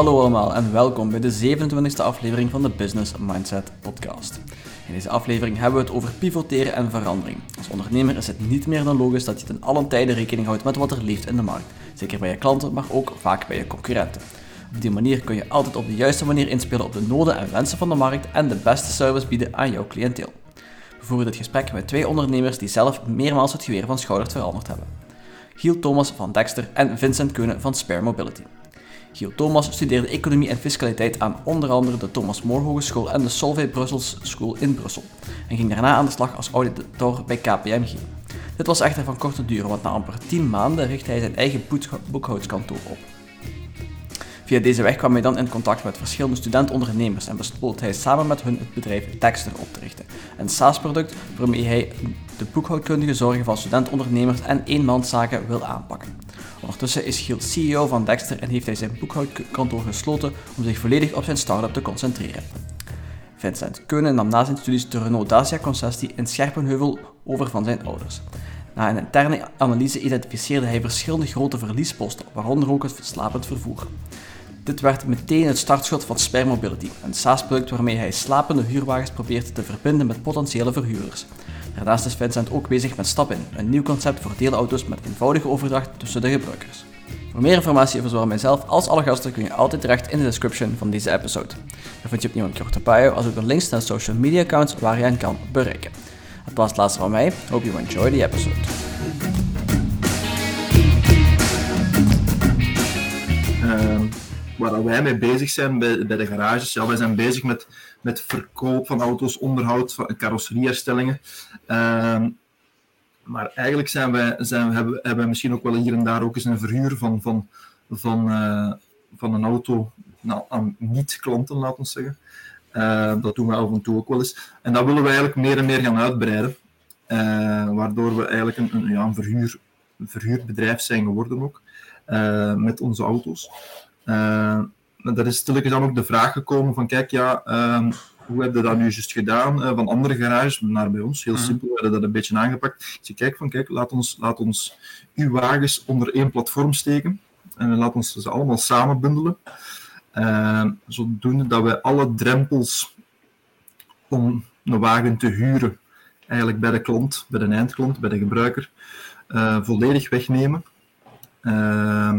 Hallo allemaal en welkom bij de 27e aflevering van de Business Mindset Podcast. In deze aflevering hebben we het over pivoteren en verandering. Als ondernemer is het niet meer dan logisch dat je ten allen tijde rekening houdt met wat er leeft in de markt. Zeker bij je klanten, maar ook vaak bij je concurrenten. Op die manier kun je altijd op de juiste manier inspelen op de noden en wensen van de markt en de beste service bieden aan jouw cliënteel. We voeren dit gesprek met twee ondernemers die zelf meermaals het geweer van schouders veranderd hebben. Giel Thomas van Dexter en Vincent Keunen van Spare Mobility. Giel Thomas studeerde economie en fiscaliteit aan onder andere de Thomas More Hogeschool en de Solvay Brussels School in Brussel en ging daarna aan de slag als auditor bij KPMG. Dit was echter van korte duur, want na amper 10 maanden richtte hij zijn eigen boekhoudskantoor op. Via deze weg kwam hij dan in contact met verschillende studentondernemers en besloot hij samen met hun het bedrijf Dexter op te richten, een SaaS-product waarmee hij de boekhoudkundige zorgen van studentondernemers en eenmanszaken wil aanpakken. Ondertussen is Giel CEO van Dexter en heeft hij zijn boekhoudkantoor gesloten om zich volledig op zijn start-up te concentreren. Vincent Keunen nam na zijn studies de Renault Dacia-concessie in Scherpenheuvel over van zijn ouders. Na een interne analyse identificeerde hij verschillende grote verliesposten, waaronder ook het slapend vervoer. Dit werd meteen het startschot van Spare Mobility, een SaaS-product waarmee hij slapende huurwagens probeert te verbinden met potentiële verhuurders. Daarnaast is Vincent ook bezig met Stap In, een nieuw concept voor deelauto's met eenvoudige overdracht tussen de gebruikers. Voor meer informatie over zowel mijzelf als alle gasten kun je altijd terecht in de description van deze episode. Daar vind je opnieuw een korte bio als ook de links naar social media accounts waar je hen kan bereiken. Het was het laatste van mij. Hope you enjoy the episode. Waar wij mee bezig zijn bij, de garages, ja, wij zijn bezig met, met verkoop van auto's, onderhoud, van carrosserieherstellingen. Uh, maar eigenlijk zijn wij, zijn, hebben, hebben we misschien ook wel hier en daar ook eens een verhuur van, van, van, uh, van een auto nou, aan niet-klanten, laten we zeggen. Uh, dat doen we af en toe ook wel eens. En dat willen we eigenlijk meer en meer gaan uitbreiden. Uh, waardoor we eigenlijk een, een, ja, een, verhuur, verhuurbedrijf zijn geworden ook. Met onze auto's. Daar is stilletjes dan ook de vraag gekomen van kijk, ja, ehm, hoe hebben we dat nu juist gedaan van andere garages naar bij ons? Heel mm. simpel, we hebben dat een beetje aangepakt. Ik zeg, kijk, van kijk, laat ons, laat ons uw wagens onder één platform steken. En laat ons ze allemaal samen bundelen. Uh, zodoende dat we alle drempels om een wagen te huren, eigenlijk bij de klant, bij de eindklant, bij de gebruiker, uh, volledig wegnemen. Uh,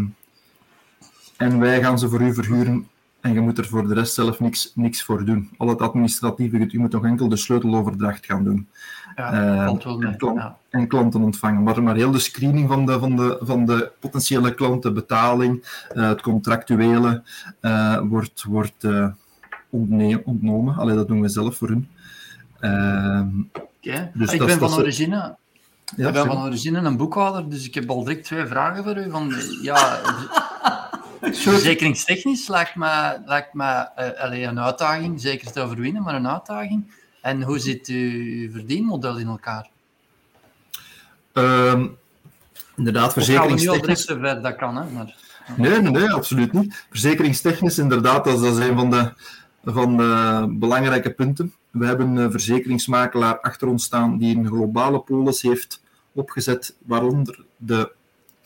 en wij gaan ze voor u verhuren en je moet er voor de rest zelf niks, niks voor doen. Al het administratieve, u moet nog enkel de sleuteloverdracht gaan doen. Ja, uh, en, klant, ja. en, klanten ontvangen. Maar, maar heel de screening van de, van de, van de potentiële klanten, betaling, uh, het contractuele, uh, wordt, wordt ontnomen. Alleen dat doen we zelf voor hun. Okay. Dus ik ben van origine. Ja, ik ben van origine een boekhouder, dus ik heb al direct twee vragen voor u. Van, ja, Verzekeringstechnisch lijkt me, lijkt me uh, een uitdaging, zeker te overwinnen, maar een uitdaging. En hoe zit uw verdienmodel in elkaar? Um, inderdaad, verzekeringstechnisch... Of ver dat kan, hè? Maar... Nee, nee, nee, absoluut niet. Verzekeringstechnisch, inderdaad, dat is, dat is een van de, van de belangrijke punten. We hebben een verzekeringsmakelaar achter ons staan die een globale polis heeft opgezet, waaronder de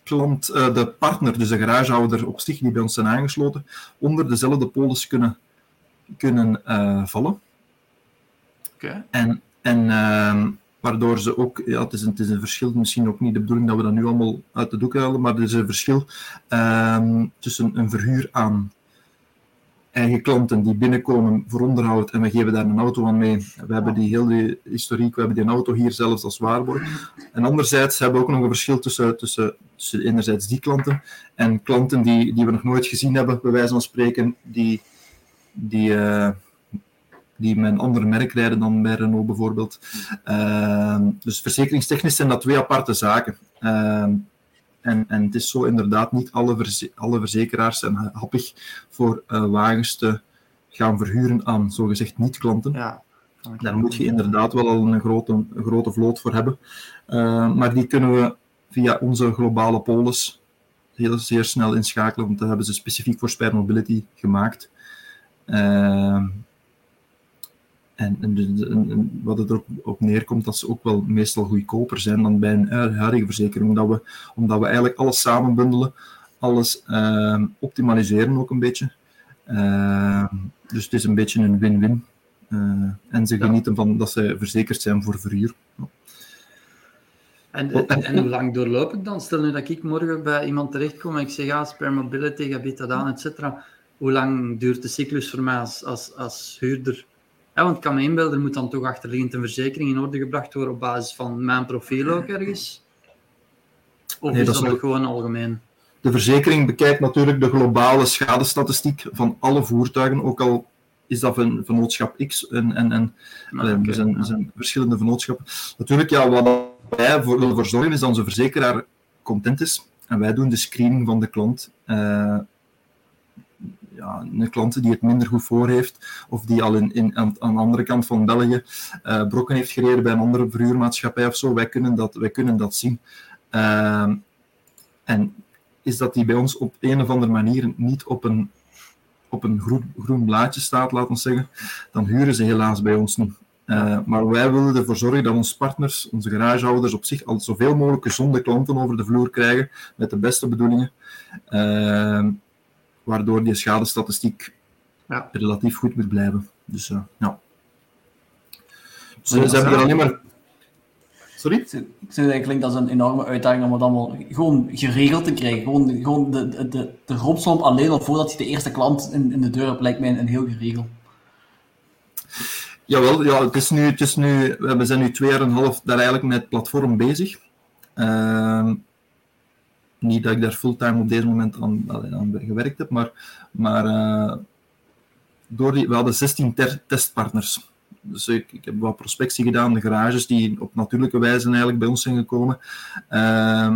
klant, uh, de partner, dus de garagehouder op zich, die bij ons zijn aangesloten, onder dezelfde polis kunnen, kunnen uh, vallen. Okay. En, en uh, waardoor ze ook, ja, het is, een, het is een verschil, misschien ook niet de bedoeling dat we dat nu allemaal uit de doek halen, maar er is een verschil ehm, tussen een verhuur aan eigen klanten die binnenkomen voor onderhoud en we geven daar een auto aan mee. We hebben die hele historiek, we hebben die auto hier zelfs als waarborg. En anderzijds hebben we ook nog een verschil tussen, tussen, tussen enerzijds die klanten en klanten die, die we nog nooit gezien hebben, bij wijze van spreken, die, die, uh, die met een ander merk rijden dan bij Renault bijvoorbeeld. Uh, dus verzekeringstechnisch zijn dat twee aparte zaken. Uh, en, en het is zo inderdaad niet alle, verze alle verzekeraars zijn happig voor uh, wagens te gaan verhuren aan zogezegd niet-klanten. Ja, Daar moet je inderdaad wel al een grote, een grote vloot voor hebben. Uh, maar die kunnen we via onze globale polis heel zeer snel inschakelen, want dat hebben ze specifiek voor Spare Mobility gemaakt. Uh, en, en, en, wat het erop op neerkomt, dat ze ook wel meestal goedkoper zijn dan bij een huidige verzekering. Omdat we, omdat we eigenlijk alles samenbundelen, alles uh, optimaliseren ook een beetje. Uh, dus het is een beetje een win-win. Uh, en ze genieten van dat ze verzekerd zijn voor verhuur. En, en, en, hoe lang doorloop ik dan? Stel nu dat ik morgen bij iemand terechtkom en ik zeg, ja, ah, Spermobility, gebied dat aan, et cetera. Hoe lang duurt de cyclus voor mij als, als, als huurder? Ja, want ik kan me inbeelden, er moet dan toch achterliggend een verzekering in orde gebracht worden op basis van mijn profiel ook ergens? Of nee, is dat, dat gewoon algemeen? De verzekering bekijkt natuurlijk de globale schadestatistiek van alle voertuigen, ook al is dat van vennootschap X en, en, en ah, er, zijn, er zijn verschillende vennootschappen. Natuurlijk, ja, wat wij voor, willen voor zorgen is dat onze verzekeraar content is en wij doen de screening van de klant. Uh, ja, een klant die het minder goed voor heeft, of die al in, in, aan, aan de andere kant van België uh, brokken heeft gereden bij een andere verhuurmaatschappij of zo, wij kunnen dat, wij kunnen dat zien. Uh, en is dat die bij ons op een of andere manier niet op een, op een groen, groen blaadje staat, laten we zeggen, dan huren ze helaas bij ons niet. Uh, maar wij willen ervoor zorgen dat onze partners, onze garagehouders, op zich al zoveel mogelijk gezonde klanten over de vloer krijgen, met de beste bedoelingen, uh, waardoor die schadestatistiek ja. relatief goed moet blijven. Dus uh, ja. Dus, ze hebben er alleen maar Sorry? Ik zeg eigenlijk dat is een enorme uitdaging om het allemaal gewoon geregeld te krijgen. Gewoon, gewoon de, de, de, de rompslomp alleen al voordat je de eerste klant in, in de deur hebt, lijkt mij een heel geregeld. Jawel, ja, het is nu, het is nu, we zijn nu twee jaar en een half daar eigenlijk met het platform bezig. Uh, niet dat ik daar fulltime op deze moment aan, aan gewerkt heb, maar, maar uh, door die, we hadden 16 testpartners. Dus ik, ik, heb wat prospectie gedaan, de garages die op natuurlijke wijze eigenlijk bij ons zijn gekomen. Uh,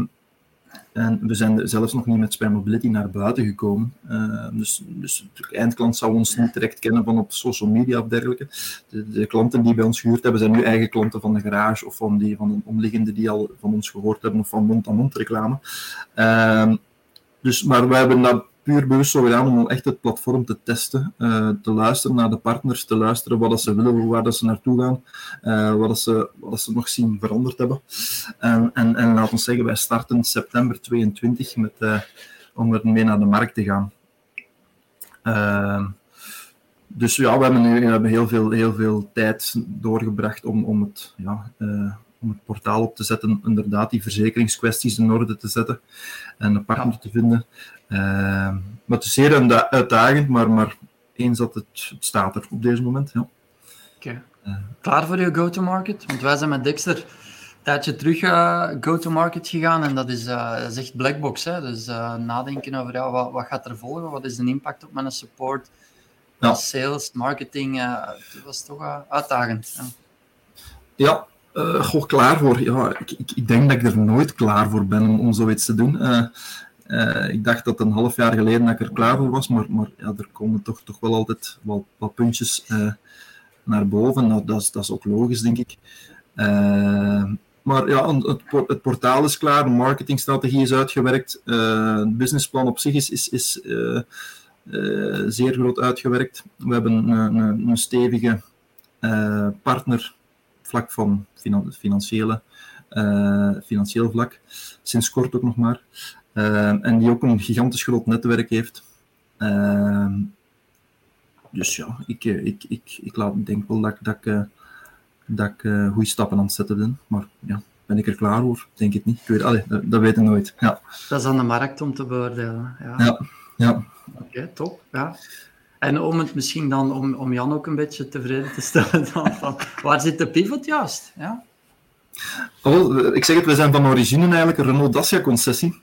en we zijn zelfs nog niet met Spy Mobility naar buiten gekomen. Uh, dus, dus de eindklant zou ons niet direct kennen van op social media of dergelijke. De, klanten die bij ons gehuurd hebben, zijn nu eigen klanten van de garage of van, die, van de omliggende die al van ons gehoord hebben of van mond-aan-mond reclame. Uh, dus, maar we hebben dat puur bewust zo gedaan om echt het platform te testen, uh, te luisteren naar de partners, te luisteren wat ze willen, waar dat ze naartoe gaan, uh, wat, ze, wat ze nog zien veranderd hebben. En, en, en laten we zeggen, wij starten september 22 met, uh, om ermee naar de markt te gaan. dus ja, we hebben nu we hebben heel, veel, heel veel tijd doorgebracht om, om het ja, om het portaal op te zetten, inderdaad die verzekeringskwesties in orde te zetten en een partner te vinden. Uh, maar het is zeer uitdagend, maar, maar eens dat het, het staat er op deze moment. Ja. Oké. Uh, Klaar voor je go-to-market? Want wij zijn met Dexter een tijdje terug uh, go-to-market gegaan en dat is, uh, dat is echt blackbox. Hè? Dus nadenken over ja, wat, wat gaat er volgen, wat is de impact op mijn support, ja. sales, marketing. het was toch uitdagend. Ja, uh, goh, klaar voor. Ja, ik, ik, ik, denk dat ik er nooit klaar voor ben om, om zoiets te doen. Uh, uh, ik dacht dat een half jaar geleden dat ik er klaar voor was, maar, maar ja, er komen toch, toch wel altijd wat, wat puntjes naar boven. Nou, dat, is, dat is ook logisch, denk ik. maar ja, het, het, portaal is klaar, de marketingstrategie is uitgewerkt, het businessplan op zich is, is, is zeer groot uitgewerkt. We hebben een, een, een stevige partner vlak van financiële, uh, financieel vlak, sinds kort ook nog maar. Uh, en die ook een gigantisch groot netwerk heeft. Uh, dus ja, ik, ik, ik, ik laat, denk wel dat, dat ik, dat ik goede stappen aan het zetten ben. Maar ja, ben ik er klaar voor? Denk ik niet. Ik weet, allee, dat, dat weet ik nooit. Ja. Dat is aan de markt om te beoordelen. Ja, ja. ja. Oké, top. Ja. En om het misschien dan, om, om Jan ook een beetje tevreden te stellen, dan, van, waar zit de pivot juist? Ja? Oh, ik zeg het, we zijn van origine eigenlijk een Renault Dacia concessie,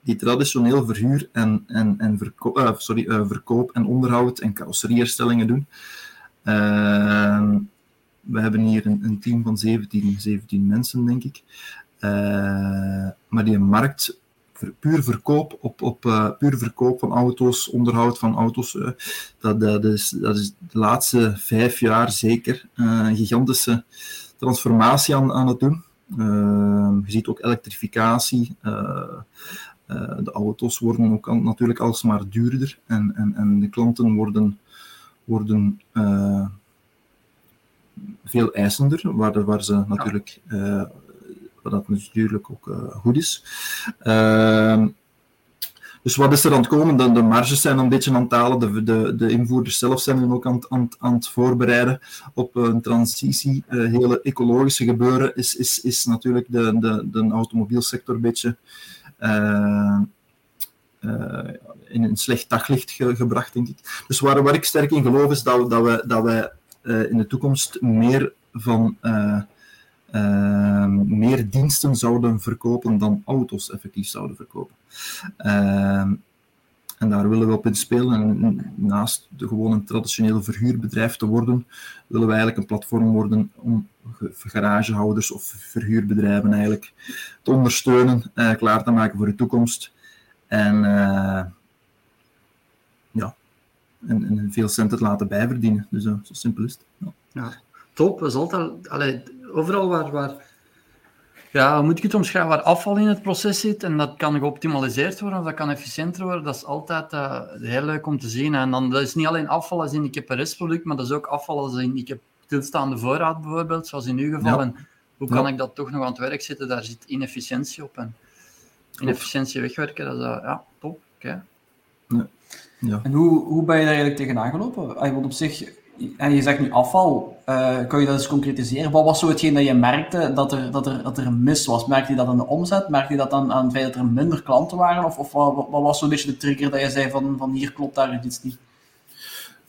die traditioneel verhuur en, en, en verko uh, sorry, uh, verkoop en onderhoud en carrosserieherstellingen doen. Uh, we hebben hier een, een, team van 17, 17 mensen, denk ik. maar die markt puur verkoop, op, op uh, puur verkoop van auto's, onderhoud van auto's, uh, dat, dat, is, dat is de laatste vijf jaar zeker uh, een gigantische transformatie aan, aan het doen. je ziet ook elektrificatie. de auto's worden ook al, natuurlijk alsmaar duurder en, en, en de klanten worden, worden veel eisender, waar, waar ze natuurlijk wat dat natuurlijk ook uh, goed is. Uh, dus wat is er aan het komen? De, de marges zijn een beetje aan het halen. De, de, de invoerders zelf zijn ook aan, aan, aan het voorbereiden op een transitie. Uh, hele ecologische gebeuren is, is, is natuurlijk de, de, de automobielsector een beetje uh, in een slecht daglicht ge, gebracht, denk ik. Dus waar, waar ik sterk in geloof is dat, dat dat wij in de toekomst meer van uh, meer diensten zouden verkopen dan auto's effectief zouden verkopen. Uh, en daar willen we op inspelen. En naast de gewone traditionele verhuurbedrijf te worden, willen we eigenlijk een platform worden om garagehouders of verhuurbedrijven eigenlijk te ondersteunen, uh, klaar te maken voor de toekomst. En uh, ja, en, en, veel centen te laten bijverdienen. Dus uh, zo simpel is het. Ja. top. Dat is altijd, overal waar, waar ja, hoe moet ik het omschrijven, waar afval in het proces zit en dat kan geoptimaliseerd worden of dat kan efficiënter worden, dat is altijd uh, heel leuk om te zien. En dan, dat is niet alleen afval als in ik heb een restproduct, maar dat is ook afval als in ik heb stilstaande voorraad bijvoorbeeld, zoals in uw geval. Ja. En hoe kan ja. ik dat toch nog aan het werk zetten? Daar zit inefficiëntie op. En inefficiëntie wegwerken, dat is uh, ja, top. Okay. Ja. Ja. En hoe, hoe ben je daar eigenlijk tegenaan gelopen? Want op zich, en je zegt nu afval, uh, kan je dat eens concretiseren? Wat was zo hetgeen dat je merkte dat er, dat er, dat er een mis was? Merkte je dat aan de omzet? Merkte je dat aan, aan het feit dat er minder klanten waren? Of, of wat, wat was zo'n beetje de trigger dat je zei van, van hier klopt daar iets niet?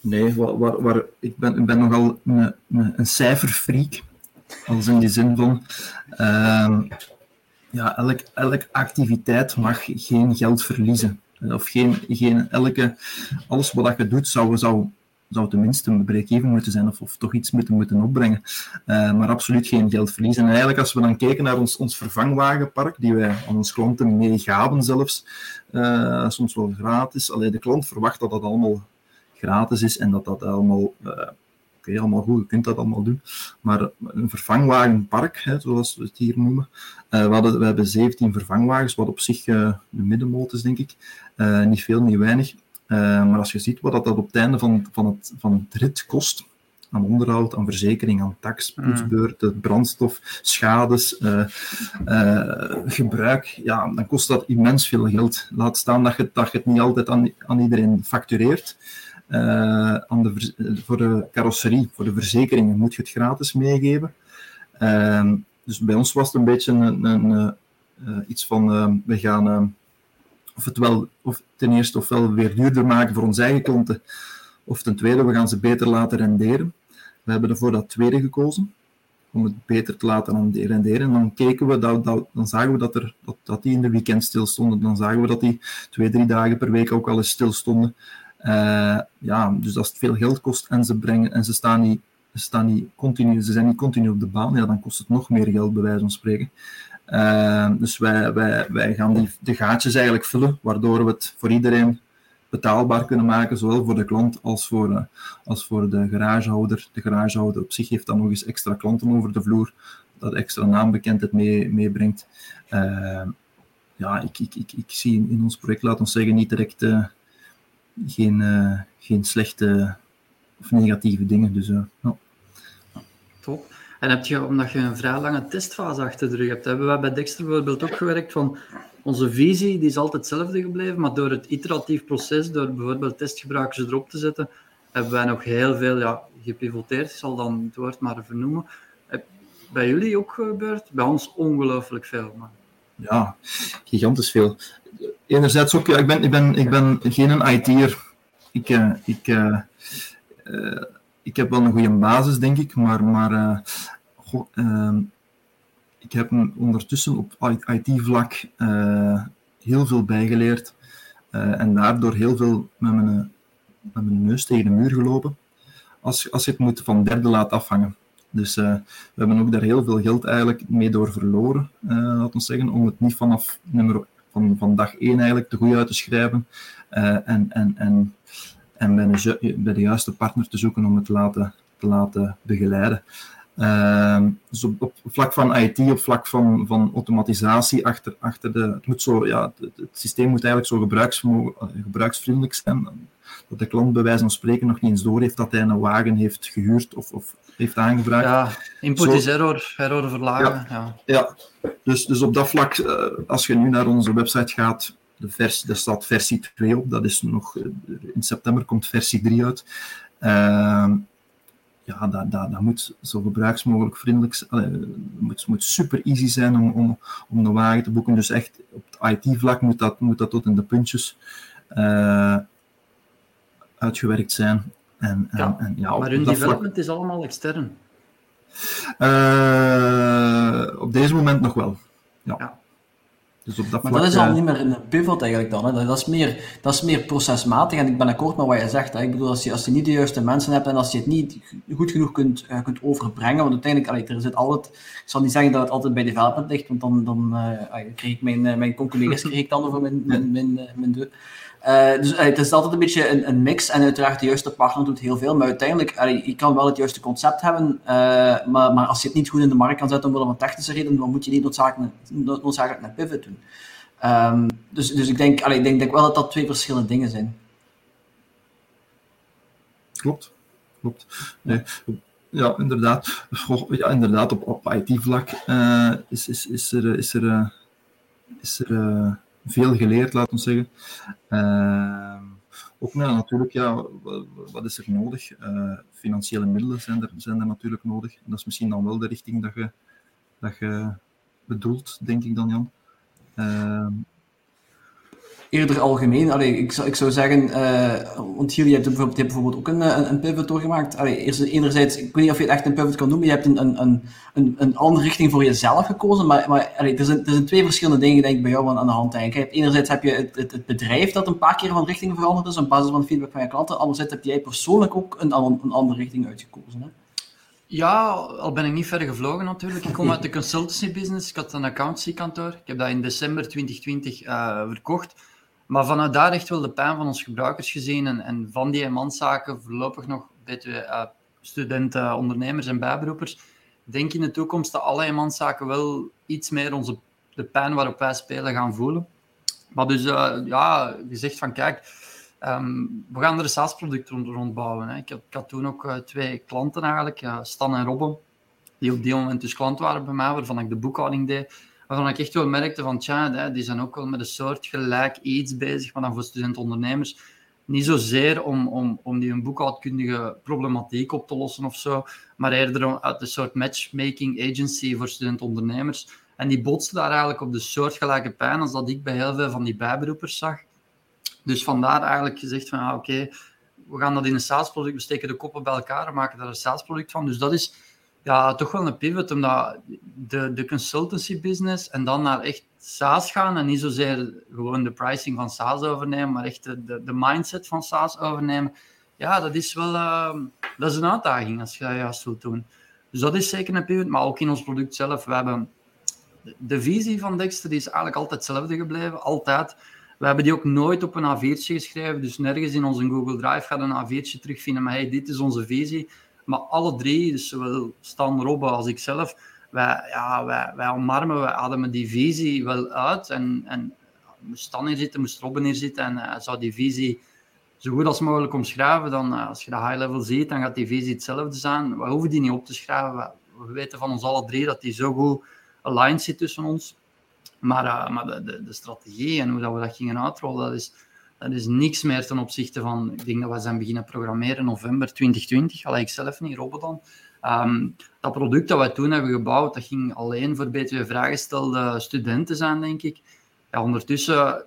Nee, waar, waar, ik, ben, ik ben nogal een, een, cijferfreak. Als in die zin van... Uh, ja, elk, elke activiteit mag geen geld verliezen. Of geen, geen elke... Alles wat je doet zou... zou zou tenminste een break-even moeten zijn of, of toch iets moeten, moeten opbrengen. Uh, maar absoluut geen geld verliezen. En eigenlijk als we dan kijken naar ons, ons vervangwagenpark, die wij aan onze klanten meegaven zelfs, uh, soms wel gratis. Alleen de klant verwacht dat dat allemaal gratis is en dat dat allemaal... Uh, Oké, allemaal goed, je kunt dat allemaal doen. Maar een vervangwagenpark, hè, zoals we het hier noemen. We, we hebben 17 vervangwagens, wat op zich uh, de middenmoot is, denk ik. Niet veel, niet weinig. Uh, maar als je ziet wat dat op het einde van, van, het, van het rit kost, aan onderhoud, aan verzekering, aan tax, poetsbeurten, brandstof, schades, uh, uh, gebruik, ja, dan kost dat immens veel geld. Laat staan dat je, dat je het niet altijd aan, aan iedereen factureert. aan de, voor de carrosserie, voor de verzekeringen, moet je het gratis meegeven. Ehm, dus bij ons was het een beetje een, een, iets van, we gaan of het wel of ten eerste ofwel weer duurder maken voor onze eigen klanten, of ten tweede, we gaan ze beter laten renderen. We hebben ervoor dat tweede gekozen, om het beter te laten renderen. En dan keken we, dat, dan zagen we dat, er, dat, dat die in de weekend stilstonden. Dan zagen we dat die twee, drie dagen per week ook al eens stilstonden. Uh, ja, dus als het veel geld kost en ze, brengen, en ze staan niet ze, staan niet continu, ze zijn niet continu op de baan, ja, dan kost het nog meer geld, bij wijze van spreken. Uh, dus wij, wij, wij gaan die, de gaatjes eigenlijk vullen, waardoor we het voor iedereen betaalbaar kunnen maken, zowel voor de klant als voor, uh, als voor de garagehouder. De garagehouder op zich heeft dan nog eens extra klanten over de vloer, dat extra naambekendheid mee, meebrengt. Uh, ja, ik, ik, ik, ik zie in, ons project, laat ons zeggen, niet direct geen, geen slechte of negatieve dingen. Dus. Top. En heb je, omdat je een vrij lange testfase achter de rug hebt, hebben wij bij Dexter bijvoorbeeld ook gewerkt van onze visie, die is altijd hetzelfde gebleven, maar door het iteratief proces, door bijvoorbeeld testgebruikers erop te zetten, hebben wij nog heel veel ja, gepivoteerd, ik zal dan het woord maar vernoemen. Bij jullie ook gebeurd? Bij ons ongelooflijk veel. Maar... Ja, gigantisch veel. Enerzijds ook, ik, ben, ik, ben, ik ben geen IT'er. Ik, uh, ik, uh, uh, ik heb wel een goede basis, denk ik, maar, maar uh, goh, uh, ik heb ondertussen op IT-vlak uh, heel veel bijgeleerd en daardoor heel veel met mijn, met mijn neus tegen de muur gelopen. Als, als je het moet van derde laat afhangen. Dus we hebben ook daar heel veel geld eigenlijk mee door verloren, laten we zeggen, om het niet vanaf nummer, van, van dag één eigenlijk te goed uit te schrijven. en, en, en en bij, bij de juiste partner te zoeken om het te laten, te laten begeleiden. Uh, dus op, op, vlak van IT, op vlak van, van automatisatie, achter, achter de, het, moet zo, ja, het, het systeem moet eigenlijk zo eh, gebruiksvriendelijk zijn, dat de klant bij wijze van spreken nog niet eens door heeft dat hij een wagen heeft gehuurd of, of heeft aangevraagd. Ja, input zo, is error, error verlagen. Ja, ja. ja. Dus, dus op dat vlak, uh, als je nu naar onze website gaat, de versie, daar staat versie 2 op. Dat is nog, in september komt versie 3 uit. Ehm, ja, dat, dat, dat moet zo gebruiksmogelijk vriendelijk zijn. Het moet, moet super easy zijn om, om, om de wagen te boeken. Dus echt op het IT-vlak moet dat, moet dat tot in de puntjes uh, uitgewerkt zijn. En, ja, en, ja, maar hun development vlak... is allemaal extern. Uh, op deze moment nog wel. ja. ja. Dus op dat maar dat is al niet meer een pivot eigenlijk dan. Hè. Dat, is meer, dat is meer procesmatig en ik ben akkoord met wat je zegt. Hè. Ik bedoel, als je, als je niet de juiste mensen hebt en als je het niet goed genoeg kunt, uh, kunt overbrengen, want uiteindelijk, allee, er zit altijd, ik zal niet zeggen dat het altijd bij development ligt, want dan, dan uh, kreeg ik mijn, mijn collega's kreeg ik dan over mijn, mijn, mijn, mijn deur. Uh, dus het is altijd een beetje een, een, mix en uiteraard de juiste partner doet heel veel, maar uiteindelijk, je kan wel het juiste concept hebben, uh, maar, maar, als je het niet goed in de markt kan zetten omwille van technische redenen, dan moet je niet noodzakelijk, noodzakelijk een pivot doen. Um, dus, dus ik denk, ik denk, denk wel dat dat twee verschillende dingen zijn. Klopt, klopt. Nee. Ja, inderdaad. Ja, inderdaad, op, op IT-vlak is, is, is er, is er, is er veel geleerd, laten we zeggen. Uh, ook natuurlijk, ja, wat is er nodig? Uh, financiële middelen zijn er, zijn er natuurlijk nodig. En dat is misschien dan wel de richting dat je, dat je bedoelt, denk ik dan, Jan. Eerder algemeen. Allee, ik, zou, ik zou zeggen, uh, want hier, je hebt bijvoorbeeld, je bijvoorbeeld ook een, een, een pivot doorgemaakt. Allee, enerzijds, ik weet niet of je het echt een pivot kan noemen, je hebt een, een, een, een andere richting voor jezelf gekozen, maar, maar allee, er, zijn, er zijn twee verschillende dingen denk ik bij jou aan, de hand. Enerzijds heb je het, het, bedrijf dat een paar keer van richting veranderd is op basis van feedback van je klanten, anderzijds heb jij persoonlijk ook een, een andere richting uitgekozen. Hè? Ja, al ben ik niet verder gevlogen natuurlijk. Ik kom uit de consultancy business. Ik had een accountancy kantoor. Ik heb dat in december 2020 uh, verkocht. Maar vanuit daar echt wel de pijn van onze gebruikers gezien en, en van die eenmanszaken voorlopig nog uh, studenten, ondernemers en bijberoepers. Denk in de toekomst dat alle eenmanszaken wel iets meer onze, de pijn waarop wij spelen gaan voelen. Maar dus uh, ja, gezegd van kijk, um, we gaan er een SaaS-product rond, rondbouwen. Hè. Ik, had, toen ook uh, twee klanten eigenlijk, Stan en Robben, die op die moment dus klant waren bij mij, waarvan ik de boekhouding deed waarvan ik echt wel merkte van, tja, die zijn ook wel met een soort gelijk iets bezig, maar dan voor student-ondernemers. Niet zozeer om, om, om die een boekhoudkundige problematiek op te lossen of zo, maar eerder uit een soort matchmaking agency voor student-ondernemers. En die botsten daar eigenlijk op de soortgelijke pijn als dat ik bij heel veel van die bijberoepers zag. Dus vandaar eigenlijk gezegd van, oké, we gaan dat in een SaaS-product, we steken de koppen bij elkaar en maken daar een SaaS-product van. Dus dat is ja, toch wel een pivot, omdat de, de consultancy business en dan naar echt SaaS gaan en niet zozeer gewoon de pricing van SaaS overnemen, maar echt de, de, mindset van SaaS overnemen. Ja, dat is wel uh, dat is een uitdaging als je dat juist wilt doen. Dus dat is zeker een pivot, maar ook in ons product zelf. We hebben de visie van Dexter die is eigenlijk altijd hetzelfde gebleven, altijd. We hebben die ook nooit op een A4'tje geschreven, dus nergens in onze Google Drive gaat een A4'tje terugvinden, maar hey, dit is onze visie. Maar alle drie, dus zowel Stan, Robbe als ik zelf, wij, ja, wij, wij omarmen, wij ademen die visie wel uit. En, en moest Stan hier zitten, moest Robben hier zitten en uh, zou die visie zo goed als mogelijk omschrijven, dan uh, als je de high level ziet, dan gaat die visie hetzelfde zijn. We hoeven die niet op te schrijven. We, we weten van ons alle drie dat die zo goed aligned zit tussen ons. Maar, uh, maar de, de, de, strategie en hoe dat we dat gingen uitrollen, dat is, dat is niks meer ten opzichte van, ik denk dat we zijn beginnen programmeren november 2020, al ik zelf niet, Robert dan. Ehm, dat product dat wij toen hebben gebouwd, dat ging alleen voor BTW vraaggestelde studenten zijn, denk ik. Ja, ondertussen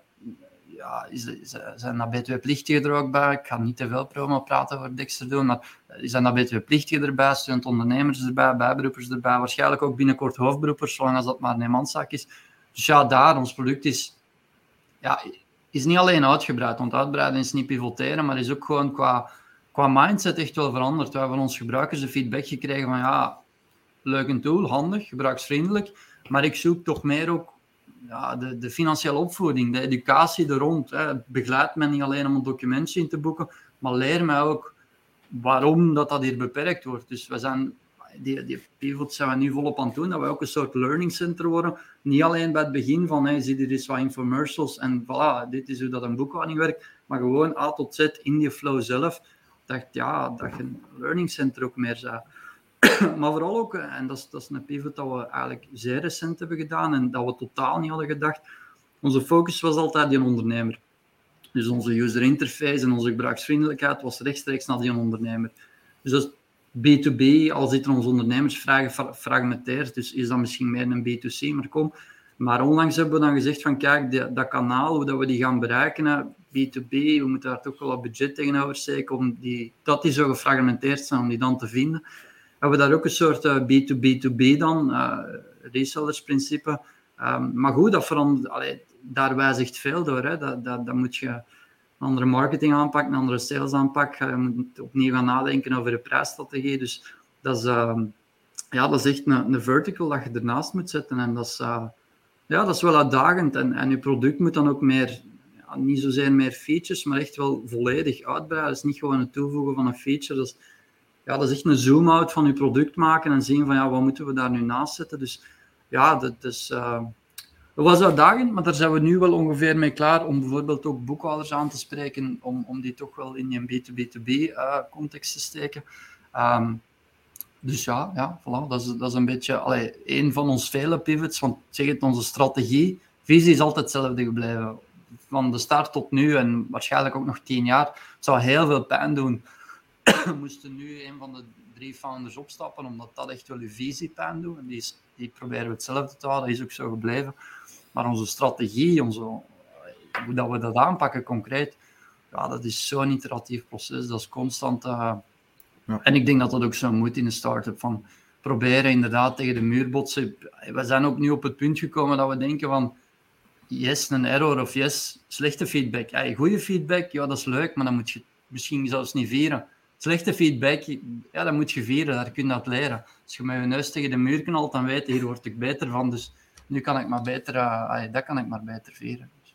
ja, is, zijn dat BTW-plichtigen er ook bij. Ik ga niet te veel promo praten voor Dexter doen, maar zijn dat BTW-plichtigen erbij, student-ondernemers erbij, bijberoepers erbij, waarschijnlijk ook binnenkort hoofdberoepers, zolang als dat maar een eenmanszaak is. Dus ja, daar, ons product is ja, is niet alleen uitgebreid, want uitbreiden is niet pivoteren, maar is ook gewoon qua, qua mindset echt wel veranderd. We hebben van ons gebruikers de feedback gekregen van ja, leuk een tool, handig, gebruiksvriendelijk, maar ik zoek toch meer ook ja, de, de financiële opvoeding, de educatie er rond. Hè. Begeleid me niet alleen om een documentje in te boeken, maar leer mij ook waarom dat, dat hier beperkt wordt. Dus we zijn die, die pivot zijn we nu volop aan het doen, dat we ook een soort learning center worden. Niet alleen bij het begin van, hey, zie er eens wat infomercials en voilà, dit is hoe dat een boekhouding werkt, maar gewoon A tot Z in die flow zelf. Dacht, ja, dat je een learning center ook meer zou. maar vooral ook, en dat is, dat is een pivot dat we eigenlijk zeer recent hebben gedaan en dat we totaal niet hadden gedacht, onze focus was altijd die ondernemer. Dus onze user interface en onze gebruiksvriendelijkheid was rechtstreeks naar die ondernemer. Dus dat is B2B, al zitten onze ondernemersvragen fragmenteerd, dus is dat misschien meer een B2C, maar kom. Maar onlangs hebben we dan gezegd van kijk, dat kanaal, hoe dat we die gaan bereiken, B2B, we moeten daar toch wel wat budget tegenover steken, om die, dat die zo gefragmenteerd zijn, om die dan te vinden. Hebben we daar ook een soort B2B2B eh, dan, uh, resellersprincipe. Um, maar goed, dat verandert, daar wijzigt veel door. Hè. Dat, dat, dat moet je andere marketing aanpak, een andere sales aanpak. Je moet opnieuw gaan nadenken over de prijsstrategie. Dus dat is, uh, ja, dat is echt een, een vertical dat je ernaast moet zetten. En dat is, uh, ja, dat is wel uitdagend. En, en je product moet dan ook meer, niet zozeer meer features, maar echt wel volledig uitbreiden. Dus niet gewoon het toevoegen van een feature. Dat is, ja, dat is echt een zoom-out van je product maken en zien van ja, wat moeten we daar nu naast zetten. Dus ja, dat is... Uh, dat was uitdagend, maar daar zijn we nu wel ongeveer mee klaar om bijvoorbeeld ook boekhouders aan te spreken, om, om die toch wel in een B2B2B-context uh, te steken. Um, dus ja, ja voilà, dat, is, dat is een beetje allee, een van ons vele pivots. Want zeg het, onze strategie, visie is altijd hetzelfde gebleven. Van de start tot nu en waarschijnlijk ook nog tien jaar. Zou heel veel pijn doen. We moesten nu een van de drie founders opstappen, omdat dat echt wel uw visie pijn doet. En die, is, die proberen we hetzelfde te houden, dat is ook zo gebleven. Maar onze strategie, onze, hoe dat we dat aanpakken concreet, ja, dat is zo'n iteratief proces. Dat is constant. Uh, ja. En ik denk dat dat ook zo moet in een start-up. Van proberen inderdaad tegen de muur botsen. We zijn ook nu op het punt gekomen dat we denken van yes, een error of yes, slechte feedback. Hey, goede feedback, ja, dat is leuk, maar dan moet je misschien zelfs niet vieren. Slechte feedback, ja, dat moet je vieren, daar kun je dat leren. Als je met je neus tegen de muur knalt, dan weet je, hier word ik beter van. Dus nu kan ik maar beter, uh, dat kan ik maar beter vieren. Dus,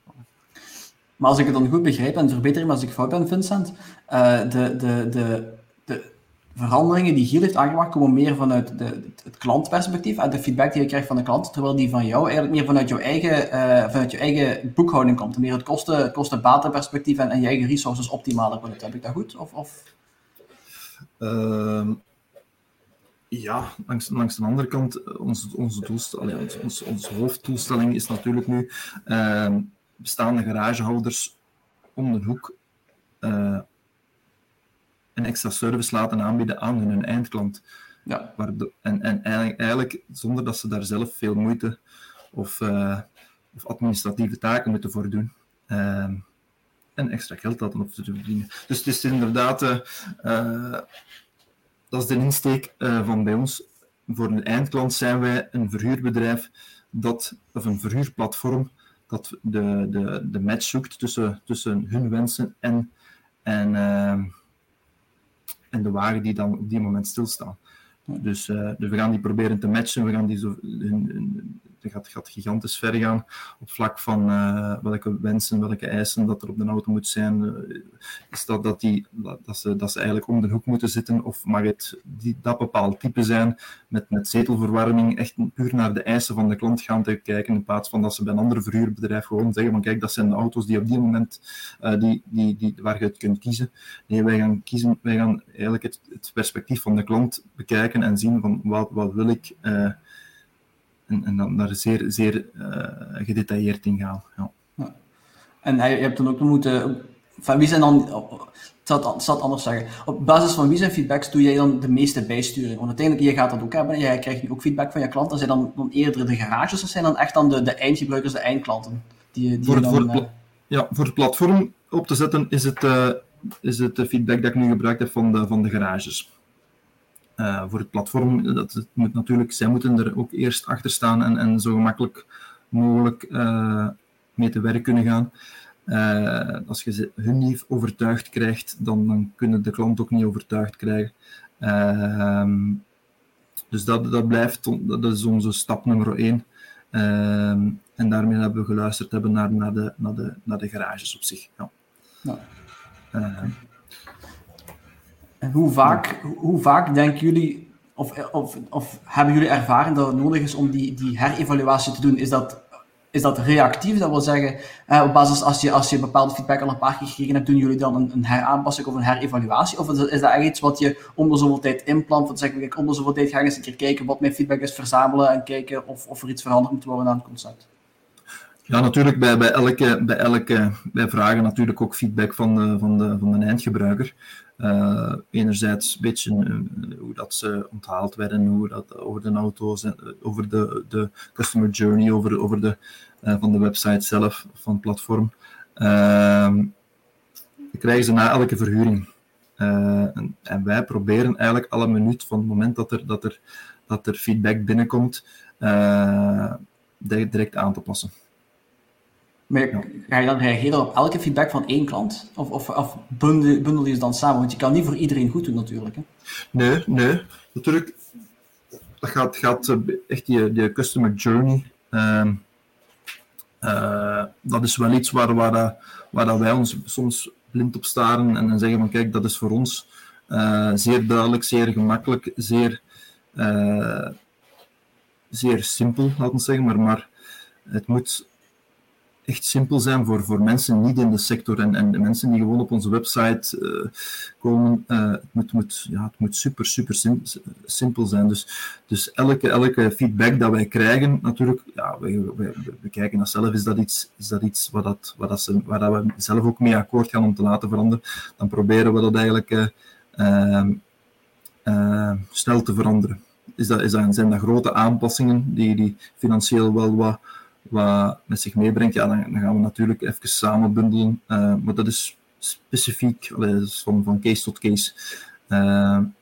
maar als ik het dan goed begrijp, en verbeter als ik fout ben, Vincent, uh, de, de, de, de veranderingen die Giel heeft aangemaakt komen meer vanuit de, het klantperspectief en de feedback die je krijgt van de klant, terwijl die van jou eigenlijk meer vanuit jouw eigen, uh, vanuit je eigen boekhouding komt. Meer het kosten, kosten-batenperspectief en, en je eigen resources optimaler willen. Heb ik dat goed? Of, of? Uh, ja, langs, langs de andere kant, onze, onze, doelstelling, onze, onze hoofddoelstelling is natuurlijk nu uh, bestaande garagehouders om de hoek uh, een extra service laten aanbieden aan hun eindklant. Ja. En en eigenlijk, eigenlijk, zonder dat ze daar zelf veel moeite of, uh, of administratieve taken moeten voor doen. Ehm, en extra geld laten op te verdienen. Dus het is inderdaad dat is de insteek uh, van bij ons. Voor een eindklant zijn wij een verhuurbedrijf dat, of een verhuurplatform dat de, de, de match zoekt tussen, tussen hun wensen en, en, uh, en de wagen die dan op die moment stilstaan. Dus, uh, dus we gaan die proberen te matchen, we gaan die zo, hun, hun, dat gaat, gaat gigantisch ver gaan op vlak van uh, welke wensen, welke eisen dat er op de auto moet zijn. Uh, is dat dat, die, dat, ze, dat ze eigenlijk om de hoek moeten zitten of mag het die, dat bepaald type zijn met, met zetelverwarming echt puur naar de eisen van de klant gaan te kijken in plaats van dat ze bij een ander verhuurbedrijf gewoon zeggen van kijk, dat zijn de auto's die op die moment uh, die, die, die, waar je het kunt kiezen. Nee, wij gaan kiezen, wij gaan eigenlijk het, het perspectief van de klant bekijken en zien van wat, wat wil ik en, en dan daar zeer, zeer uh, gedetailleerd in gaan. Ja. En je hebt dan ook moeten. Van wie zijn dan. Ik zal, het, anders zeggen. Op basis van wie zijn feedbacks doe jij dan de meeste bijsturing? Want uiteindelijk, je gaat dat ook hebben. Jij krijgt nu ook feedback van je klanten. Zijn dan, dan eerder de garages of zijn dan echt dan de, de eindgebruikers, de eindklanten? Die, die voor, het, dan, voor, het, uh... ja, voor het platform op te zetten is het, uh, is het feedback dat ik nu gebruikt heb van de, van de garages. Uh, voor het platform, dat, het moet natuurlijk, zij moeten er ook eerst achter staan en, en zo gemakkelijk mogelijk uh, mee te werk kunnen gaan. Uh, als je ze, hun niet overtuigd krijgt, dan, dan kunnen de klant ook niet overtuigd krijgen. Ehm, dus dat, dat blijft, dat is onze stap nummer één. Ehm, en daarmee hebben we geluisterd hebben naar, naar, de, naar, de, naar de garages op zich. Ja. ja. Hoe vaak, hoe vaak denken jullie, of, of, of hebben jullie ervaren dat het nodig is om die, die herevaluatie te doen? Is dat, is dat reactief? Dat wil zeggen, eh, op basis als je, als je bepaalde feedback al een paar keer gekregen hebt, doen jullie dan een, een heraanpassing of een herevaluatie? Of is dat, is dat echt iets wat je om de zoveel tijd inplant? Dat zeg ik, om de zoveel tijd ga ik eens een keer kijken wat mijn feedback is, verzamelen en kijken of, of er iets veranderd moet worden aan het concept? Ja, natuurlijk bij, bij, elke, bij elke wij vragen natuurlijk ook feedback van de, van de, van de eindgebruiker. Uh, enerzijds een beetje uh, hoe dat ze onthaald werden, hoe dat over de auto's, over de, de customer journey, over, over de, van de website zelf, van het platform. Ehm, dan krijgen ze na elke verhuring. En, en, wij proberen eigenlijk alle minuut van het moment dat er, dat er, dat er feedback binnenkomt, direct aan te passen. Maar ga je dan reageren op elke feedback van één klant? Of, of, of bundel, je ze dan samen? Want je kan niet voor iedereen goed doen natuurlijk. Hè? Nee, nee. Natuurlijk, dat gaat, gaat eh, echt die, customer journey. Uh, uh, dat is wel iets waar, waar, waar wij ons soms blind op staren en zeggen van kijk, dat is voor ons zeer duidelijk, zeer gemakkelijk, zeer, zeer simpel, laten we zeggen, maar, maar het moet echt simpel zijn voor, voor mensen niet in de sector en, en de mensen die gewoon op onze website uh, komen. Uh, het, moet, moet, ja, het moet super, super sim simpel zijn. Dus, dus elke, elke feedback dat wij krijgen, natuurlijk, ja, we, we, kijken dat zelf, is dat iets, is dat iets waar, dat, waar, dat ze, waar dat we zelf ook mee akkoord gaan om te laten veranderen. Dan proberen we dat eigenlijk uh, snel te veranderen. Is dat, is dat, zijn dat grote aanpassingen die, die financieel wel wat wat met zich meebrengt, ja, dan, dan gaan we natuurlijk even samen bundelen. Uh, maar dat is specifiek, dat is van, case tot case. Uh,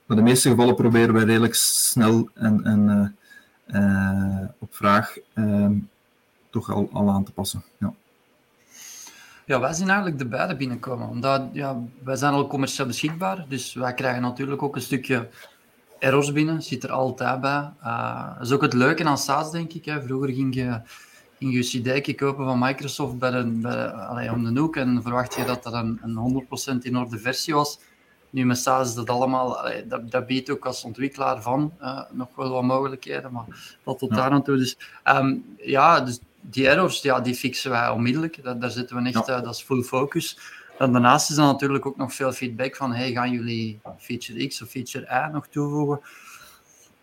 maar de meeste gevallen proberen wij redelijk snel en, en uh, op vraag ehm, toch al, al aan te passen. Ja. Ja, wij zien eigenlijk de beide binnenkomen. Omdat ja, wij zijn al commercieel beschikbaar, dus wij krijgen natuurlijk ook een stukje errors binnen. Zit er altijd bij. dat is ook het leuke aan SaaS, denk ik. Hè. Vroeger ging je ging je CD kopen van Microsoft bij een, bij, allee, om de hoek en verwacht je dat dat een, een 100% in orde versie was. Nu met SaaS is dat allemaal, allee, dat, dat biedt ook als ontwikkelaar van uh, nog wel wat mogelijkheden, maar dat tot daar aan toe. Dus um, ja, dus die errors, ja, die fixen wij onmiddellijk. Dat, daar zitten we echt, ja. uh, dat is full focus. En daarnaast is er natuurlijk ook nog veel feedback van, hey, gaan jullie feature X of feature Y nog toevoegen?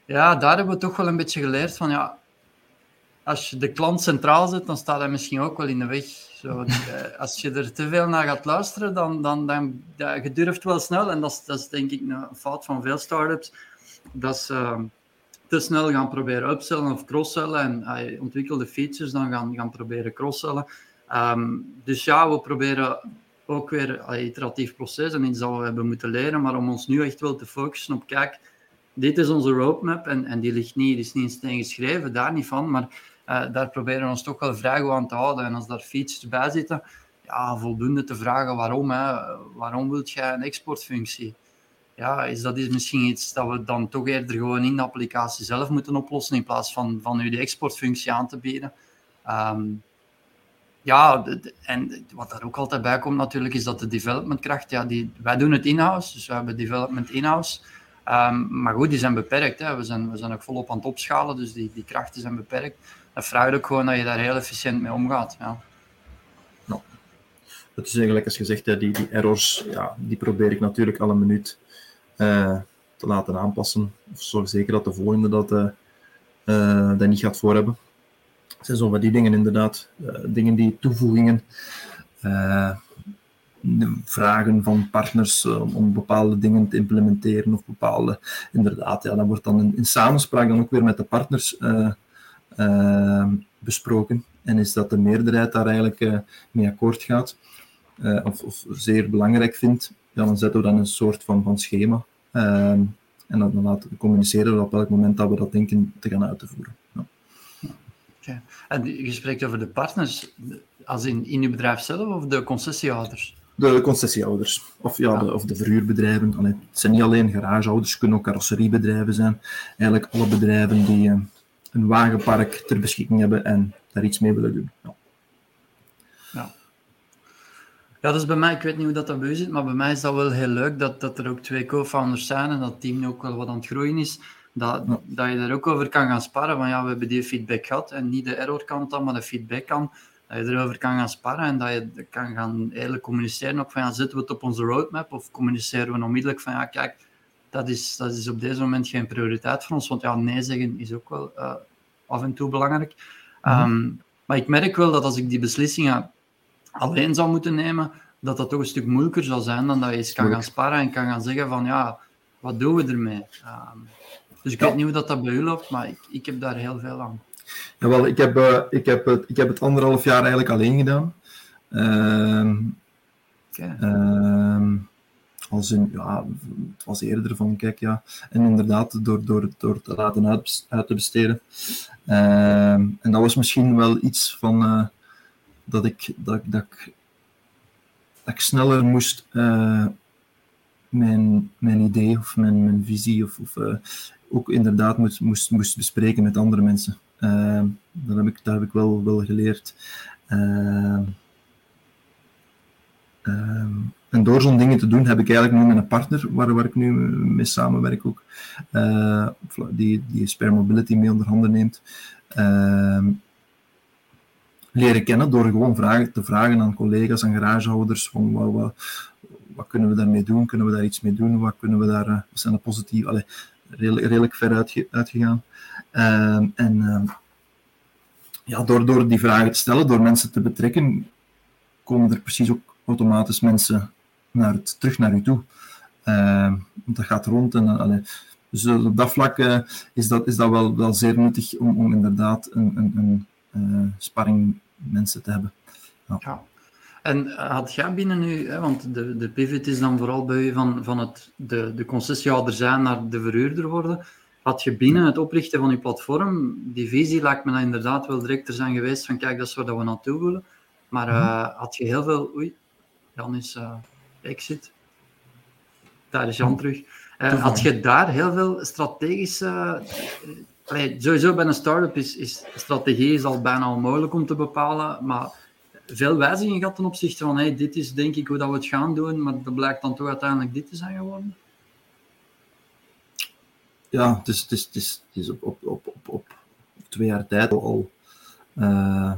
Ja, daar hebben we toch wel een beetje geleerd van, ja, als je de klant centraal zet, dan staat hij misschien ook wel in de weg. Zo, eh, als je er te veel naar gaat luisteren, dan, dan, dan ja, je durft wel snel, en dat is, dat is denk ik een fout van veel startups, dat ze uh, te snel gaan proberen upsellen of cross-sellen en uh, ontwikkelde features dan gaan, gaan proberen cross-sellen. Um, dus ja, we proberen ook weer een iteratief proces en iets dat we hebben moeten leren, maar om ons nu echt wel te focussen op, kijk, dit is onze roadmap en, en die ligt niet, die is niet in steen geschreven, daar niet van, maar uh, daar proberen we ons toch wel vrij goed aan te houden. En als daar features bij zitten, ja, voldoende te vragen waarom. Hè. Waarom wilt jij een exportfunctie? Ja, is dat is misschien iets dat we dan toch eerder gewoon in de applicatie zelf moeten oplossen, in plaats van, van u de exportfunctie aan te bieden. Um, ja, en wat daar ook altijd bij komt natuurlijk, is dat de developmentkracht, ja, die, wij doen het in-house, dus we hebben development in-house. Um, maar goed, die zijn beperkt. Hè. We, zijn, we zijn ook volop aan het opschalen, dus die, die krachten zijn beperkt dat vraagt ook gewoon dat je daar heel efficiënt mee omgaat. Ja. Nou, het is eigenlijk, als je zegt, die, die errors, ja, die probeer ik natuurlijk alle minuut uh, te laten aanpassen. Of zorg zeker dat de volgende dat, uh, uh, dat niet gaat voor hebben. Het zijn zo die dingen inderdaad, dingen die toevoegingen, vragen van partners om bepaalde dingen te implementeren of bepaalde, inderdaad, ja, dat wordt dan in, in samenspraak dan ook weer met de partners Ehm, besproken. En is dat de meerderheid daar eigenlijk uh, mee akkoord gaat, uh, of, of, zeer belangrijk vindt, ja, dan zetten we dan een soort van, van schema. Ehm, en dan, dan laten we communiceren we op welk moment dat we dat denken te gaan uitvoeren. Ja. Okay. En je spreekt over de partners, als in, in je bedrijf zelf of de concessiehouders? De concessiehouders, of, ja, De, of de verhuurbedrijven. Allee, het zijn niet alleen garagehouders, het kunnen ook carrosseriebedrijven zijn. Eigenlijk alle bedrijven die, uh, een wagenpark ter beschikking hebben en daar iets mee willen doen. Ja. Ja. Ja, dus bij mij, ik weet niet hoe dat, dat bij u zit, maar bij mij is dat wel heel leuk dat, dat er ook twee co-founders zijn en dat het team ook wel wat aan het groeien is. Dat, dat je daar ook over kan gaan sparren. Van ja, we hebben die feedback gehad en niet de error kant dan, maar de feedback kan. Dat je erover kan gaan sparren en dat je kan gaan eigenlijk communiceren. Ook van ja, zetten we het op onze roadmap of communiceren we onmiddellijk van ja, kijk, dat is, dat is op deze moment geen prioriteit voor ons. Want ja, nee zeggen is ook wel uh, af en toe belangrijk. Mm -hmm. um, Maar ik merk wel dat als ik die beslissingen alleen zou moeten nemen, dat dat toch een stuk moeilijker zou zijn dan dat je eens kan gaan sparen en kan gaan zeggen van ja, wat doen we ermee? Um, dus ik weet niet hoe dat, dat bij u loopt, maar ik, ik heb daar heel veel aan. Jawel, ik heb, uh, ik, heb het, ik heb het anderhalf jaar eigenlijk alleen gedaan. Uh, okay. Als in, ja, het was eerder van, kijk, ja. En inderdaad, door, door, door te laten uit, te besteden. Ehm, en dat was misschien wel iets van, uh, dat, ik, dat, dat, ik, dat ik sneller moest uh, mijn, mijn idee of mijn, mijn visie of, of uh, ook inderdaad moest, moest, moest bespreken met andere mensen. Uh, dat, heb ik, dat heb ik wel, wel geleerd. Uh, en door zo'n dingen te doen heb ik eigenlijk nu met een partner waar, waar ik nu mee samenwerk ook, uh, die, die Spare Mobility mee onder handen neemt, leren kennen door gewoon vragen, te vragen aan collega's en garagehouders van wat, wat, kunnen we daarmee doen, kunnen we daar iets mee doen, wat kunnen we daar, wat zijn de positieve, redelijk, ver uitge, uitgegaan. Um, en um, ja, door, door die vragen te stellen, door mensen te betrekken, komen er precies ook automatisch mensen naar het, terug naar u toe. Uh, want dat gaat rond. En, allee, dus op dat vlak uh, is, dat, is dat wel, wel zeer nuttig om, om inderdaad een, een, een sparring mensen te hebben. Ja. ja. En had jij binnen u, hè, want de, de pivot is dan vooral bij u van, van het, de, de concessiehouder zijn naar de verhuurder worden. Had je binnen het oprichten van je platform, die visie lijkt me dan inderdaad wel direct er zijn geweest van kijk, dat is waar we naartoe willen. Maar uh, had je heel veel... Oei, Jan is uh, exit. Daar is Jan terug. Uh, had je daar heel veel strategische... Allee, sowieso bij een start-up is, is strategie is al bijna onmogelijk om te bepalen, maar veel wijzigingen gehad ten opzichte van hey, dit is denk ik hoe dat we het gaan doen, maar dat blijkt dan toch uiteindelijk dit te zijn geworden? Ja, het is, het is, het is, het is op, op, op, op, op twee jaar tijd al uh,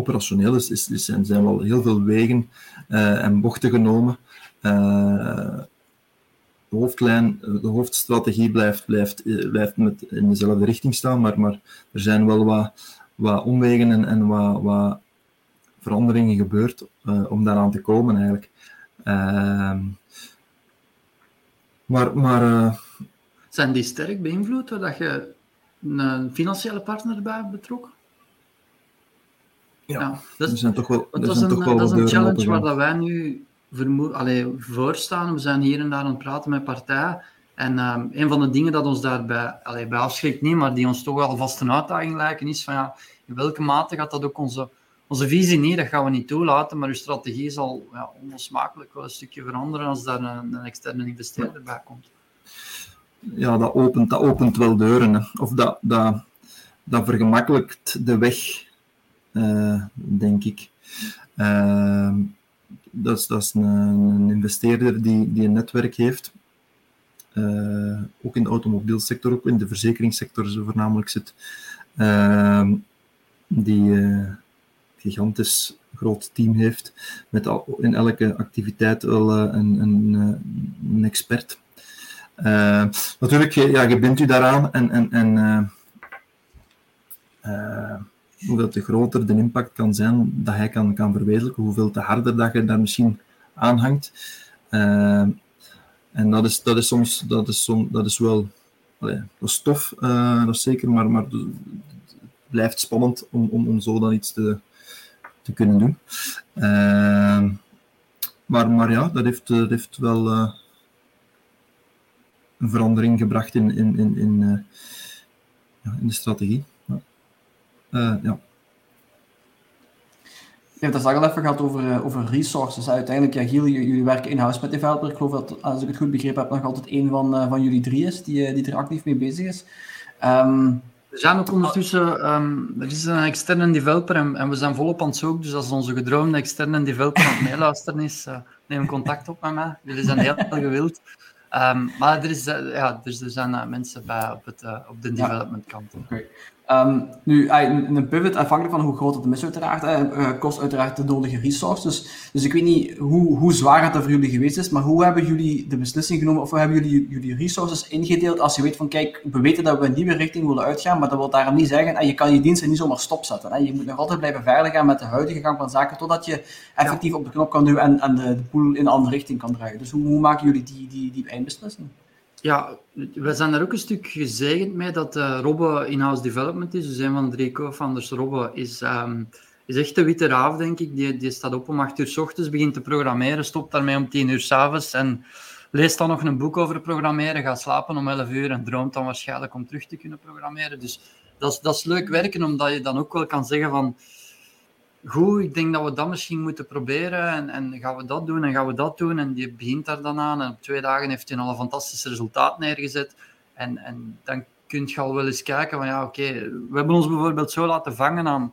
operationeel is, is, zijn, zijn wel heel veel wegen uh, en bochten genomen. Uh, de hoofdlijn, de hoofdstrategie blijft, blijft, blijft met in dezelfde richting staan, maar, maar er zijn wel wat, wat omwegen en, wat, wat veranderingen gebeurd uh, om daaraan te komen eigenlijk. Uh, maar, maar zijn die sterk beïnvloed doordat je een financiële partner erbij betrokken? Ja, ja dat, is, zijn toch wel, dat is een, toch wel dat is een challenge waar dat wij nu vermoed, allee, voor staan. We zijn hier en daar aan het praten met partijen. En um, een van de dingen dat ons daarbij allee, bij afschrikt niet, maar die ons toch wel vast een uitdaging lijken, is van ja, in welke mate gaat dat ook onze, onze visie niet, dat gaan we niet toelaten, maar uw strategie zal ja, onlosmakelijk wel een stukje veranderen als daar een, een externe investeerder bij komt. Ja, dat opent, dat opent wel deuren. Hè. Of dat, dat, dat vergemakkelijkt de weg, denk ik. Uh, dat is, dat een, investeerder die, die een netwerk heeft. Uh, ook in de automobielsector, ook in de verzekeringssector zo voornamelijk zit. Uh, die uh, gigantisch groot team heeft, met al, in elke activiteit wel een, een, expert. natuurlijk, ja, je bindt u daaraan en, en, en hoeveel te groter de impact kan zijn dat hij kan, kan verwezenlijken, hoeveel te harder dat je daar misschien aanhangt. Uh, en dat is, dat is soms, dat is, som, dat is wel, allee, dat is tof, uh, dat is zeker, maar, maar het blijft spannend om, om, om zo dan iets te, te kunnen doen. Uh, maar, maar ja, dat heeft, dat heeft wel een verandering gebracht in, in, in, in, in de strategie. Uh, ja. Je hebt het al even gehad over, uh, over resources. Uiteindelijk, ja, Giel, jullie werken in-house met developer. Ik geloof dat, als ik het goed begrepen heb, nog altijd één van, uh, van jullie drie is die, die er actief mee bezig is. Um, we zijn ook ondertussen, um, er is een externe developer en, en, we zijn volop aan het zoeken. Dus als onze gedroomde externe developer aan het meeluisteren is, neem contact op met mij. Jullie zijn heel gewild. Ehm, maar er, is, ja, dus er zijn mensen bij op, het, op de development kant. Okay. Um, nu, een pivot, afhankelijk van hoe groot het is uiteraard, uh, kost uiteraard de nodige resources. Dus ik weet niet hoe, hoe zwaar het voor jullie geweest is, maar hoe hebben jullie de beslissing genomen, of hoe hebben jullie jullie resources ingedeeld als je weet van, kijk, we weten dat we een nieuwe richting willen uitgaan, maar dat wil daarom niet zeggen, en je kan je diensten niet zomaar stopzetten. Hè. Je moet nog altijd blijven verder gaan met de huidige gang van zaken, totdat je effectief op de knop kan duwen en, en de, de pool in een andere richting kan draaien. Dus hoe, hoe maken jullie die, die, die eindbeslissing? Ja, we zijn er ook een stuk gezegend mee dat uh, Robbe in-house development is. Dus een van de drie co-founders, Robbe, is, um, is echt de witte raaf, denk ik. Die, die staat op om acht uur s ochtends, begint te programmeren, stopt daarmee om tien uur s avonds en leest dan nog een boek over programmeren, gaat slapen om elf uur en droomt dan waarschijnlijk om terug te kunnen programmeren. Dus dat dat is leuk werken, omdat je dan ook wel kan zeggen van goed, ik denk dat we dat misschien moeten proberen. En, en gaan we dat doen en gaan we dat doen. En die begint daar dan aan. En op twee dagen heeft hij al een fantastisch resultaat neergezet. En, en dan kun je al wel eens kijken van ja, oké, we hebben ons bijvoorbeeld zo laten vangen aan.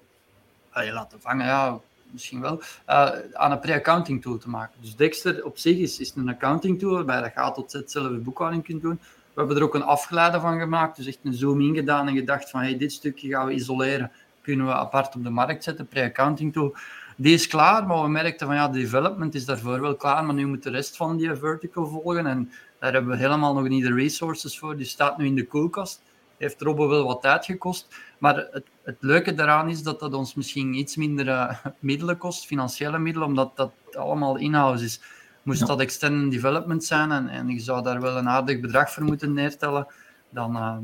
je laten vangen, ja, misschien wel. Uh, aan een pre-accounting tool te maken. Dus Dexter op zich is, is een accounting tool waarbij je gaat tot Z zelf je boekhouding kunt doen. We hebben er ook een afgeleide van gemaakt. Dus echt een zoom-in gedaan en gedacht van hey, dit stukje gaan we isoleren kunnen we apart op de markt zetten, pre-accounting tool. Die is klaar, maar we merkten van ja, de development is daarvoor wel klaar, maar nu moet de rest van die vertical volgen en daar hebben we helemaal nog niet de resources voor. Die staat nu in de koelkast. Heeft Robbo wel wat tijd gekost, maar het, het leuke daaraan is dat dat ons misschien iets minder uh, middelen kost, financiële middelen, omdat dat allemaal in-house is. Moest dat extended development zijn en, en je zou daar wel een aardig bedrag voor moeten neertellen, dan, uh,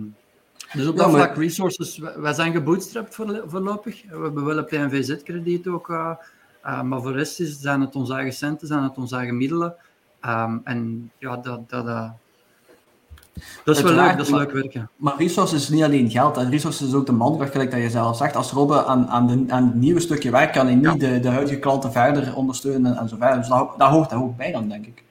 dus op dat vlak resources, wij zijn gebootstrapped voorlopig. We hebben wel een PNVZ-krediet ook, uh, uh, maar voor de rest is, zijn het onze eigen centen, zijn het onze eigen middelen. Um, en ja, dat, dat, uh, dat is wel leuk, dat is leuk werken. Maar resources is niet alleen geld, en resources is ook de mankracht, gelijk dat je zelf zegt. Als Robbe aan, aan, de, aan het nieuwe stukje werk kan hij niet de, de huidige klanten verder ondersteunen en zo verder. Dus dat, dat hoort daar ook bij dan, denk ik.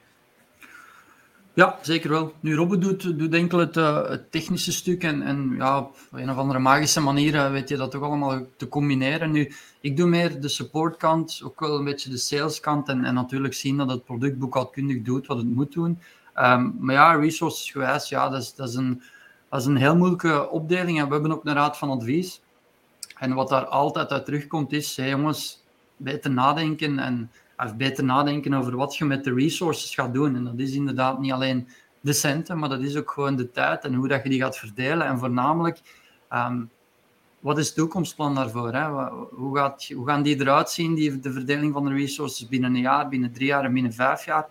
Ja, zeker wel. Nu, Robbe doet, doet enkel het, uh, het, technische stuk en, en ja, op een of andere magische manier uh, weet je dat toch allemaal te combineren. Nu, ik doe meer de supportkant, ook wel een beetje de saleskant en, en natuurlijk zien dat het product boekhoudkundig doet wat het moet doen. Um, maar ja, resources gewijs, ja, dat is, dat, is een, dat is een heel moeilijke opdeling en we hebben ook een raad van advies. En wat daar altijd uit terugkomt is, hey jongens, beter nadenken en of beter nadenken over wat je met de resources gaat doen. En dat is inderdaad niet alleen de centen, maar dat is ook gewoon de tijd en hoe dat je die gaat verdelen. En voornamelijk, um, wat is het toekomstplan daarvoor? Hè? Hoe, gaat, hoe gaan die eruit zien, die, de verdeling van de resources binnen een jaar, binnen drie jaar en binnen vijf jaar?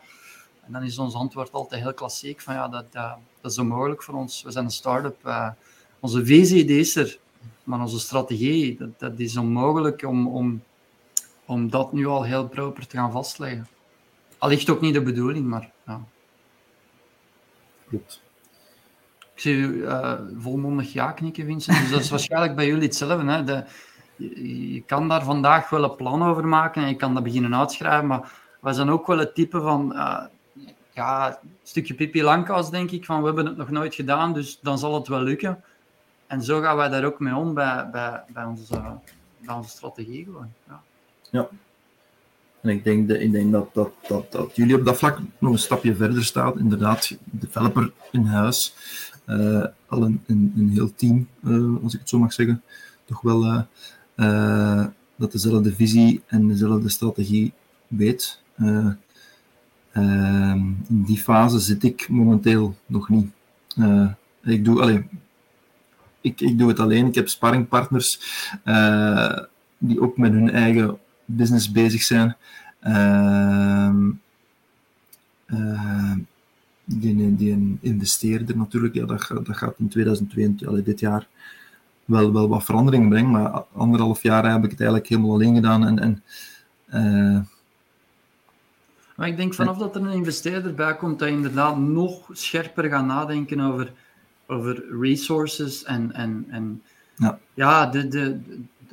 En dan is ons antwoord altijd heel klassiek van ja, dat, dat, is onmogelijk voor ons. We zijn een start-up. Uh, onze visie is er, maar onze strategie, dat, dat is onmogelijk om, om om dat nu al heel proper te gaan vastleggen. Allicht ook niet de bedoeling, maar ja. Klopt. Ik zie u uh, volmondig ja knikken, Vincent. Dus dat is waarschijnlijk bij jullie hetzelfde. Hè? De, je, je, kan daar vandaag wel een plan over maken en je kan dat beginnen uitschrijven, maar wij zijn ook wel het type van... Uh, ja, een stukje pipi langkous, denk ik, van we hebben het nog nooit gedaan, dus dan zal het wel lukken. En zo gaan wij daar ook mee om bij, bij, bij, onze, bij onze strategie gewoon. Ja. Ja. En ik denk, de, ik denk dat, dat, dat, dat jullie op dat vlak nog een stapje verder staan. Inderdaad, developer in huis. Uh, al een, een, heel team, uh, als ik het zo mag zeggen. Toch wel uh, dat dezelfde visie en dezelfde strategie weet. in die fase zit ik momenteel nog niet. ik, doe, allez, ik, ik doe het alleen. Ik heb sparringpartners die ook met hun eigen business bezig zijn. Uh, uh, die, die een investeerder natuurlijk, ja, dat, dat gaat in 2022, allee, dit jaar, wel, wel wat verandering brengen. Maar anderhalf jaar heb ik het eigenlijk helemaal alleen gedaan. En, en, uh, maar ik denk vanaf dat er een investeerder bij komt, dat je inderdaad nog scherper gaat nadenken over, over resources en, en, en ja, ja de, de,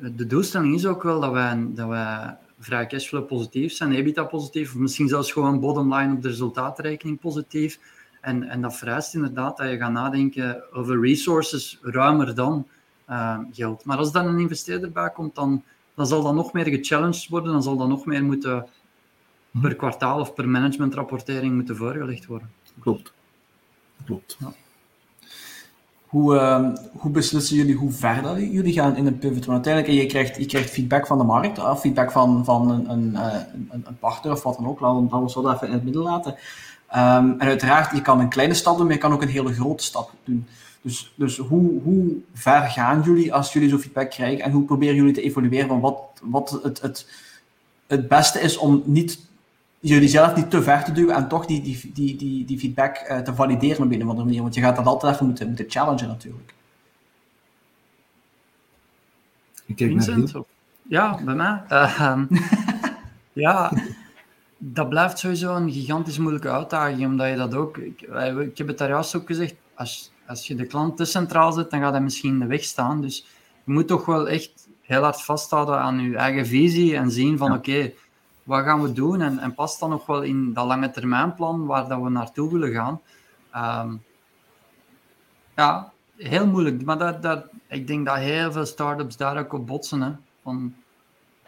de doelstelling is ook wel dat wij, dat wij vrij cashflow positief zijn, EBITDA positief, of misschien zelfs gewoon bottom line op de resultaatrekening positief. En, en dat vereist inderdaad dat je gaat nadenken over resources ruimer dan uh, geld. Maar als dan een investeerder bij komt, dan, dan zal dat nog meer gechallenged worden, dan zal dat nog meer moeten per kwartaal of per managementrapportering moeten voorgelegd worden. Klopt. klopt. Ja. Hoe, uh, hoe beslissen jullie hoe ver jullie gaan in een pivot? Want uiteindelijk, je krijgt, je krijgt feedback van de markt, of feedback van, van een, een, een, een partner of wat dan ook. Laten we dat even in het midden laten. Um, en uiteraard, je kan een kleine stap doen, maar je kan ook een hele grote stap doen. Dus, dus hoe, hoe ver gaan jullie als jullie zo feedback krijgen en hoe proberen jullie te evalueren van wat, wat het, het, het beste is om niet, jullie zelf niet te ver te duwen en toch die, die, die, die, die feedback uh, te valideren op een of andere manier? Want je gaat dat altijd even moeten, moeten challengen natuurlijk. Ik kijk Vincent, naar Ja, bij mij. Uh, ja, dat blijft sowieso een gigantisch moeilijke uitdaging, omdat je dat ook... Ik, ik heb het daar juist ook gezegd, als, als je de klant te centraal zet, dan gaat hij misschien in de weg staan. Dus je moet toch wel echt heel hard vasthouden aan je eigen visie en zien van oké, wat gaan we doen? En, en past dan nog wel in dat lange termijnplan waar dat we naartoe willen gaan. Um, ja, heel moeilijk. Maar dat, dat, ik denk dat heel veel start-ups daar ook op botsen. Hè. Van,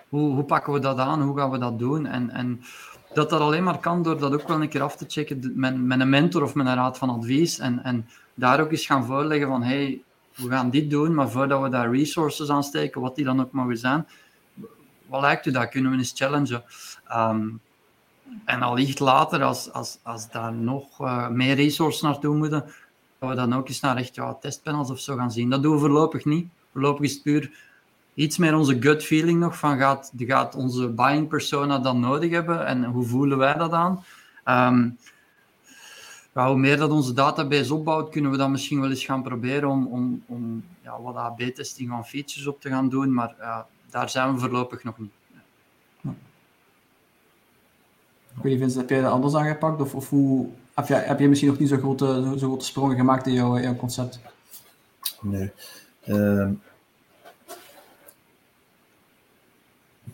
hoe, hoe pakken we dat aan? Hoe gaan we dat doen? En, en dat dat alleen maar kan door dat ook wel een keer af te checken met, met een mentor of met een raad van advies. En, en daar ook eens gaan voorleggen van, hey, we gaan dit doen, maar voordat we daar resources aan steken, wat die dan ook mogen zijn, wat lijkt u dat? Kunnen we eens challengen? Um, en allicht later, als, als, als daar nog uh, meer resources naartoe moeten, dat we dan ook eens naar echt ja, testpanels of zo gaan zien. Dat doen we voorlopig niet. Voorlopig is het puur iets meer onze gut feeling nog van gaat, gaat onze buying persona dan nodig hebben en hoe voelen wij dat aan? Ja, hoe meer dat onze database opbouwt, kunnen we dan misschien wel eens gaan proberen om, om, om ja, wat AB-testing van features op te gaan doen, maar daar zijn we voorlopig nog niet. Ja. Ik weet niet, Vincent, heb jij dat anders aangepakt? Of, of hoe, heb, jij, heb jij misschien nog niet zo grote, zo, grote sprongen gemaakt in jouw, concept? Nee. Uh,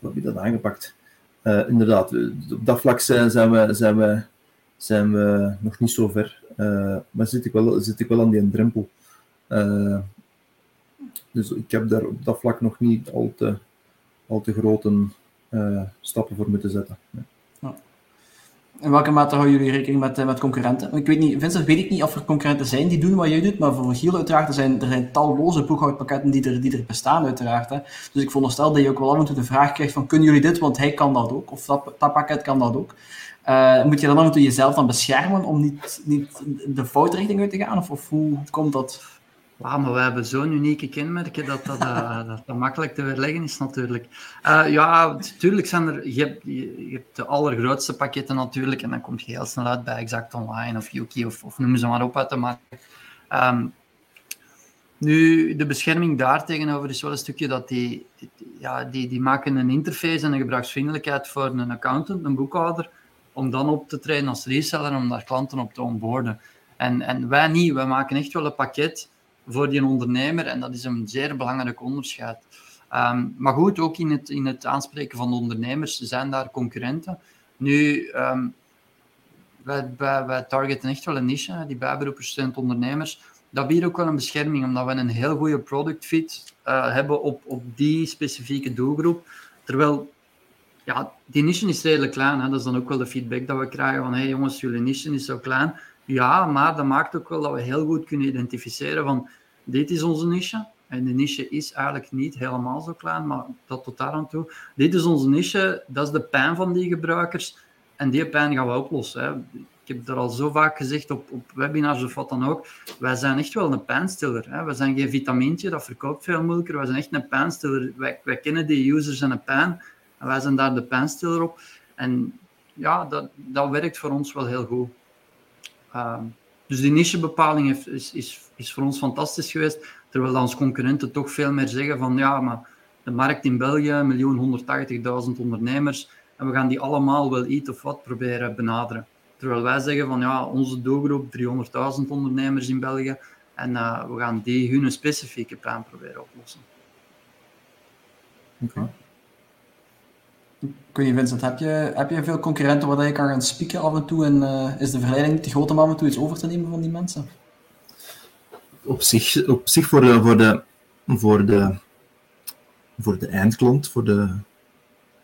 hoe heb je dat aangepakt? Uh, inderdaad, op dat vlak zijn, zijn, we, zijn we zijn we nog niet zo ver. Uh, maar zit ik, wel, zit ik wel aan die drempel. Uh, dus ik heb daar op dat vlak nog niet al te, al te grote stappen voor moeten zetten. Ja. In welke mate houden jullie rekening met, met concurrenten? Ik weet niet, Vincent, weet ik niet of er concurrenten zijn die doen wat jij doet, maar voor Giel uiteraard, er zijn, er zijn talloze boekhoudpakketten die er, die er bestaan uiteraard. Hè. Dus ik veronderstel dat je ook wel af en toe de vraag krijgt van, kunnen jullie dit, want hij kan dat ook, of dat, dat pakket kan dat ook. Uh, moet je dan af en toe jezelf dan beschermen om niet, niet de foute richting uit te gaan? Of, of hoe komt dat? Ja, maar we hebben zo'n unieke kenmerken dat dat, uh, dat dat, makkelijk te weerleggen is natuurlijk. Uh, ja, natuurlijk zijn er... Je hebt, je, hebt, de allergrootste pakketten natuurlijk en dan kom je heel snel uit bij Exact Online of Yuki of, of noem ze maar op uit de markt. Um, nu, de bescherming daar tegenover is wel een stukje dat die, ja, die, die maken een interface en een gebruiksvriendelijkheid voor een accountant, een boekhouder, om dan op te treden als reseller om daar klanten op te onboorden. En, en wij niet, wij maken echt wel een pakket voor die ondernemer en dat is een zeer belangrijk onderscheid. Um, maar goed, ook in het, in het aanspreken van de ondernemers zijn daar concurrenten. Nu, um, wij, wij, targeten echt wel een niche, die bijberoepers, ondernemers. Dat biedt ook wel een bescherming, omdat we een heel goede product fit uh, hebben op, op die specifieke doelgroep. Terwijl ja, die niche is redelijk klein. Hè. Dat is dan ook wel de feedback dat we krijgen van hey jongens, jullie niche is zo klein. Ja, maar dat maakt ook wel dat we heel goed kunnen identificeren van dit is onze niche. En de niche is eigenlijk niet helemaal zo klein, maar dat tot daar aan toe. Dit is onze niche, dat is de pijn van die gebruikers. En die pijn gaan we oplossen. Ik heb dat al zo vaak gezegd op, op webinars of wat dan ook. Wij zijn echt wel een pijnstiller. Hè. Wij zijn geen vitamintje, dat verkoopt veel moeilijker. Wij zijn echt een pijnstiller. Wij, wij kennen die users en een pijn. En wij zijn daar de pijnstiller op. En ja, dat, dat werkt voor ons wel heel goed. Uh, dus die nichebepaling heeft, is, is, is voor ons fantastisch geweest. Terwijl onze concurrenten toch veel meer zeggen van ja, maar de markt in België, 1.180.000 ondernemers. En we gaan die allemaal wel iets of wat proberen benaderen. Terwijl wij zeggen van ja, onze doelgroep 300.000 ondernemers in België. En uh, we gaan die hun specifieke pijn proberen oplossen. Oké. Weet niet, Vincent, heb je, heb je veel concurrenten waar je kan gaan spieken af en toe? En uh, is de verleiding niet te groot om af en toe iets over te nemen van die mensen? Op zich, op zich voor, de, voor, de, voor, de, voor de eindklant, voor de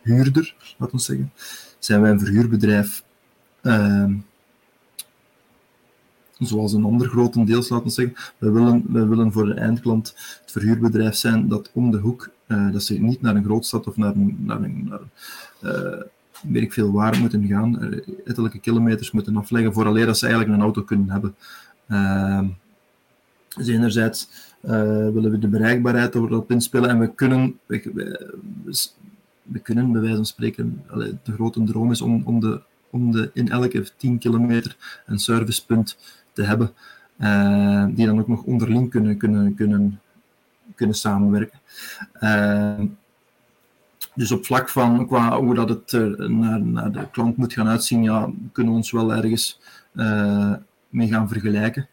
huurder, laten we zeggen, zijn wij een verhuurbedrijf. Uh, zoals een ander grotendeels, laten we zeggen. We willen, we willen voor de eindklant het verhuurbedrijf zijn dat om de hoek, uh, dat ze niet naar een grootstad of naar een, naar een, naar uh, ik veel waar moeten gaan, uh, ettelijke kilometers moeten afleggen, vooraleer dat ze eigenlijk een auto kunnen hebben. Ehm, dus enerzijds willen we de bereikbaarheid erop inspelen en we kunnen, we, we, we kunnen bij wijze van spreken, de grote droom is om, om, de, om de, in elke 10 kilometer een servicepunt te hebben, uh, die dan ook nog onderling kunnen, kunnen, kunnen, kunnen samenwerken. Uh, dus op vlak van qua hoe dat het er naar, naar de klant moet gaan uitzien, ja, kunnen we ons wel ergens uh, mee gaan vergelijken.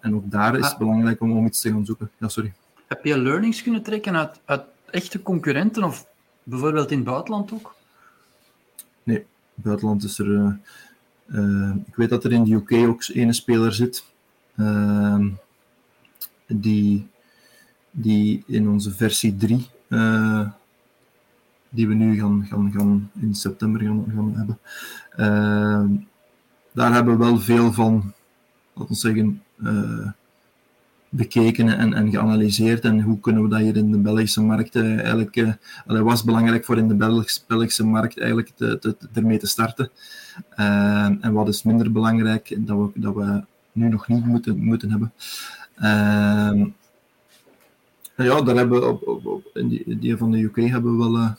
en ook daar is het ah. belangrijk om, om iets te gaan zoeken. Ja, sorry. Heb je learnings kunnen trekken uit, uit echte concurrenten of bijvoorbeeld in het buitenland ook? Nee, in het buitenland is er uh, ik weet dat er in de UK ook een speler zit uh, die, die in onze versie 3, uh, eh, die we nu gaan, gaan, gaan in september gaan, gaan hebben, ehm, daar hebben we wel veel van, laten we zeggen, bekeken en, en geanalyseerd. En hoe kunnen we dat hier in de Belgische markt uh, eigenlijk. Uh, was belangrijk voor in de Belgische, markt eigenlijk te, te, ermee te starten. Uh, en wat is minder belangrijk, dat we, dat we nu nog niet moeten, moeten hebben. Ja, daar hebben op, op, in die, die, van de UK hebben we wel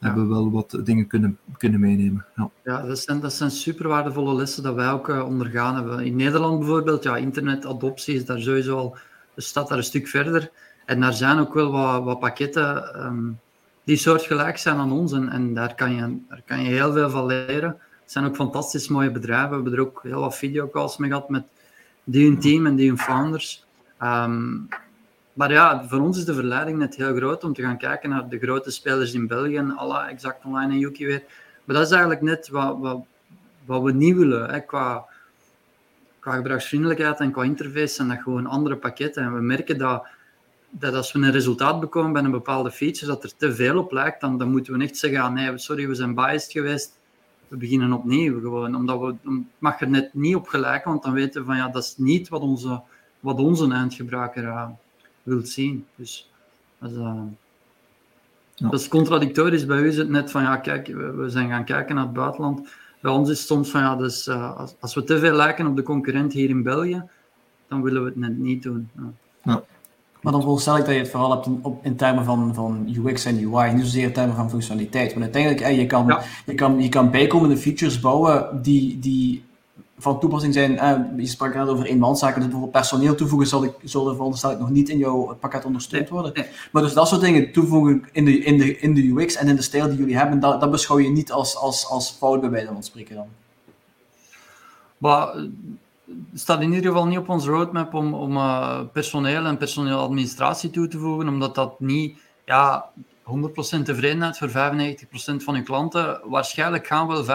hebben we wel wat dingen kunnen, kunnen meenemen. Ja, ja dat, zijn, dat zijn super waardevolle lessen dat wij ook uh, ondergaan hebben. In Nederland bijvoorbeeld, ja, internetadoptie is daar sowieso al, staat daar een stuk verder. En daar zijn ook wel wat, wat pakketten um, die soortgelijk zijn aan ons. En, en daar, kan je, daar kan je heel veel van leren. Het zijn ook fantastisch mooie bedrijven. We hebben er ook heel wat videocalls mee gehad met die hun team en die hun founders. Um, maar ja, voor ons is de verleiding net heel groot om te gaan kijken naar de grote spelers in België, alle Exact Online en Yuki weer. Maar dat is eigenlijk net wat, wat, wat we niet willen. Hè, qua, qua gebruiksvriendelijkheid en qua interface zijn dat gewoon andere pakketten. En we merken dat, dat als we een resultaat bekomen bij een bepaalde feature, dat er te veel op lijkt, dan, moeten we echt zeggen, ah, nee, sorry, we zijn biased geweest. We beginnen opnieuw. Gewoon, omdat we, mag er net niet op gelijken, want dan weten we van ja, dat is niet wat onze, wat onze eindgebruiker uh, wilt zien. Dus dat is, uh, ja. dat is contradictorisch. Bij u is het net van, ja, kijk, we, zijn gaan kijken naar het buitenland. Bij ons is het soms van, ja, dus, uh, als, als, we te veel lijken op de concurrent hier in België, dan willen we het net niet doen. Ja. ja. Maar dan veronderstel ik dat je het vooral hebt in, op, in termen van, van UX en UI, niet zozeer in termen van functionaliteit. Want uiteindelijk, eh, je, kan, ja. je, kan, je kan bijkomende features bouwen die, die van toepassing zijn. Eh, je sprak net over eenmanszaken, dus bijvoorbeeld personeel toevoegen zal ik, zullen veronderstel ik nog niet in jouw pakket ondersteund worden. Maar dus dat soort dingen toevoegen in de, in, de, in de UX en in de stijl die jullie hebben, dat, dat beschouw je niet als, als, als fout bij wijze van spreken dan? Maar het staat in ieder geval niet op onze roadmap om, om uh, personeel en personeeladministratie toe te voegen, omdat dat niet... Ja, 100% tevredenheid voor 95% van uw klanten. Waarschijnlijk gaan wel 5%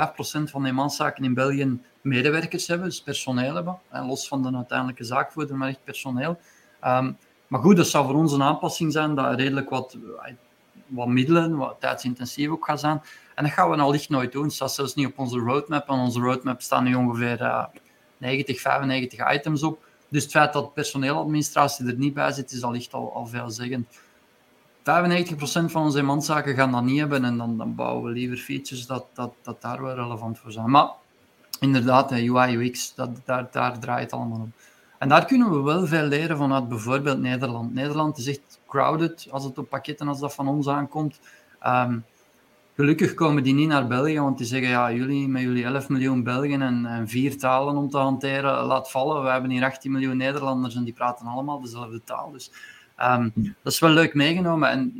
van de eenmanszaken in België medewerkers hebben, dus personeel hebben. En los van de uiteindelijke zaakvoerder, maar echt personeel. Um, maar goed, dat zou voor ons een aanpassing zijn dat redelijk wat, wat middelen, wat tijdsintensief ook gaat zijn. En dat gaan we nou licht nooit doen. Dat staat zelfs niet op onze roadmap. En onze roadmap staan nu ongeveer uh, 90, 95 items op. Dus het feit dat personeeladministratie er niet bij zit, is al licht al, al veelzeggend. 95% van onze manszaken gaan dat niet hebben en dan, dan bouwen we liever features dat, dat, dat daar wel relevant voor zijn. Maar inderdaad, UI, UX, dat, daar, daar draait het allemaal om. En daar kunnen we wel veel leren vanuit bijvoorbeeld Nederland. Nederland is echt crowded als het op pakketten als dat van ons aankomt. Um, gelukkig komen die niet naar België, want die zeggen, ja, jullie met jullie 11 miljoen Belgen en, en vier talen om te hanteren, laat vallen. We hebben hier 18 miljoen Nederlanders en die praten allemaal dezelfde taal. Dus um, dat is wel leuk meegenomen. En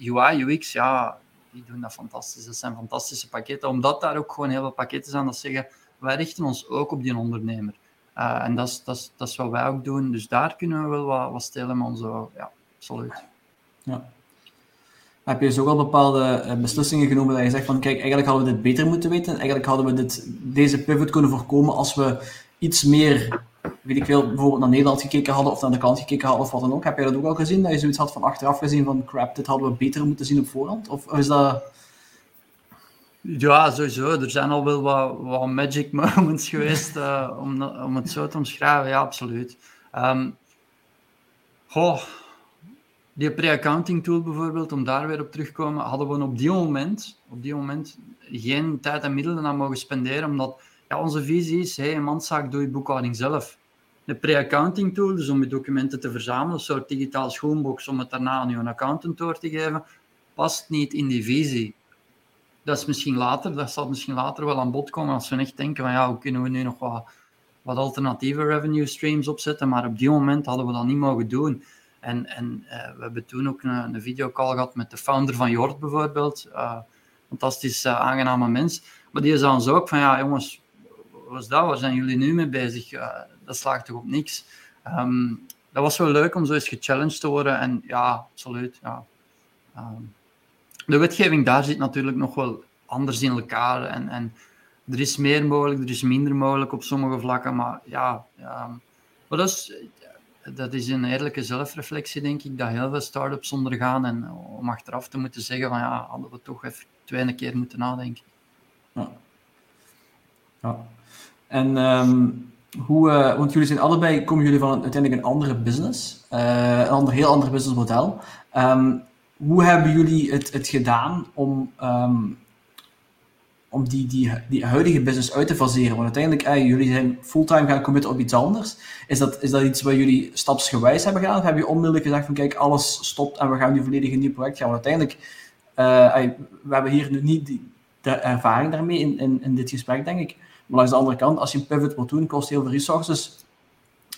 UI, UX, ja, die doen dat fantastisch. Dat zijn fantastische pakketten, omdat daar ook gewoon heel veel pakketten zijn dat zeggen wij richten ons ook op die ondernemer. Uh, en dat is, dat, is, dat is wat wij ook doen. Dus daar kunnen we wel wat, wat stelen met onze... Ja, absoluut. Ja. Heb je dus ook al bepaalde eh, beslissingen genomen dat je zegt van kijk, eigenlijk hadden we dit beter moeten weten. Eigenlijk hadden we dit, deze pivot kunnen voorkomen als we iets meer, weet ik veel, bijvoorbeeld naar Nederland gekeken hadden of naar de kant gekeken hadden of wat dan ook. Heb je dat ook al gezien? Dat je zoiets had van achteraf gezien van crap, dit hadden we beter moeten zien op voorhand? Of is dat... Ja, sowieso. Er zijn al wel wat, magic moments geweest, uh, om, om het zo te omschrijven. Ja, absoluut. Um, die pre-accounting tool bijvoorbeeld, om daar weer op terug te komen, hadden we op die moment, op die moment geen tijd en middelen aan mogen spenderen, omdat ja, onze visie is, hey, een manszaak doe je boekhouding zelf. De pre-accounting tool, dus om je documenten te verzamelen, een soort digitaal schoenbox om het daarna aan je accountant door te geven, past niet in die visie. Dat is misschien later, dat zal misschien later wel aan bod komen als we echt denken van ja, hoe kunnen we nu nog wat, wat alternatieve revenue streams opzetten, maar op die moment hadden we dat niet mogen doen. En, en uh, we hebben toen ook een, een videocall gehad met de founder van Jord bijvoorbeeld. Uh, fantastisch uh, aangename mens. Maar die zei ons ook van, ja jongens, wat is dat? Waar zijn jullie nu mee bezig? dat slaagt toch op niks? Um, dat was wel leuk om zo eens gechallenged te worden. En ja, absoluut. Ja. Um, de wetgeving daar zit natuurlijk nog wel anders in elkaar. En, en er is meer mogelijk, er is minder mogelijk op sommige vlakken. Maar ja, ja maar dat is, dat is een eerlijke zelfreflectie, denk ik, dat heel veel start-ups ondergaan. En om achteraf te moeten zeggen van ja, hadden we toch even twee keer moeten nadenken. Ja. ja. En um, hoe, uh, want jullie zijn allebei, komen jullie van uiteindelijk een andere business, uh, een ander, heel ander businessmodel. Um, hoe hebben jullie het, het gedaan om um, om die, die, die huidige business uit te faseren. Want uiteindelijk, eh, jullie zijn fulltime gaan committen op iets anders. Is dat, is dat iets wat jullie stapsgewijs hebben gedaan? Of heb je onmiddellijk gezegd van kijk, alles stopt en we gaan nu volledig een nieuw project gaan? Want uiteindelijk, uh, we hebben hier nu niet die, de ervaring daarmee in, in dit gesprek, denk ik. Maar langs de andere kant, als je een pivot wilt doen, kost heel veel resources.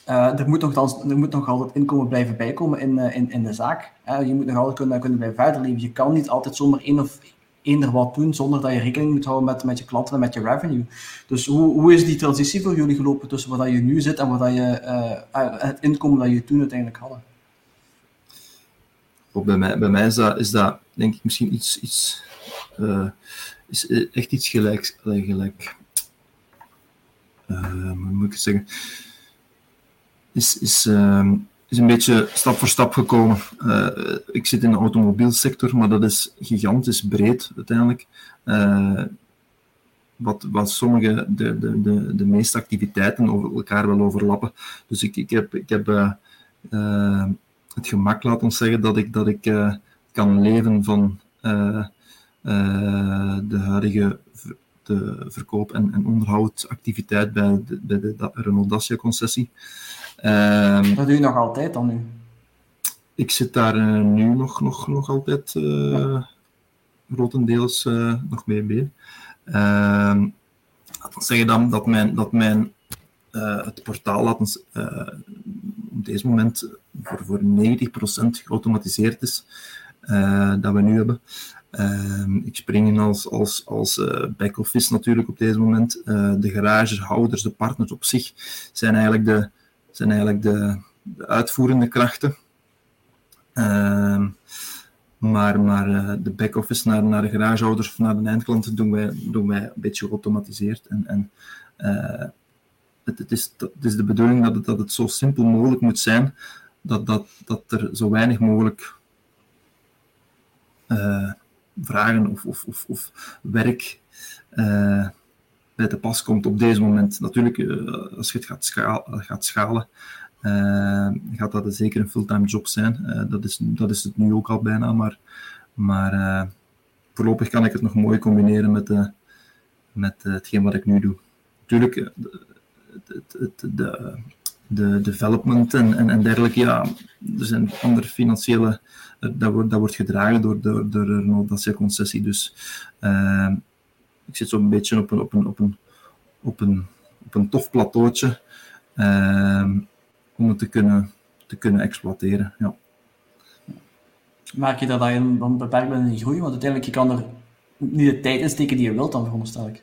Uh, er, moet nog, er moet nog altijd inkomen blijven bijkomen in, uh, in, in de zaak. Uh, je moet nog altijd kunnen, kunnen blijven verder leven. Je kan niet altijd zomaar één of eender wat doen zonder dat je rekening moet houden met, met je klanten en met je revenue. Dus hoe, hoe is die transitie voor jullie gelopen tussen waar je nu zit en wat je, uh, het inkomen dat je toen uiteindelijk hadden? Bij mij, bij mij is, dat, is dat denk ik misschien iets, iets is echt iets gelijk uh, hoe moet ik zeggen? Is, is, uh, is een beetje stap voor stap gekomen. Uh, ik zit in de automobielsector, maar dat is gigantisch breed uiteindelijk. Uh, wat, wat sommige, de, de, de, de meeste activiteiten over elkaar wel overlappen. Dus ik, ik heb, ik heb uh, het gemak, laten we zeggen, dat ik, dat ik kan leven van de huidige de verkoop- en, en onderhoudactiviteit bij de, bij de Renault Dacia-concessie. Um, Wat doe je nog altijd dan nu? Ik zit daar uh, nu nog, nog, nog altijd uh, grotendeels uh, nog mee bij. Dat wil zeggen dan dat mijn, dat mijn het portaal laten, op deze moment voor, voor 90% geautomatiseerd is, dat we nu hebben. Ehm, ik spring in als, als, als back-office natuurlijk op deze moment. de garagehouders, de partners op zich, zijn eigenlijk de, zijn eigenlijk de, de uitvoerende krachten. Uh, maar maar uh, de back-office naar, naar de garagehouders of naar de eindklanten doen wij, doen wij een beetje geautomatiseerd. En, en uh, het, het, is, het is de bedoeling dat het, dat het zo simpel mogelijk moet zijn, dat, dat, dat er zo weinig mogelijk uh, vragen of, of, of, of werk bij te pas komt op deze moment. Natuurlijk, uh, als je het gaat, gaat schalen, uh, gaat dat zeker een fulltime job zijn. Dat, is, dat is het nu ook al bijna, maar, maar voorlopig kan ik het nog mooi combineren met, de, met hetgeen wat ik nu doe. Natuurlijk, het, de, de development en, en, en dergelijke, ja, er zijn andere financiële, dat wordt, dat wordt gedragen door, door, door Renault Dacia concessie, dus ik zit zo'n beetje op een, op een, op een, op een, op een tof plateautje uh, om het te kunnen, te kunnen exploiteren. Ja. Merk je dat je dan beperkt bent in groei? Want uiteindelijk je kan er niet de tijd in steken die je wilt, dan veronderstel ik.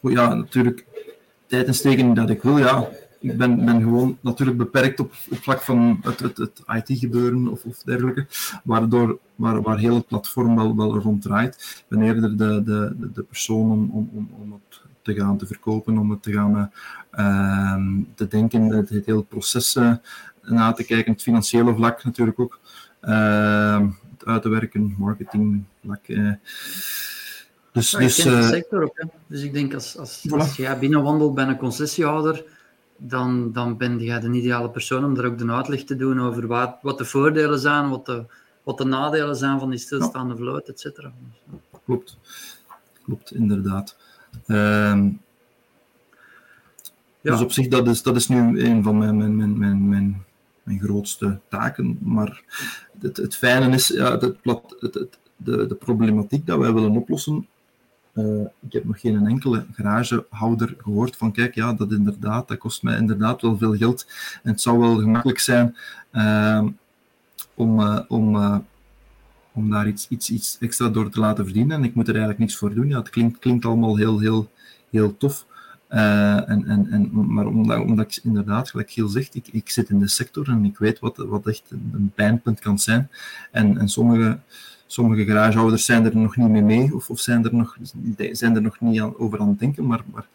Ja, natuurlijk. Tijd insteken dat ik wil, ja ik ben, ben gewoon natuurlijk beperkt op, op vlak van het, het, het IT-gebeuren of, of dergelijke, waardoor, waar, waar heel het platform wel, wel rond draait. Ik ben eerder de, de, de persoon om, om, om het te gaan te verkopen, om het te gaan uh, te denken, het, het hele proces uh, na te kijken, het financiële vlak natuurlijk ook. Uh, uit te werken, marketing, vlak. Eh. Dus, Ja, dus eh, sector ook. Hè. Dus ik denk als, als, Voilà. als jij binnenwandelt bij een concessiehouder, dan, dan ben jij de ideale persoon om daar ook de uitleg te doen over wat, wat de voordelen zijn, wat de, wat de nadelen zijn van die stilstaande vloot, et cetera. Klopt. Klopt, inderdaad. Ehm, Ja. Dus op zich, dat is, dat is nu een van mijn, mijn, mijn, mijn, mijn, mijn grootste taken. Maar het, het fijne is, ja, het, plat, het, het, de, de problematiek dat wij willen oplossen. Eh, ik heb nog geen enkele garagehouder gehoord van, kijk, ja, dat inderdaad, dat kost mij inderdaad wel veel geld. En het zou wel gemakkelijk zijn ehm, om, eh, om, eh, om daar iets, iets, iets extra door te laten verdienen. En ik moet er eigenlijk niks voor doen. Ja, het klinkt, klinkt allemaal heel, heel, heel tof. En, en, en, maar omdat, omdat ik inderdaad, gelijk Giel zegt, ik, ik zit in de sector en ik weet wat, wat echt een, een pijnpunt kan zijn. En, en sommige, sommige garagehouders zijn er nog niet mee mee, of, of zijn, er nog, zijn er nog niet aan, over aan het denken. Maar, maar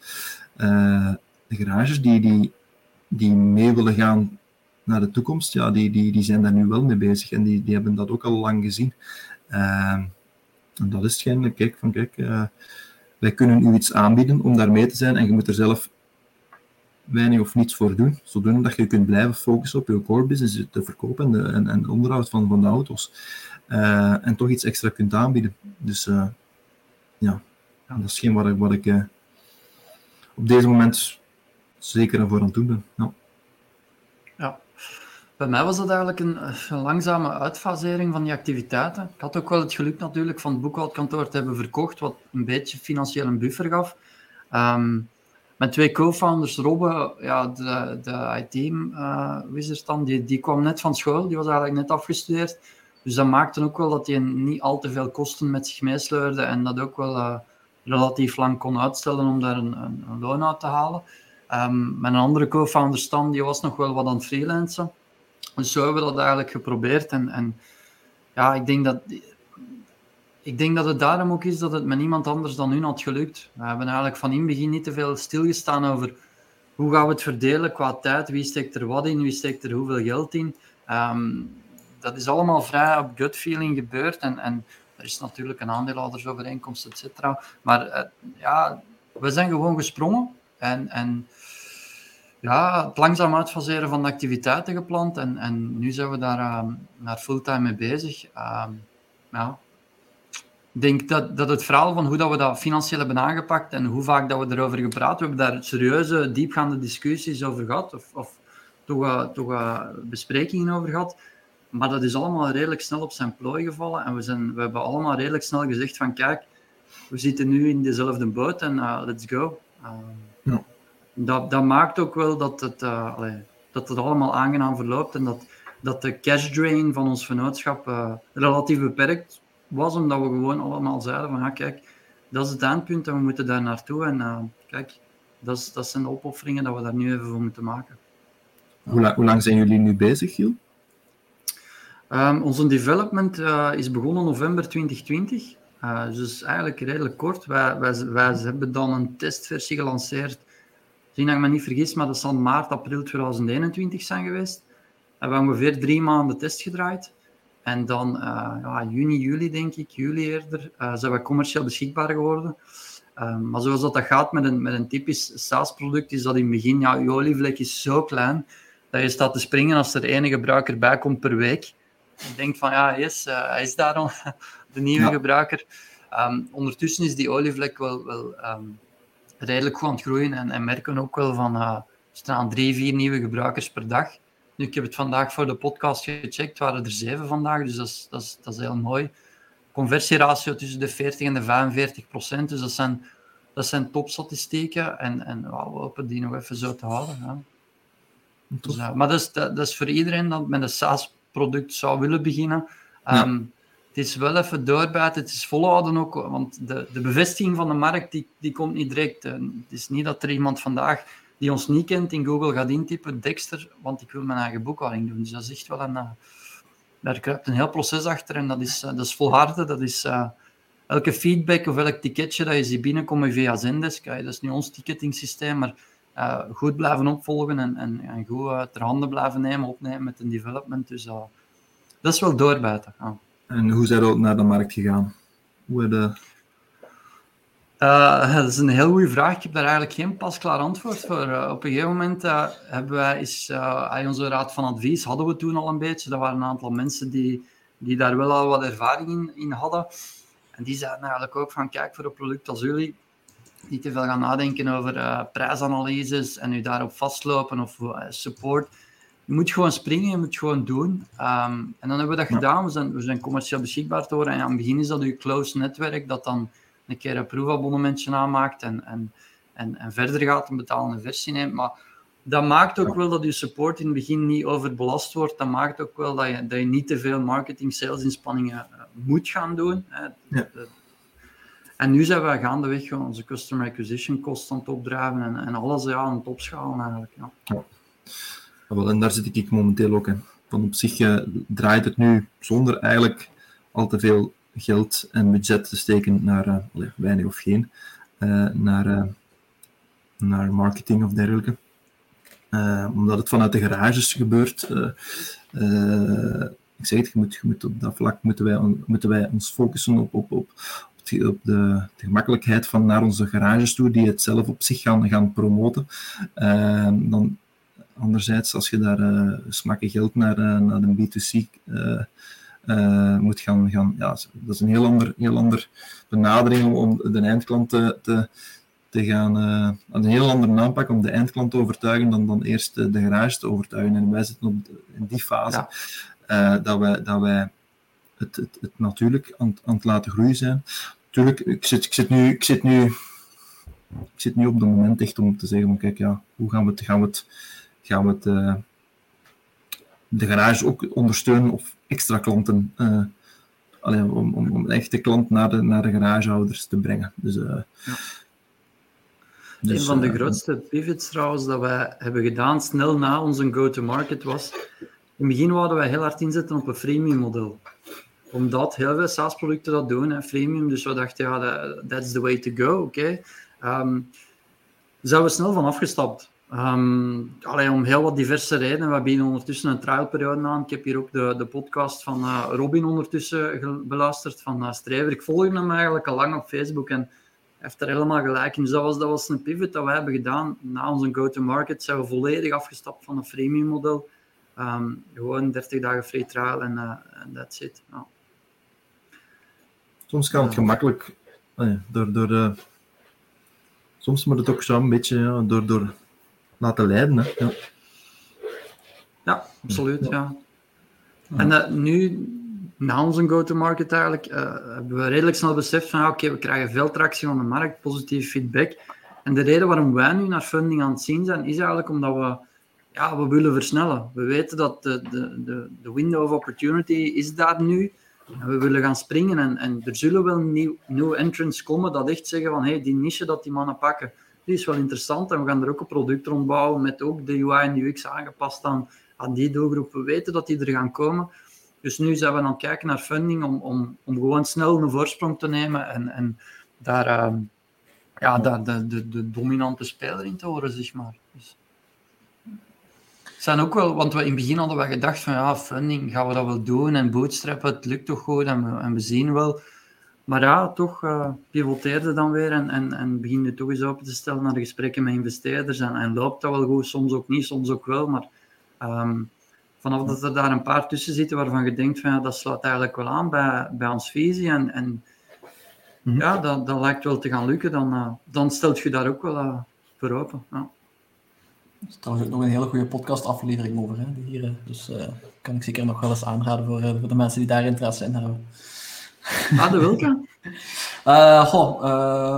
eh, de garages die, die, die mee willen gaan naar de toekomst, ja, die, die, die zijn daar nu wel mee bezig. En die, die hebben dat ook al lang gezien. Eh, en dat is hetgeen, kijk, van kijk... eh, wij kunnen u iets aanbieden om daar mee te zijn en je moet er zelf weinig of niets voor doen, zodoende dat je kunt blijven focussen op je core business, te verkopen en, de, en, en onderhoud van, van de auto's. Uh, en toch iets extra kunt aanbieden. Dus uh, ja, dat is geen wat ik, wat ik uh, op deze moment zeker ervoor aan het doen ben. Ja. ja. Bij mij was dat eigenlijk een, een, langzame uitfasering van die activiteiten. Ik had ook wel het geluk natuurlijk van het boekhoudkantoor te hebben verkocht, wat een beetje financieel een buffer gaf. Um, mijn twee co-founders, Robbe, ja, de, de IT-wizard uh, dan, die, die kwam net van school, die was eigenlijk net afgestudeerd. Dus dat maakte ook wel dat hij niet al te veel kosten met zich meesleurde en dat ook wel uh, relatief lang kon uitstellen om daar een, een, een loon uit te halen. Um, mijn andere co-founder Stan, die was nog wel wat aan het freelancen. Dus zo hebben we dat eigenlijk geprobeerd. En, en ja, ik denk dat, ik denk dat het daarom ook is dat het met niemand anders dan hun had gelukt. We hebben eigenlijk van in het begin niet te veel stilgestaan over hoe gaan we het verdelen qua tijd, wie steekt er wat in, wie steekt er hoeveel geld in. Um, dat is allemaal vrij op gut feeling gebeurd. En, en er is natuurlijk een aandeelhoudersovereenkomst, et cetera. Maar uh, ja, we zijn gewoon gesprongen. En, en ja, het langzaam uitfaseren van de activiteiten gepland en, en nu zijn we daar um, naar fulltime mee bezig. Um, ja. Ik denk dat, dat het verhaal van hoe dat we dat financieel hebben aangepakt en hoe vaak dat we erover gepraat we hebben daar serieuze, diepgaande discussies over gehad, of, of toch, toch besprekingen over gehad. Maar dat is allemaal redelijk snel op zijn plooi gevallen en we, zijn, we hebben allemaal redelijk snel gezegd van kijk, we zitten nu in dezelfde boot en uh, let's go. Ja dat, dat maakt ook wel dat het, uh, allee, dat het allemaal aangenaam verloopt en dat, dat de cash drain van ons vennootschap uh, relatief beperkt was, omdat we gewoon allemaal zeiden van kijk, dat is het eindpunt en we moeten daar naartoe en kijk, dat, is, dat zijn de opofferingen dat we daar nu even voor moeten maken. Hoe, la hoe lang zijn jullie nu bezig, Giel? Um, onze development is begonnen november 2020, dus eigenlijk redelijk kort. Wij, wij, wij hebben dan een testversie gelanceerd Zien dat ik me niet vergis, maar dat zal maart, april 2021 zijn geweest. We hebben ongeveer drie maanden test gedraaid. En dan uh, ja, juni, juli denk ik, juli eerder, zijn we commercieel beschikbaar geworden. Uh, maar zoals dat, dat gaat met een, met een typisch SaaS-product, is dat in het begin, ja, je olievlek is zo klein, dat je staat te springen als er één gebruiker bij komt per week. Denkt van, ja, yes, hij is daar al, de nieuwe ja. gebruiker. Um, ondertussen is die olievlek wel... wel um, redelijk goed aan het groeien en, en merken ook wel van uh, er staan drie, vier nieuwe gebruikers per dag. Nu, ik heb het vandaag voor de podcast gecheckt, waren er zeven vandaag, dus dat is, dat is, dat is heel mooi. Conversieratio tussen de 40 en de 45 procent, dus dat zijn, dat zijn topstatistieken en, en wow, we hopen die nog even zo te houden. Ja. Dus, uh, maar dat is, dat, dat is voor iedereen dat met een SaaS-product zou willen beginnen. Ja. Um, het is wel even doorbijten, het is volhouden ook, want de, de bevestiging van de markt die, die komt niet direct. Het is niet dat er iemand vandaag die ons niet kent in Google gaat intypen, Dexter, want ik wil mijn eigen boekhouding doen. Dus dat is echt wel een... Uh, daar kruipt een heel proces achter en dat is, uh, dat is volharden. Dat is uh, elke feedback of elk ticketje dat je ziet binnenkomen via Zendesk. dat is nu ons ticketing systeem, maar goed blijven opvolgen en, en, en goed ter handen blijven nemen, opnemen met een development. Dus dat is wel doorbijten. En hoe zijn we naar de markt gegaan? Hoe de... Uh, dat is een heel goede vraag. Ik heb daar eigenlijk geen pasklaar antwoord voor. Uh, op een gegeven moment hebben wij is, onze raad van advies hadden we toen al een beetje. Er waren een aantal mensen die, die daar wel al wat ervaring in, in hadden. En die zeiden eigenlijk ook van, kijk, voor een product als jullie, niet te veel gaan nadenken over prijsanalyses en u daarop vastlopen of support. Je moet gewoon springen, je moet gewoon doen. Um, en dan hebben we dat gedaan. We zijn, we zijn commercieel beschikbaar te worden. En aan het begin is dat uw close netwerk dat dan een keer een proefabonnementje aanmaakt en, en, en, en verder gaat een betalende versie neemt. Maar dat maakt ook wel dat je support in het begin niet overbelast wordt. Dat maakt ook wel dat je, dat je niet te veel marketing, sales inspanningen uh, moet gaan doen. Hè. Ja. En nu zijn we gaandeweg onze customer acquisition kosten aan het opdraven en, en alles ja, aan het opschalen eigenlijk. Ja. ja. Wel, en daar zit ik momenteel ook in. Van op zich uh, draait het nu zonder eigenlijk al te veel geld en budget te steken naar, uh, weinig of geen, uh, naar, naar marketing of dergelijke. omdat het vanuit de garages gebeurt. ik zeg het, je moet, je moet op dat vlak moeten wij, moeten wij ons focussen op, op, op, op de, de, gemakkelijkheid van naar onze garages toe, die het zelf op zich gaan, gaan promoten. dan anderzijds, als je daar uh, smakken geld naar, uh, naar een B2C uh, moet gaan, gaan ja, dat is een heel ander, heel ander benadering om de eindklant te, te, te gaan, een heel andere aanpak om de eindklant te overtuigen dan, dan eerst de, garage te overtuigen. En wij zitten op in die fase ja. dat, wij, dat wij het, het, het natuurlijk aan, aan het laten groeien zijn. Tuurlijk, ik zit, ik zit nu, ik zit nu ik zit nu op het moment echt om te zeggen, kijk, ja, hoe gaan we het, gaan we het gaan we het, uh, de garage ook ondersteunen of extra klanten, uh, alleen, om, om, om echte klant naar de, naar de garagehouders te brengen. Dus, uh, ja. dus, een van de grootste pivots trouwens dat wij hebben gedaan snel na onze go-to-market was, in het begin wilden wij heel hard inzetten op een freemium model omdat heel veel SaaS-producten dat doen, hè, freemium. Dus we dachten, ja, that, that's the way to go, oké. Okay. Daar zijn we snel van afgestapt. Um, om heel wat diverse redenen. We hebben ondertussen een trialperiode aan. Ik heb hier ook de, de podcast van uh, Robin ondertussen beluisterd, van uh, Strever. Ik volg hem eigenlijk al lang op Facebook en heeft er helemaal gelijk in. Dus dat was, dat was een pivot dat wij hebben gedaan. Na onze go-to-market zijn we volledig afgestapt van een freemium model. Um, gewoon 30 dagen free trial en uh, that's it. Soms kan het gemakkelijk door, door de... Soms moet het ook zo een beetje ja, door, door laten leiden. Hè. Ja. ja, absoluut. Ja. En uh, nu, na onze go-to-market eigenlijk, uh, hebben we redelijk snel beseft van, oké, we krijgen veel tractie van de markt, positief feedback. En de reden waarom wij nu naar funding aan het zien zijn, is eigenlijk omdat we, ja, we willen versnellen. We weten dat de, de, de, de window of opportunity is daar nu. En we willen gaan springen en, en er zullen wel nieuw, nieuwe entrants komen dat echt zeggen van, hey, die niche dat die mannen pakken, die is wel interessant en we gaan er ook een product rond bouwen met ook de UI en UX aangepast aan, aan die doelgroep. We weten dat die er gaan komen. Dus nu zijn we aan het kijken naar funding om, om, om gewoon snel een voorsprong te nemen en, en daar uh, ja, de, de, de dominante speler in te horen, zeg maar. Dus. Zijn ook wel, want we in het begin hadden we gedacht van ja, funding, gaan we dat wel doen en bootstrappen, het lukt toch goed en we, en we zien wel maar ja, toch uh, pivoteerde dan weer en, en, en beginde toch eens open te stellen naar de gesprekken met investeerders. En, en loopt dat wel goed, soms ook niet, soms ook wel. Maar um, vanaf dat er daar een paar tussen zitten waarvan je denkt van ja, dat sluit eigenlijk wel aan bij, bij ons visie. En, en mm-hmm. ja, dat, dat lijkt wel te gaan lukken, dan, uh, dan stelt je daar ook wel uh, voor open. Ja. Er is trouwens ook nog een hele goede podcastaflevering over. Hè, hier, dus kan ik zeker nog wel eens aanraden voor, voor de mensen die daar interesse in hebben. Ah, de welke? Uh, goh,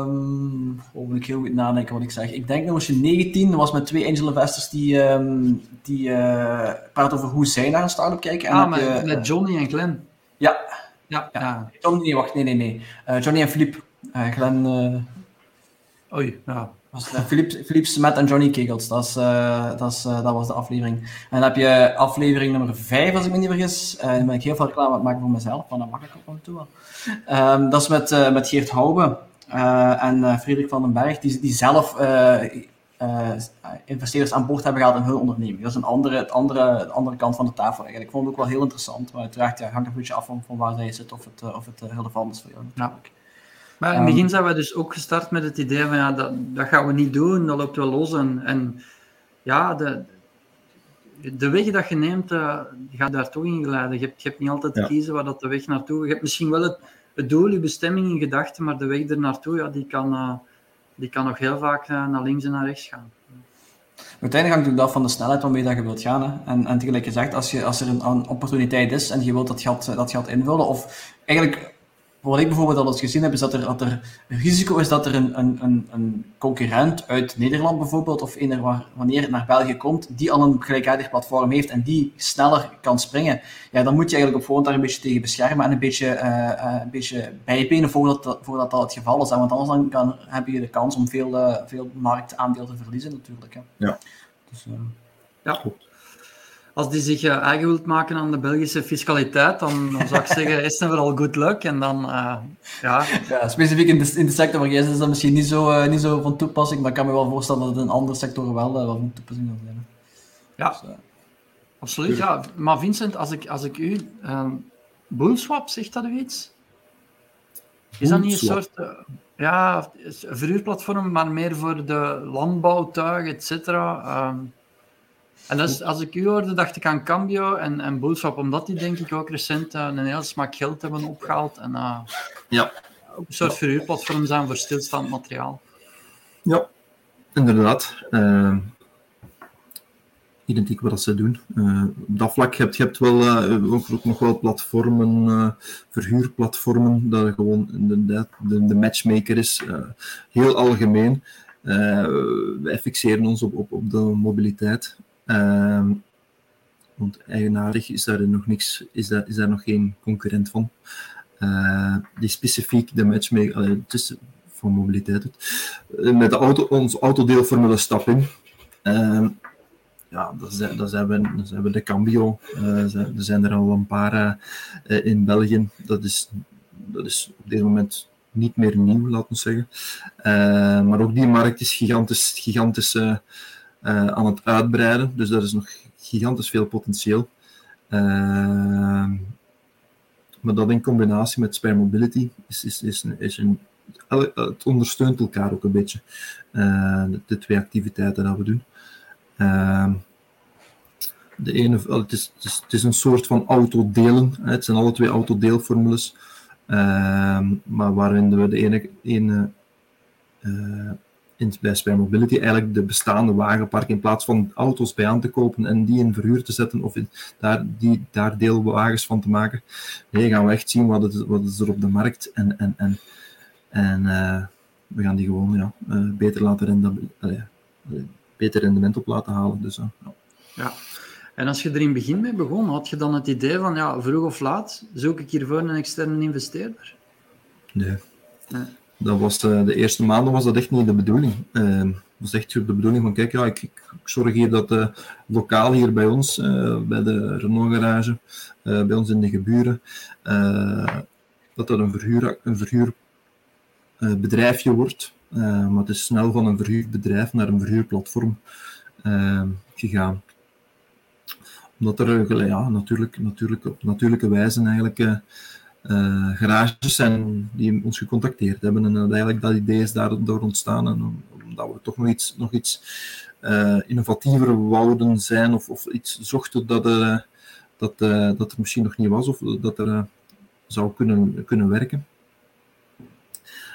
um, moet ik heel goed nadenken wat ik zeg. Ik denk nog je 19 was met twee angel investors die, um, die uh, praten over hoe zij naar een start-up kijken. ah, met, je, met Johnny en Glenn. Ja. Ja. ja. Johnny, nee, wacht, nee, nee, nee. Uh, Johnny en Philippe. Glenn... Oei, ja. Was, Philippe, Philippe Smet en Johnny Kegels, dat, is, dat, is, dat was de aflevering. En dan heb je aflevering nummer 5, als ik me niet vergis. Dan ben ik heel veel reclame aan het maken voor mezelf, maar dat mag ik ook toe. Um, dat is met, uh, met Geert Hoube uh, en uh, Frederik van den Berg, die, die zelf uh, investeerders aan boord hebben gehad in hun onderneming. Dat is een andere, andere, andere kant van de tafel eigenlijk. Ik vond het ook wel heel interessant, maar uiteraard ja, hangt een beetje af van, van waar zij zit of het, of het relevant is voor jou natuurlijk. Maar in het begin zijn we dus ook gestart met het idee van ja, dat, dat gaan we niet doen, dat loopt wel los. En, en ja, de, de weg dat je neemt, uh, gaat daar toch in geleiden. Je hebt, je hebt niet altijd te kiezen waar dat de weg naartoe Je hebt misschien wel het, het doel, je bestemming in gedachten, maar de weg er naartoe, ja, die, kan, uh, die kan nog heel vaak uh, naar links en naar rechts gaan. Uiteindelijk hangt het af van de snelheid waarmee dat je wilt gaan. Hè. En, en tegelijk gezegd, als, je, als er een, een opportuniteit is en je wilt dat gat, dat gat invullen, of eigenlijk wat ik bijvoorbeeld al eens gezien heb, is dat er, dat er een risico is dat er een, een, een concurrent uit Nederland bijvoorbeeld, of een waar, wanneer het naar België komt, die al een gelijkaardig platform heeft en die sneller kan springen. Ja, dan moet je eigenlijk op voorhand daar een beetje tegen beschermen en een beetje, uh, een beetje bijbenen voordat, dat, voordat dat het geval is. Want anders dan kan, heb je de kans om veel, uh, veel marktaandeel te verliezen natuurlijk. Hè. Ja. Dus, uh, ja, als die zich uh, eigen wilt maken aan de Belgische fiscaliteit, dan, dan zou ik zeggen, is het vooral good luck. En dan, uh, ja. ja. Specifiek in de, in de sector waar jij zit, is dat misschien niet zo, uh, niet zo van toepassing, maar ik kan me wel voorstellen dat het in andere sectoren wel, wel van toepassing kan zijn. Ja, dus, absoluut. Ja. Maar Vincent, als ik, als ik u... Boolswap, zegt dat u iets? Is dat niet een soort... ja, verhuurplatform, maar meer voor de landbouwtuig, et cetera? Um, en als, als ik u hoorde, dacht ik aan Cambio en, en omdat die denk ik ook recent uh, een heel smak geld hebben opgehaald. En uh, ja. een soort ja. verhuurplatform zijn voor stilstaand materiaal. Ja, inderdaad. Uh, identiek wat ze doen. Op dat vlak heb je hebt wel ook, ook, nog wel platformen, verhuurplatformen, dat gewoon de, de, de matchmaker is. heel algemeen. wij fixeren ons op, op, op de mobiliteit. Uh, want eigenaardig is daar nog niks, is daar, is daar nog geen concurrent van. Uh, die specifiek de matchmaker tussen van mobiliteit. Uh, met de auto, ons autodeelformule stap in. Uh, ja, dat zijn, dat, zijn we, dat zijn we de Cambio. Uh, er zijn er al een paar in België. Dat is, dat is op dit moment niet meer nieuw, laten we zeggen. maar ook die markt is gigantisch, gigantisch uh, aan het uitbreiden. Dus daar is nog gigantisch veel potentieel. Uh, maar dat in combinatie met Spare Mobility is, is, is, is een, het ondersteunt elkaar ook een beetje. Uh, de, twee activiteiten dat we doen. Ehm, de ene, het, is, het, is, het is een soort van autodelen. Het zijn alle twee autodeelformules. Ehm, maar waarin we de ene, ene in, bij Spare Mobility eigenlijk de bestaande wagenpark in plaats van auto's bij aan te kopen en die in verhuur te zetten of in, daar, die, daar deelwagens van te maken. Nee, gaan we echt zien wat, het, wat is er op de markt en, en, en, en uh, we gaan die gewoon ja, uh, beter, laten renden, uh, beter rendement op laten halen. Dus, ja. ja. En als je er in het begin mee begon, had je dan het idee van ja, vroeg of laat zoek ik hiervoor een externe investeerder? Nee. nee dat was de, eerste maanden was dat echt niet de bedoeling. Het was echt de bedoeling van, kijk, ja, ik, ik, zorg hier dat lokaal hier bij ons, uh, bij de Renault garage, uh, bij ons in de geburen, dat dat een, verhuur, een verhuurbedrijfje wordt. maar het is snel van een verhuurbedrijf naar een verhuurplatform gegaan. Omdat er ja, natuurlijk, natuurlijk, op natuurlijke wijze eigenlijk garages zijn die ons gecontacteerd hebben. En dat eigenlijk dat idee is daardoor ontstaan. En omdat we toch nog iets, nog iets uh, innovatiever wouden zijn of, of iets zochten dat er, dat, uh, dat er misschien nog niet was of dat er zou kunnen, kunnen werken.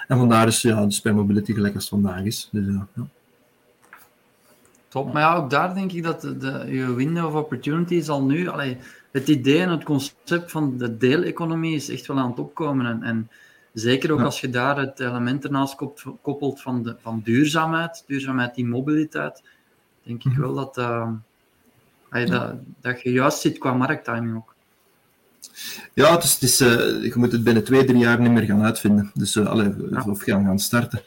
En vandaar is ja, de Spare Mobility gelijk als vandaag is. Dus, ja. Top, maar ja, ook daar denk ik dat de, je window of opportunity al nu... Allee, het idee en het concept van de deeleconomie is echt wel aan het opkomen. En, en zeker ook als je daar het element ernaast koppelt van, de, van duurzaamheid, duurzaamheid in mobiliteit, denk ik mhm. wel dat, uh, dat, dat je juist zit qua markttiming ook. Ja, het is, het is uh, je moet het binnen twee, drie jaar niet meer gaan uitvinden. Dus uh, allee, ja. of gaan, gaan starten.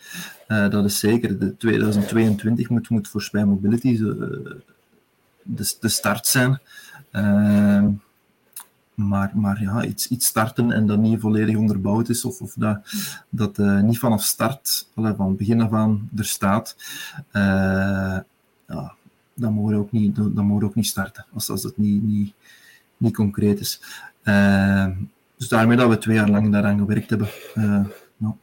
Uh, dat is zeker. De 2022 moet, moet voor Spy Mobility de, de start zijn. Ehm, maar, maar ja, iets, iets starten en dat niet volledig onderbouwd is, of, of dat, dat uh, niet vanaf start, van begin af aan er staat, uh, ja, dan mogen we ook niet, dan mogen we ook niet starten, als, als het niet, niet, niet concreet is. Uh, dus daarmee dat we twee jaar lang daaraan gewerkt hebben. No.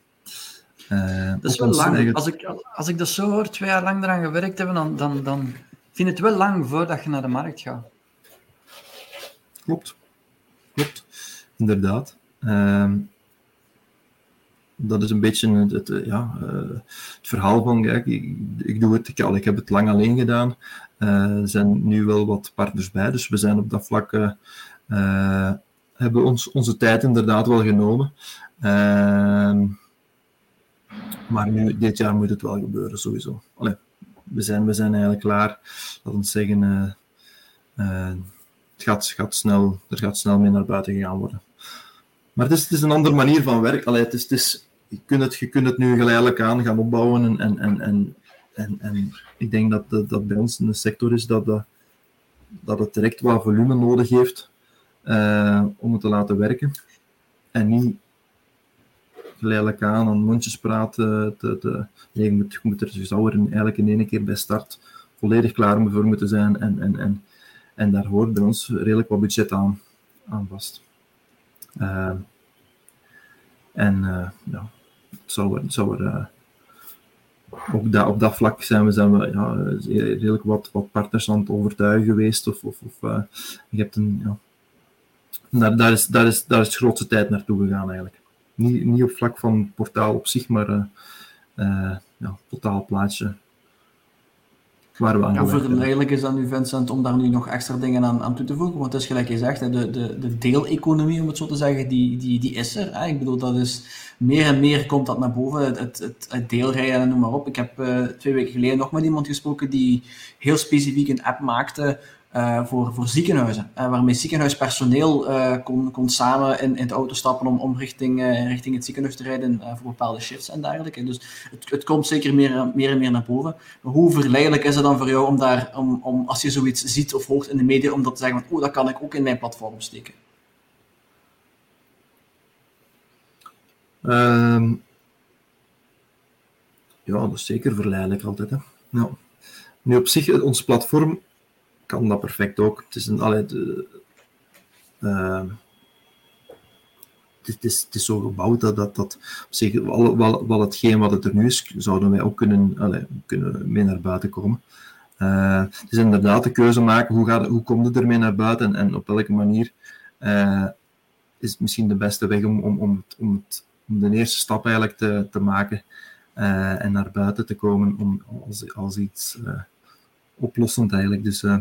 dat is wel lang. Eigen... Als, ik, als ik dat zo hoor, twee jaar lang eraan gewerkt hebben, dan, dan, dan vind ik het wel lang voordat je naar de markt gaat. Klopt klopt. Inderdaad. Uh, dat is een beetje het, het ja, uh, het verhaal van, kijk, ik, doe het, al, ik heb het lang alleen gedaan. Uh, er zijn nu wel wat partners bij, dus we zijn op dat vlak, hebben ons, onze tijd inderdaad wel genomen. Ehm, maar nu, dit jaar moet het wel gebeuren, sowieso. Allee, we, zijn, we zijn eigenlijk klaar, laten we zeggen gaat, gaat snel, er gaat snel mee naar buiten gegaan worden. Maar het is, het is een andere manier van werk. Allee, het is, het is, je, kunt het, je kunt het nu geleidelijk aan gaan opbouwen. En, en, en, en, en, en ik denk dat, dat, bij ons in de sector is dat, dat, dat het direct wat volume nodig heeft uh, om het te laten werken. En niet geleidelijk aan aan mondjespraat te, te, nee, je, moet, je moet er eigenlijk in één keer bij start volledig klaar voor moeten zijn en, en, en en daar hoort bij ons redelijk wat budget aan, aan vast. Uh, en uh, ja, zou er, uh, ook dat, op dat vlak zijn we, zijn we ja, redelijk wat, wat partners aan het overtuigen geweest. Of, of, of je hebt een, ja, daar, is, daar, is, daar is de grootste tijd naartoe gegaan eigenlijk. Niet, niet op vlak van portaal op zich, maar ja, totaal plaatje waar we aan ja, Verleidelijk is dan nu, Vincent, om daar nu nog extra dingen aan, aan toe te voegen. Want het is gelijk je zegt, de, de, de deeleconomie, om het zo te zeggen, die, die, die is er. Hè? Ik bedoel, dat is meer en meer komt dat naar boven. Het, het, het deelrijden en noem maar op. Ik heb uh, twee weken geleden nog met iemand gesproken die heel specifiek een app maakte uh, voor, voor ziekenhuizen. Uh, waarmee ziekenhuispersoneel uh, kon, kon samen in, in de auto stappen om, om richting, richting het ziekenhuis te rijden voor bepaalde shifts en dergelijke. Dus het, het komt zeker meer, meer en meer naar boven. Maar hoe verleidelijk is het dan voor jou om daar, om, om, als je zoiets ziet of hoort in de media, om dat te zeggen van, oh, dat kan ik ook in mijn platform steken? Um, ja, dat is zeker verleidelijk altijd. Hè. Nu op zich, ons platform kan dat perfect ook. Het is een, allee, de, uh, het, is, is zo gebouwd dat, dat, dat op zich, wel, wel, hetgeen wat het er nu is, zouden wij ook kunnen, kunnen mee naar buiten komen. Uh, het is inderdaad de keuze maken, hoe, gaat, hoe komt het ermee naar buiten en, op welke manier uh, is het misschien de beste weg om, om, om, om, om de eerste stap eigenlijk te, te maken uh, en naar buiten te komen om, als, als iets oplossend eigenlijk. Dus uh,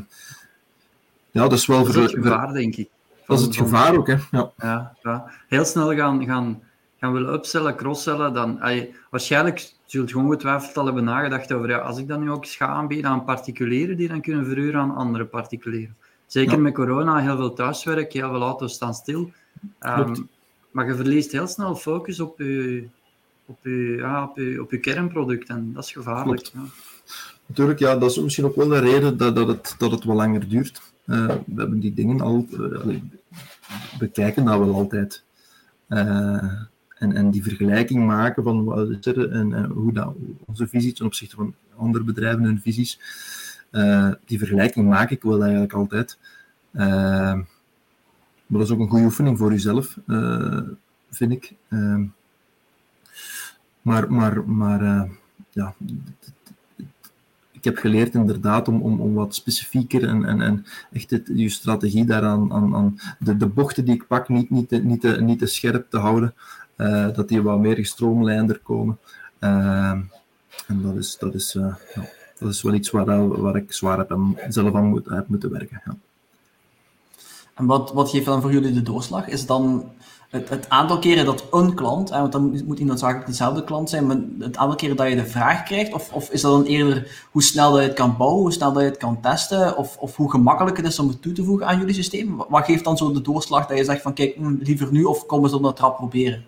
ja, dat is wel... Dat is het gevaar, denk ik. Dat is het gevaar ook, hè. Ja. Ja, ja. Heel snel gaan, gaan, gaan willen upsellen, crossellen, dan... Ay, waarschijnlijk zult je ongetwijfeld al hebben nagedacht over, ja, als ik dat nu ook ga aanbieden aan particulieren, die dan kunnen verhuren aan andere particulieren. Zeker met corona, heel veel thuiswerk, heel veel auto's staan stil. Um, maar je verliest heel snel focus op je, op je, ja, op je, op je kernproduct en dat is gevaarlijk. Ja. Natuurlijk, ja, dat is misschien ook wel de reden dat, dat, het, dat het wat langer duurt. Uh, we hebben die dingen al, uh, bekijken dat wel altijd. Uh, en, en die vergelijking maken van wat is er en, en hoe dat, onze visies ten opzichte van andere bedrijven hun visies, die vergelijking maak ik wel eigenlijk altijd. maar dat is ook een goede oefening voor jezelf, vind ik. maar maar, maar ja, ik heb geleerd inderdaad om, om, om wat specifieker en, en, en echt je strategie daaraan, aan, aan de, de bochten die ik pak, niet, niet, te, niet, niet te scherp te houden, uh, dat die wat meer gestroomlijnder komen. Uh, en dat is, dat, is, uh, ja, dat is wel iets waar, waar ik zwaar heb en zelf aan moet, heb moeten werken. Ja. En wat, wat geeft dan voor jullie de doorslag? Is dan het, aantal keren dat een klant, want dan moet niet noodzakelijk dezelfde klant zijn, maar het aantal keren dat je de vraag krijgt, of, of is dat dan eerder hoe snel dat je het kan bouwen, hoe snel dat je het kan testen, of, of hoe gemakkelijk het is om het toe te voegen aan jullie systeem? Wat geeft dan zo de doorslag dat je zegt van kijk, hm, liever nu of kom eens op dat trap proberen?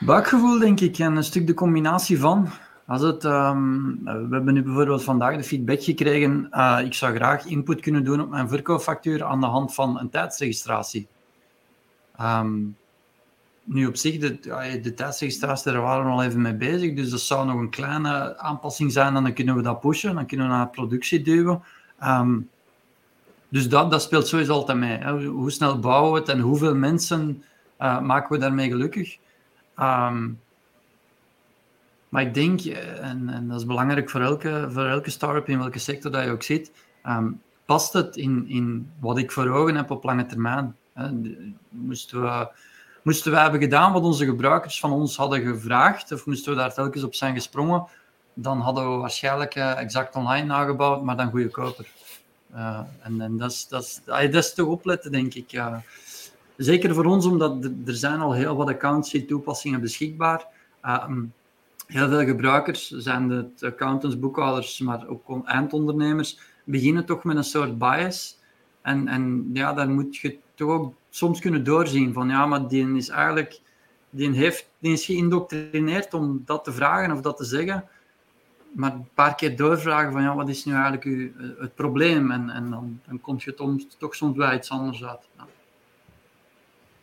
Buikgevoel denk ik en een stuk de combinatie van. Als het, ehm, we hebben nu bijvoorbeeld vandaag de feedback gekregen. Uh, ik zou graag input kunnen doen op mijn verkoopfactuur aan de hand van een tijdsregistratie. Um, nu op zich, de, de tijdsregistratie, daar waren we al even mee bezig. Dus dat zou nog een kleine aanpassing zijn. En dan kunnen we dat pushen. Dan kunnen we naar productie duwen. Um, dus dat, dat speelt sowieso altijd mee. Hè. Hoe snel bouwen we het en hoeveel mensen uh, maken we daarmee gelukkig? Um, maar ik denk, eh, en, en, dat is belangrijk voor elke, voor elke start-up in welke sector dat je ook zit, um, past het in, in wat ik voor ogen heb op lange termijn? Hè? Moesten we, moesten we hebben gedaan wat onze gebruikers van ons hadden gevraagd, of moesten we daar telkens op zijn gesprongen, dan hadden we waarschijnlijk uh, exact online nagebouwd, maar dan goedkoper. Uh, en, en dat, is, dat, is, dat is toch opletten, denk ik. Uh, zeker voor ons, omdat er zijn al heel wat accountancy toepassingen beschikbaar. Uh, heel veel gebruikers, zijn de accountants, boekhouders, maar ook eindondernemers, beginnen toch met een soort bias. En, en ja, daar moet je toch ook soms kunnen doorzien van ja, maar die is eigenlijk die, heeft, die is geïndoctrineerd om dat te vragen of dat te zeggen. Maar een paar keer doorvragen van ja, wat is nu eigenlijk uw, het probleem? En, en dan, dan komt je toch, toch soms bij iets anders uit. Ja.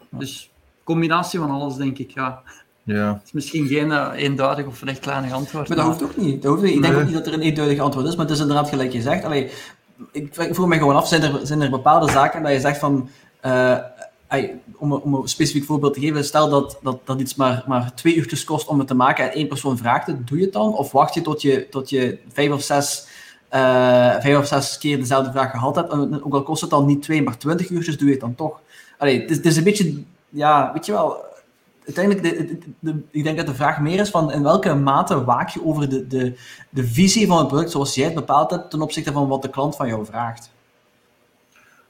Dus combinatie van alles, denk ik, ja. Ja. Het is misschien geen uh, eenduidig of rechtlijnig antwoord. Maar dat hoeft ook niet. Dat hoeft niet. Ik denk ook niet dat er een eenduidig antwoord is, maar het is inderdaad gelijk je zegt. Allee, ik, ik vroeg me gewoon af, zijn er, zijn er bepaalde zaken dat je zegt van... Uh, om, om, een specifiek voorbeeld te geven, stel dat, dat, dat iets maar, maar twee uurtjes kost om het te maken en één persoon vraagt het, doe je het dan? Of wacht je tot je, tot je vijf of zes, uh, vijf of zes keer dezelfde vraag gehad hebt? En ook al kost het dan niet twee, maar twintig uurtjes, doe je het dan toch? Allee, het, is, het is een beetje, ja, weet je wel, uiteindelijk, de, de, ik denk dat de vraag meer is van in welke mate waak je over de, de, de visie van het product zoals jij het bepaald hebt ten opzichte van wat de klant van jou vraagt.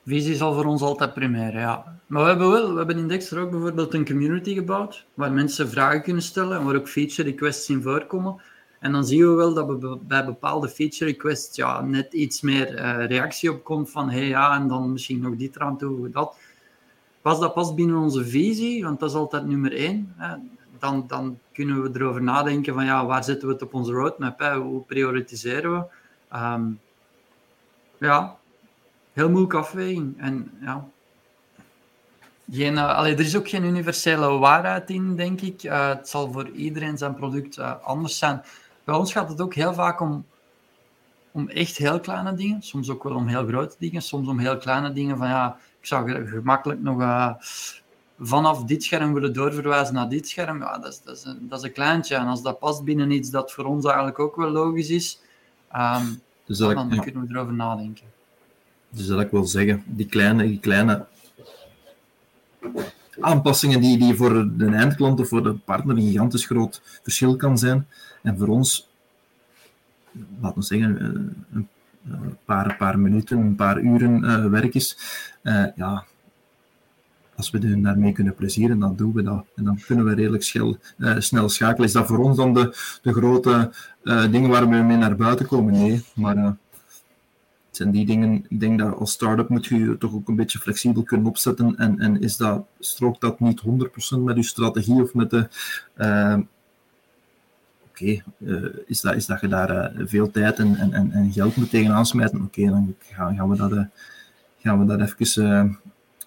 Visie zal voor ons altijd primair, ja. Maar we hebben wel, we hebben in Dexter ook bijvoorbeeld een community gebouwd, waar mensen vragen kunnen stellen en waar ook feature requests in voorkomen. En dan zien we wel dat we bij bepaalde feature requests ja, net iets meer uh, reactie op komt van hey ja, en dan misschien nog dit eraan toe, dat. Pas dat past binnen onze visie, want dat is altijd nummer één. Hè, dan, dan kunnen we erover nadenken van ja, waar zetten we het op onze roadmap? Hè? Hoe prioritiseren we? Um, ja, heel moeilijke afweging. En ja, geen, uh, allee, er is ook geen universele waarheid in, denk ik. Uh, het zal voor iedereen zijn product uh, anders zijn. Bij ons gaat het ook heel vaak om, om echt heel kleine dingen. Soms ook wel om heel grote dingen. Soms om heel kleine dingen van ja, zou gemakkelijk nog uh, vanaf dit scherm willen doorverwijzen naar dit scherm. Ja, dat is, dat, is een, dat is een kleintje. En als dat past binnen iets dat voor ons eigenlijk ook wel logisch is, um, dus dat dan, ik, kunnen we erover nadenken. Dus dat ik wil zeggen, die kleine, die kleine aanpassingen die, die voor de eindklant of voor de partner een gigantisch groot verschil kan zijn. En voor ons, laten we zeggen, een een paar, paar minuten, een paar uren werk is. Uh, ja, als we hun daarmee kunnen plezieren, dan doen we dat. En dan kunnen we redelijk uh, snel schakelen. Is dat voor ons dan de, de grote dingen waar we mee naar buiten komen? Nee, maar het zijn die dingen, ik denk dat als start-up moet je je toch ook een beetje flexibel kunnen opzetten. En, en is dat, strookt dat niet 100% met je strategie of met de oké, is, dat, is dat je daar veel tijd en, en, en geld moet tegenaan smijten, oké, dan gaan, gaan, we dat, gaan we dat even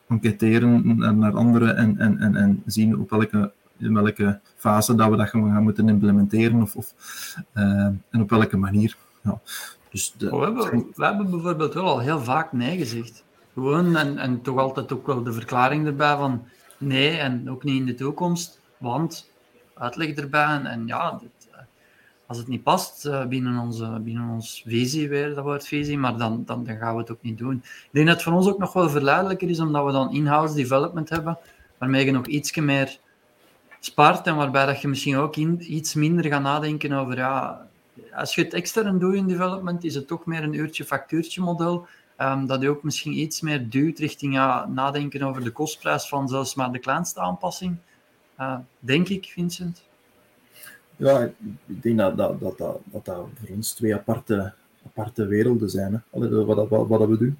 enquêteren naar, anderen en, en, en, en zien op welke, in welke fase dat we dat gaan, moeten implementeren of, of en op welke manier. Ja. Dus de, we, hebben, we hebben bijvoorbeeld wel al heel vaak nee gezegd. Gewoon, en, en toch altijd ook wel de verklaring erbij van nee en ook niet in de toekomst, want uitleg erbij en, en ja, als het niet past uh, binnen, onze, binnen ons visie, weer dat woord visie, maar dan, dan, dan, gaan we het ook niet doen. Ik denk dat het voor ons ook nog wel verleidelijker is, omdat we dan in-house development hebben, waarmee je nog iets meer spaart en waarbij dat je misschien ook iets minder gaat nadenken over, ja, als je het extern doet in development, is het toch meer een uurtje-factuurtje model, um, dat je ook misschien iets meer duwt richting ja, nadenken over de kostprijs van zelfs maar de kleinste aanpassing. Uh, denk ik, Vincent. Ja, ik denk dat dat, dat, dat, dat, voor ons twee aparte, aparte werelden zijn. Hè. Wat, wat, wat, we doen.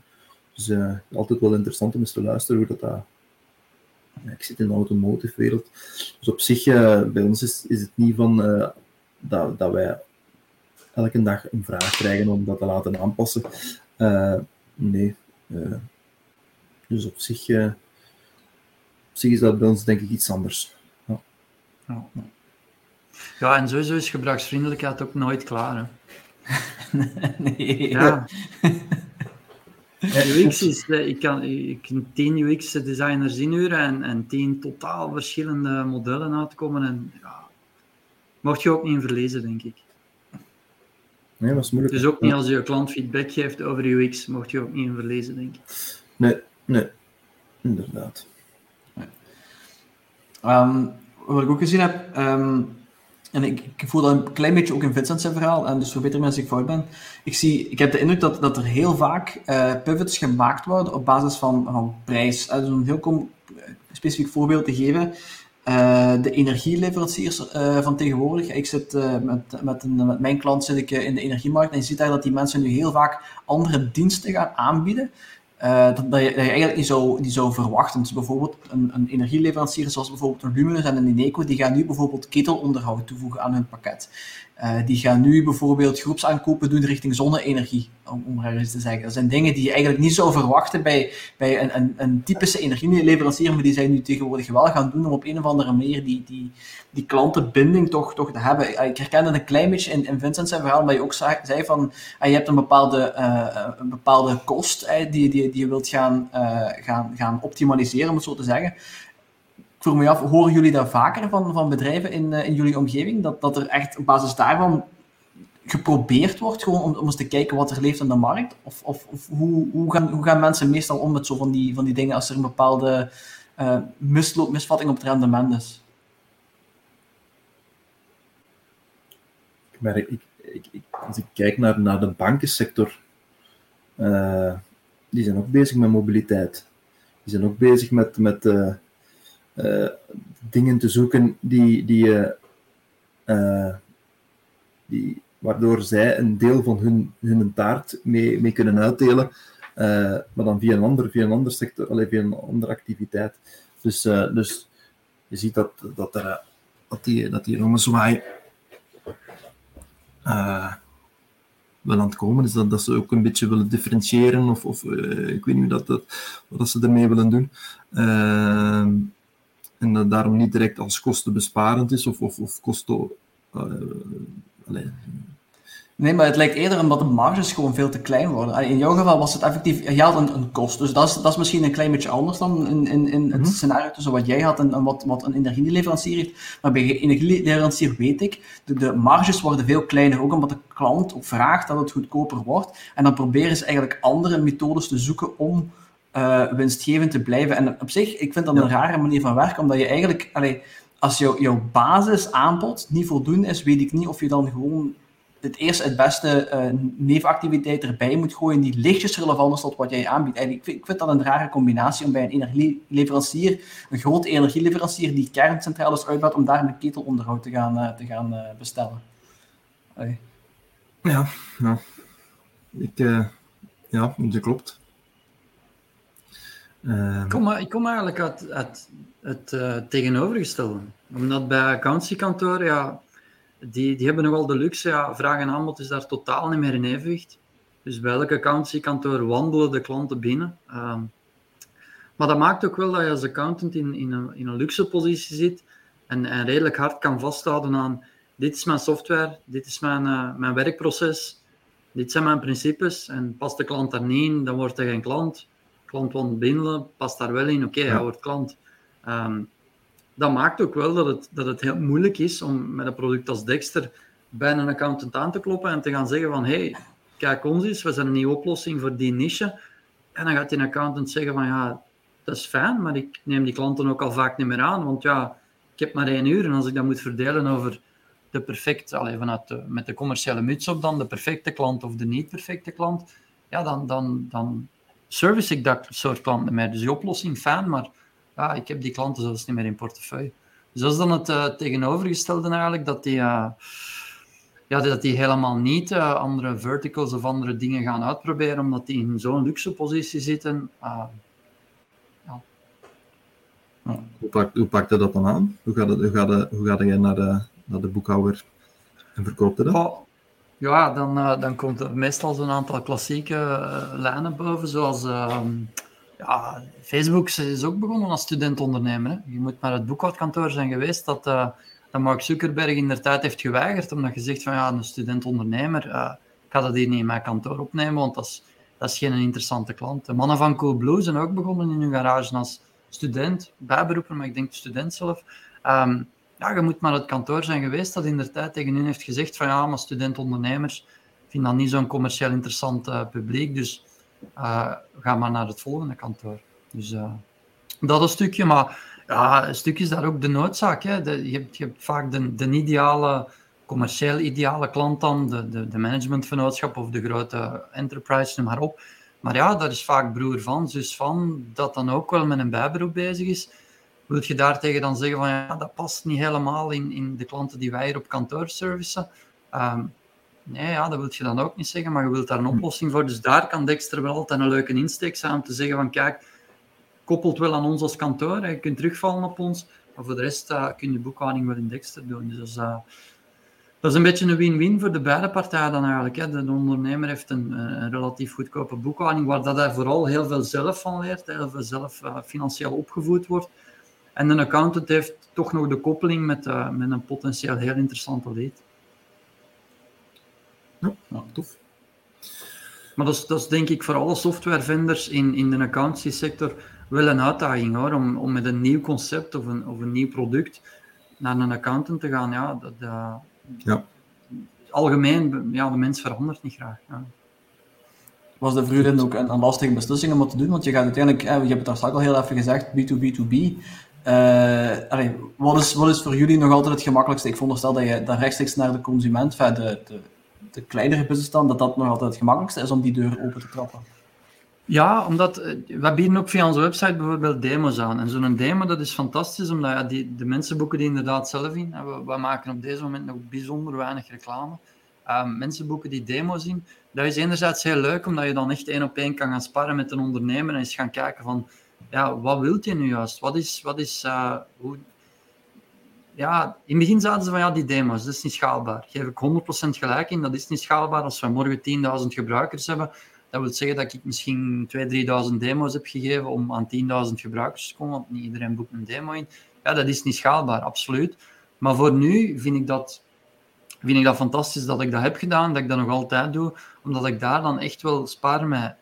Dus uh, altijd wel interessant om eens te luisteren hoe dat, dat ik zit in de automotive wereld. Dus op zich, uh, bij ons is, is het niet van uh, dat, dat wij elke dag een vraag krijgen om dat te laten aanpassen. Nee. Dus op zich, is dat bij ons denk ik iets anders. Ja, ja. Ja en sowieso is gebruiksvriendelijkheid ook nooit klaar. Hè? nee. Ja. UX is, ik kan, ik kan 10 UX-designers inhuren en, en 10 totaal verschillende modellen uitkomen. En ja, mocht je ook niet in verlezen, denk ik. Nee, dat is moeilijk. Dus ook niet als je klant feedback geeft over UX, mocht je ook niet in verlezen, denk ik. Nee, nee, inderdaad. Um, wat ik ook gezien heb, um, en ik, voel dat een klein beetje ook in Vincent zijn verhaal, en dus verbeter me als ik fout ben. Ik, zie, ik heb de indruk dat, dat er heel vaak uh, pivots gemaakt worden op basis van, van prijs. Uh, om een heel specifiek voorbeeld te geven. De energieleveranciers van tegenwoordig. Ik zit met, met, een, met, mijn klant zit ik in de energiemarkt en je ziet daar dat die mensen nu heel vaak andere diensten gaan aanbieden. Uh, dat, dat, je, eigenlijk niet zou, niet zou verwachten. Dus bijvoorbeeld een, een energieleverancier zoals bijvoorbeeld een en een Ineco, die gaan nu bijvoorbeeld ketelonderhoud toevoegen aan hun pakket. Uh, die gaan nu bijvoorbeeld groepsaankopen doen richting zonne-energie, om, om maar eens te zeggen. Dat zijn dingen die je eigenlijk niet zou verwachten bij, bij een, een, een typische energieleverancier, maar die zij nu tegenwoordig wel gaan doen om op een of andere manier die, die, die klantenbinding toch, toch te hebben. Ik herkende een klein beetje in, in Vincent zijn verhaal, maar je ook zei, van, je hebt een bepaalde, uh, een bepaalde kost uh, die, die, die je wilt gaan, gaan, gaan optimaliseren, om het zo te zeggen vroeg me af, horen jullie dat vaker van, van bedrijven in, uh, in jullie omgeving? Dat, dat er echt op basis daarvan geprobeerd wordt, gewoon om, om eens te kijken wat er leeft in de markt? Of, of, of hoe, hoe, gaan, hoe gaan mensen meestal om met zo van die, van die dingen als er een bepaalde uh, misloop, misvatting op het rendement is? Maar ik, ik, ik, als ik kijk naar, naar de bankensector, uh, die zijn ook bezig met mobiliteit. Die zijn ook bezig met, met dingen te zoeken die, die, uh, die, waardoor zij een deel van hun, hun taart mee, mee kunnen uitdelen, maar dan via een ander, via een ander sector, alleen via een andere activiteit. Dus, dus je ziet dat, dat, dat, die, dat die zwaai wel aan het komen is, dat, dat ze ook een beetje willen differentiëren, of, of ik weet niet dat, dat, wat ze ermee willen doen. Uh, en dat daarom niet direct als kostenbesparend is of, of, of kosten. Uh, Nee, maar het lijkt eerder omdat de marges gewoon veel te klein worden. In jouw geval was het effectief, je had een, een kost. Dus dat is, dat is misschien een klein beetje anders dan in, in, in het mhm. scenario tussen wat jij had en, en, wat, wat een energieleverancier heeft. Maar bij een energieleverancier weet ik, de, de marges worden veel kleiner, ook omdat de klant vraagt dat het goedkoper wordt. En dan proberen ze eigenlijk andere methodes te zoeken om uh, winstgevend te blijven. En op zich, ik vind dat een rare manier van werken, omdat je eigenlijk, allee, als jou, jouw basisaanbod niet voldoende is, weet ik niet of je dan gewoon het eerste, het beste uh, nevenactiviteit erbij moet gooien die lichtjes relevant is tot wat jij aanbiedt. En ik vind, ik vind dat een rare combinatie om bij een energieleverancier, een grote energieleverancier die kerncentrales uitbouwt, om daar een ketelonderhoud te gaan, uh, te gaan uh, bestellen. Allee. Ja, ja. Ik, ja, dat klopt. Uh, ik, kom, ik kom eigenlijk uit, het uh, tegenovergestelde. Omdat bij accountancykantoren, ja, die, die hebben nogal de luxe, ja, vraag en aanbod is daar totaal niet meer in evenwicht. Dus bij elk accountancykantoor wandelen de klanten binnen. Uh, maar dat maakt ook wel dat je als accountant in, in, een, in een luxe positie zit en, en redelijk hard kan vasthouden aan dit is mijn software, dit is mijn, uh, mijn werkproces, dit zijn mijn principes en past de klant daar niet in, dan wordt hij geen klant klant want binnen past daar wel in. Oké, okay, hij wordt klant. Um, dat maakt ook wel dat het, dat het heel moeilijk is om met een product als Dexter bij een accountant aan te kloppen en te gaan zeggen van hey, kijk ons eens, we zijn een nieuwe oplossing voor die niche. En dan gaat die accountant zeggen van ja, dat is fijn, maar ik neem die klanten ook al vaak niet meer aan, want ja, ik heb maar één uur en als ik dat moet verdelen over de perfecte, allez, vanuit de, met de commerciële muts op dan, de perfecte klant of de niet perfecte klant, ja, dan, dan, dan, service ik dat soort klanten meer. Dus die oplossing fijn, maar ja, ik heb die klanten zelfs niet meer in portefeuille. Dus dat is dan het uh, tegenovergestelde eigenlijk, dat die, uh, ja, dat die helemaal niet uh, andere verticals of andere dingen gaan uitproberen, omdat die in zo'n luxe positie zitten. Ja. Hoe, pakt, hoe pakte dat dan aan? Hoe gaat, het, hoe gaat, het, hoe gaat jij naar de, naar de boekhouder en verkoopt dat? Ja, dan, uh, dan komt er meestal zo'n aantal klassieke uh, lijnen boven, zoals uh, ja, Facebook is ook begonnen als studentondernemer. Je moet maar het boekhoudkantoor zijn geweest dat, uh, dat Mark Zuckerberg in de tijd heeft geweigerd, omdat je zegt van ja, een studentondernemer, ik ga dat hier niet in mijn kantoor opnemen, want dat is, dat is geen interessante klant. De mannen van Coolblue zijn ook begonnen in hun garage als student, bijberoepen, maar ik denk student zelf. Um, ja, je moet maar het kantoor zijn geweest dat in tijd tegen hen heeft gezegd van ja, maar student-ondernemers vinden dat niet zo'n commercieel interessant uh, publiek, dus uh, ga maar naar het volgende kantoor. Dus uh, dat een stukje, maar ja, een stukje is daar ook de noodzaak. Hè. De, je, hebt, je hebt vaak de, de ideale, commercieel ideale klant dan, de, de, de of de grote enterprise, noem maar op. Maar ja, daar is vaak broer van, zus van, dat dan ook wel met een bijberoep bezig is wil je daartegen dan zeggen van ja, dat past niet helemaal in, in de klanten die wij hier op kantoor servicen? Um, nee, ja, dat wil je dan ook niet zeggen, maar je wilt daar een hm. oplossing voor. Dus daar kan Dexter wel altijd een leuke insteek zijn om te zeggen van kijk, koppelt wel aan ons als kantoor, je kunt terugvallen op ons, maar voor de rest uh, kun je boekhouding wel in Dexter doen. Dus uh, dat is een beetje een win-win voor de beide partijen dan eigenlijk. Hè. De ondernemer heeft een, een, relatief goedkope boekhouding, waar dat hij vooral heel veel zelf van leert, heel veel zelf uh, financieel opgevoed wordt. En een accountant heeft toch nog de koppeling met, uh, met een potentieel heel interessante lead. Ja, ja tof. Maar dat is, dat is denk ik voor alle softwarevendors in, in de accountancy sector wel een uitdaging hoor, om, om met een nieuw concept of een, of een nieuw product naar een accountant te gaan. Ja, dat, uh, ja. Algemeen, ja, de mens verandert niet graag. Ja. Was de voor u ook een, een, lastige beslissing om dat te doen? Want je gaat uiteindelijk, je hebt het daar straks al heel even gezegd, B2B2B. Allee, wat, is, wat is voor jullie nog altijd het gemakkelijkste? Ik veronderstel dat je dan rechtstreeks naar de consument, de, de, de kleinere business dat dat nog altijd het gemakkelijkste is om die deur open te trappen. Ja, omdat eh, we bieden ook via onze website bijvoorbeeld demo's aan. En zo'n demo dat is fantastisch, omdat ja, die, de mensen boeken die inderdaad zelf in. We, we, maken op deze moment nog bijzonder weinig reclame. Uh, mensen boeken die demo's in. Dat is enerzijds heel leuk, omdat je dan echt één op één kan gaan sparren met een ondernemer en eens gaan kijken van ja, wat wilt je nu juist? Wat is, wat is uh, hoe... Ja, in het begin zaten ze van, ja, die demo's, dat is niet schaalbaar. Geef ik 100% gelijk in, dat is niet schaalbaar. Als we morgen 10.000 gebruikers hebben, dat wil zeggen dat ik misschien 2.000, 3.000 demo's heb gegeven om aan 10.000 gebruikers te komen, want niet iedereen boekt een demo in. Ja, dat is niet schaalbaar, absoluut. Maar voor nu vind ik dat, vind ik dat fantastisch dat ik dat heb gedaan, dat ik dat nog altijd doe, omdat ik daar dan echt wel spaar met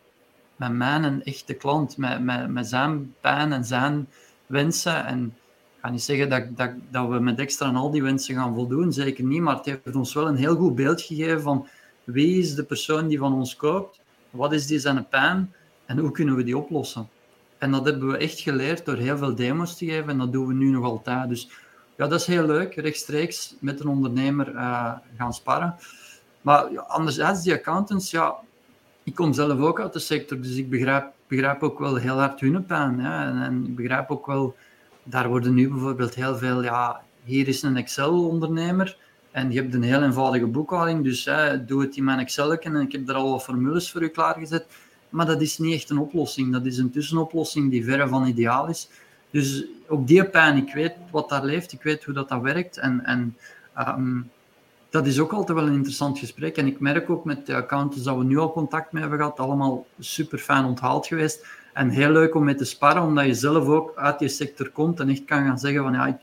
met mijn echte klant, met, met, met zijn pijn en zijn wensen. En ik ga niet zeggen dat, dat, dat we met extra aan al die wensen gaan voldoen, zeker niet, maar het heeft ons wel een heel goed beeld gegeven van wie is de persoon die van ons koopt, wat is die zijn pijn en hoe kunnen we die oplossen. En dat hebben we echt geleerd door heel veel demos te geven en dat doen we nu nog altijd. Dus ja, dat is heel leuk, rechtstreeks met een ondernemer uh, gaan sparren. Maar ja, anderzijds, die accountants, ja, ik kom zelf ook uit de sector, dus ik begrijp, ook wel heel hard hun pijn. En, ik begrijp ook wel, daar worden nu bijvoorbeeld heel veel, ja, hier is een Excel-ondernemer en je hebt een heel eenvoudige boekhouding, dus doe het in mijn Excel en ik heb daar al wat formules voor u klaargezet. Maar dat is niet echt een oplossing, dat is een tussenoplossing die verre van ideaal is. Dus ook die pijn, ik weet wat daar leeft, ik weet hoe dat, dat werkt en, en um, dat is ook altijd wel een interessant gesprek. En ik merk ook met de accountants dat we nu al contact mee hebben gehad, allemaal super fijn onthaald geweest. En heel leuk om mee te sparren, omdat je zelf ook uit die sector komt en echt kan gaan zeggen van ja, ik,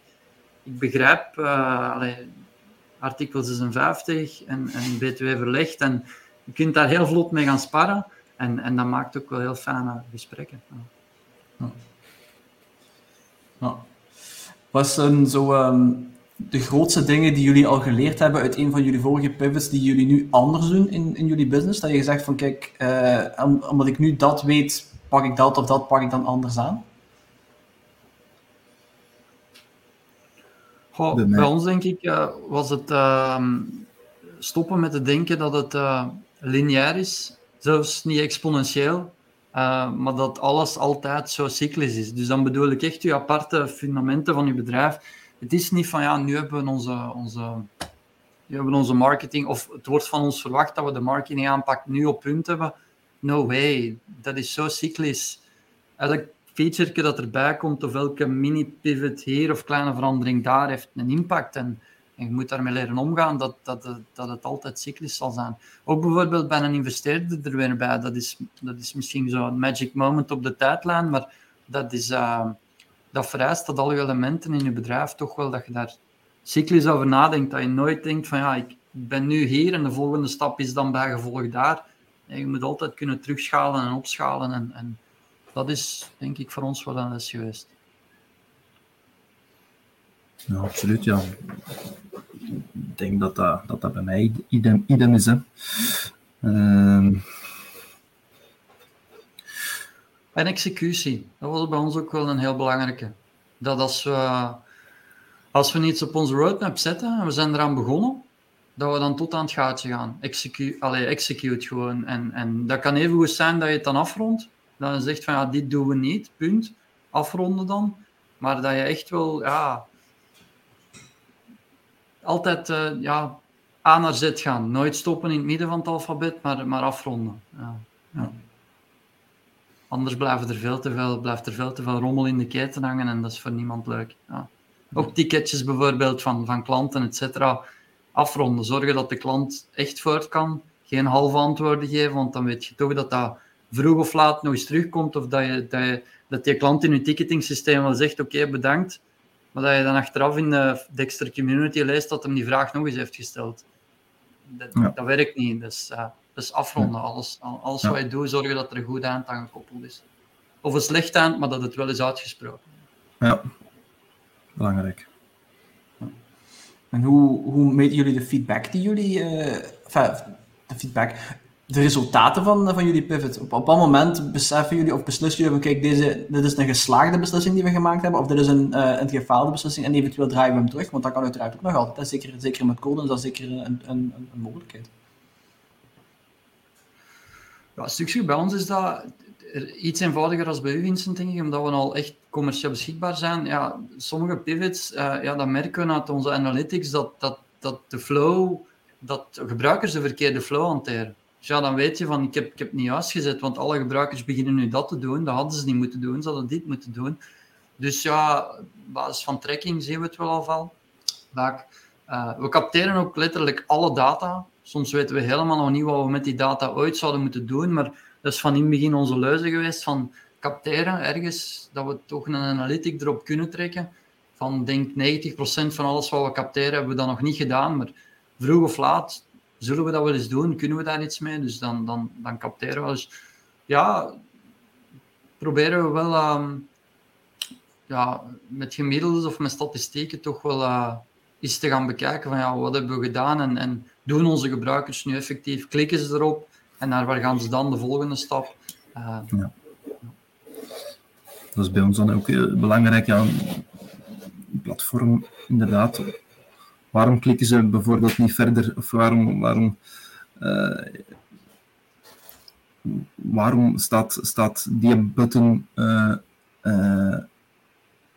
ik begrijp uh, artikel 56 en, en BTW verlegd. En je kunt daar heel vlot mee gaan sparren. En, en dat maakt ook wel heel fijne gesprekken. Ja. Ja. Was een zo... Um de grootste dingen die jullie al geleerd hebben uit een van jullie vorige pivots die jullie nu anders doen in, in jullie business? Dat je zegt van kijk, uh, omdat ik nu dat weet, pak ik dat of dat pak ik dan anders aan? Goh, bij ons denk ik uh, was het uh, stoppen met te denken dat het uh, lineair is, zelfs niet exponentieel, maar dat alles altijd zo cyclisch is. Dus dan bedoel ik echt je aparte fundamenten van je bedrijf het is niet van ja, nu hebben we onze, onze, hebben we onze marketing, of het wordt van ons verwacht dat we de marketing aanpak nu op punt hebben. No way, dat is zo cyclisch. Elk feature dat erbij komt, of elke mini-pivot hier of kleine verandering daar, heeft een impact. En En je moet daarmee leren omgaan dat, dat, dat, dat het altijd cyclisch zal zijn. Ook bijvoorbeeld bij een investeerder er weer bij. Dat is, dat is misschien zo'n magic moment op de tijdlijn, maar dat, is, uh, dat vereist dat alle elementen in je bedrijf toch wel dat je daar cyclisch over nadenkt. Dat je nooit denkt van ja, ik ben nu hier en de volgende stap is dan bijgevolg daar. je moet altijd kunnen terugschalen en opschalen. En, en dat is denk ik voor ons wel een les geweest. Ja, absoluut, ja. Ik denk dat dat, dat, dat bij mij idem, idem is. Hè. Uh... En executie, dat was bij ons ook wel een heel belangrijke. Dat als we, als we iets op onze roadmap zetten en we zijn eraan begonnen, dat we dan tot aan het gaatje gaan. Execute, allee, execute gewoon. En, en dat kan even goed zijn dat je het dan afrondt. Je zegt van ja, dit doen we niet, punt. Afronden dan. Maar dat je echt wel, ja, altijd uh, ja, A naar Z gaan. Nooit stoppen in het midden van het alfabet, maar, maar afronden. Ja. ja. Anders blijft er, veel te veel, blijft er veel te veel rommel in de keten hangen en dat is voor niemand leuk. Ja. Ook ticketjes bijvoorbeeld van, van klanten, et cetera. Afronden. Zorgen dat de klant echt voort kan. Geen halve antwoorden geven, want dan weet je toch dat dat vroeg of laat nog eens terugkomt. Of dat, je, dat, je, dat die klant in je ticketing systeem wel zegt: Oké, bedankt. Maar dat je dan achteraf in de Dexter Community leest dat hem die vraag nog eens heeft gesteld. Dat, dat werkt niet. Dus, uh, dus afronden. Alles, alles wat je doet, zorgen dat er een goed eind aan gekoppeld is. Of een slecht eind, maar dat het wel is uitgesproken. Ja, belangrijk. En hoe, hoe meten jullie de feedback die jullie... Uh, de feedback de resultaten van, van jullie pivot? Op, op wat moment beseffen jullie of beslissen jullie van kijk, deze, dit is een geslaagde beslissing die we gemaakt hebben, of dit is een, uh, een gefaalde beslissing en eventueel draaien we hem terug, want dat kan uiteraard ook nog altijd. Zeker, zeker met code is dat zeker een, een, een mogelijkheid. Ja, stukje bij ons is dat iets eenvoudiger als bij u, Vincent, denk ik, omdat we al echt commercieel beschikbaar zijn. Ja, sommige pivots, uh, ja, dat merken we uit onze analytics, dat, dat, dat de flow, dat gebruikers de verkeerde flow hanteren. Dus ja, dan weet je van, ik heb, ik heb niet uitgezet, want alle gebruikers beginnen nu dat te doen. Dat hadden ze niet moeten doen, ze hadden dit moeten doen. Dus ja, op basis van tracking zien we het wel al. Uh, we capteren ook letterlijk alle data. Soms weten we helemaal nog niet wat we met die data ooit zouden moeten doen, maar dat is van in het begin onze leuze geweest van capteren ergens, dat we toch een analytic erop kunnen trekken. Van denk 90% van alles wat we capteren hebben we dan nog niet gedaan, maar vroeg of laat zullen we dat wel eens doen? Kunnen we daar iets mee? Dus dan, dan, dan capteren we. Dus ja, proberen we wel um, ja, met gemiddelde of met statistieken toch wel uh, eens te gaan bekijken van ja, wat hebben we gedaan en, en doen onze gebruikers nu effectief? Klikken ze erop en naar waar gaan ze dan de volgende stap? Uh, ja. Dat is bij ons dan ook belangrijk. Ja, platform inderdaad waarom klikken ze bijvoorbeeld niet verder? Of waarom, waarom, uh, waarom staat, staat die button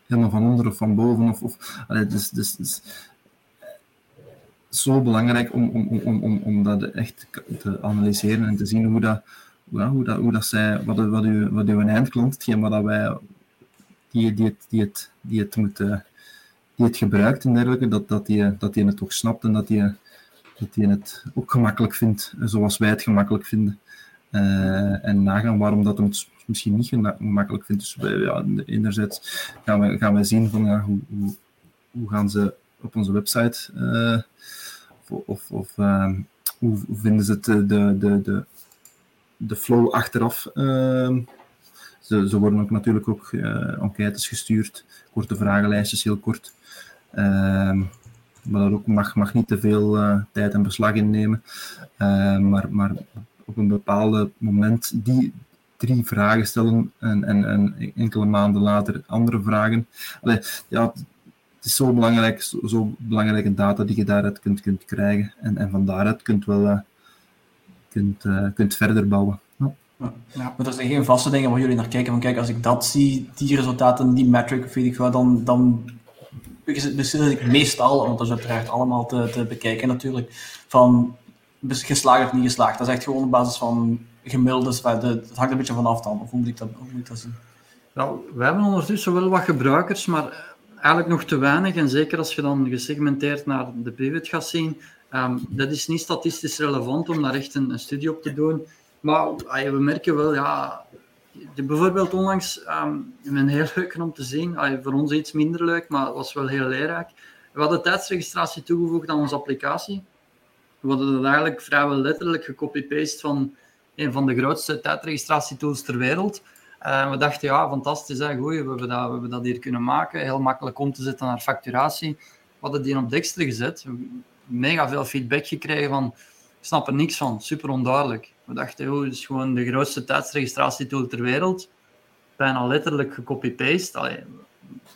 helemaal van onder of van boven? Of, of, dus, dus, dus, zo belangrijk om, om, om, om, om dat echt te analyseren en te zien hoe dat, ja, hoe dat, hoe dat zij, wat, wat, uw, wat uw eindklant, hetgeen wat wij, die, die, het, die, het, die het moet die het gebruikt en dergelijke, dat, dat, die, dat die het ook snapt en dat die, dat die het ook gemakkelijk vindt, zoals wij het gemakkelijk vinden. Uh, en nagaan waarom dat het misschien niet gemakkelijk vindt. Dus ja, enerzijds gaan we, gaan we zien van hoe, hoe, hoe gaan ze op onze website uh, of, of hoe, hoe, vinden ze het, de, de, de, de flow achteraf. Ze, ze, worden ook natuurlijk ook enquêtes gestuurd, korte vragenlijstjes, heel kort. Ehm, maar dat ook mag, mag niet te veel tijd en beslag innemen. Maar, maar op een bepaald moment die drie vragen stellen en, en, en enkele maanden later andere vragen. Allee, ja, het is zo belangrijk, zo, zo, belangrijke data die je daaruit kunt, kunt krijgen. En, en van daaruit kunt wel uh, kunt, uh, kunt verder bouwen. Ja. Ja, maar er zijn geen vaste dingen waar jullie naar kijken. Van kijk, als ik dat zie, die resultaten, die metric, weet ik wel, dan, dan beslis ik meestal, want dat is uiteraard allemaal te, te bekijken natuurlijk, van geslaagd of niet geslaagd. Dat is echt gewoon op basis van gemiddeldes, het hangt een beetje vanaf dan, of hoe moet ik dat, hoe moet ik dat zien? Nou, we hebben ondertussen wel wat gebruikers, maar eigenlijk nog te weinig. En zeker als je dan gesegmenteerd naar de pivot gaat zien, um, dat is niet statistisch relevant om daar echt een, studie op te doen. Maar we merken wel, ja, bijvoorbeeld onlangs, um, een heel leuk om te zien, voor ons iets minder leuk, maar het was wel heel leerrijk. We hadden tijdsregistratie toegevoegd aan onze applicatie. We hadden dat eigenlijk vrijwel letterlijk gecopy-paste van een van de grootste tijdregistratietools ter wereld. Uh, we dachten, ja, fantastisch, hè, goeie, we, hebben dat, we hebben dat hier kunnen maken. Heel makkelijk om te zetten naar facturatie. We hadden die op Dexter gezet. Mega veel feedback gekregen van, ik snap er niks van, super onduidelijk. We dachten, joh, het is gewoon de grootste tijdsregistratietool ter wereld. Bijna letterlijk gecopy-paste.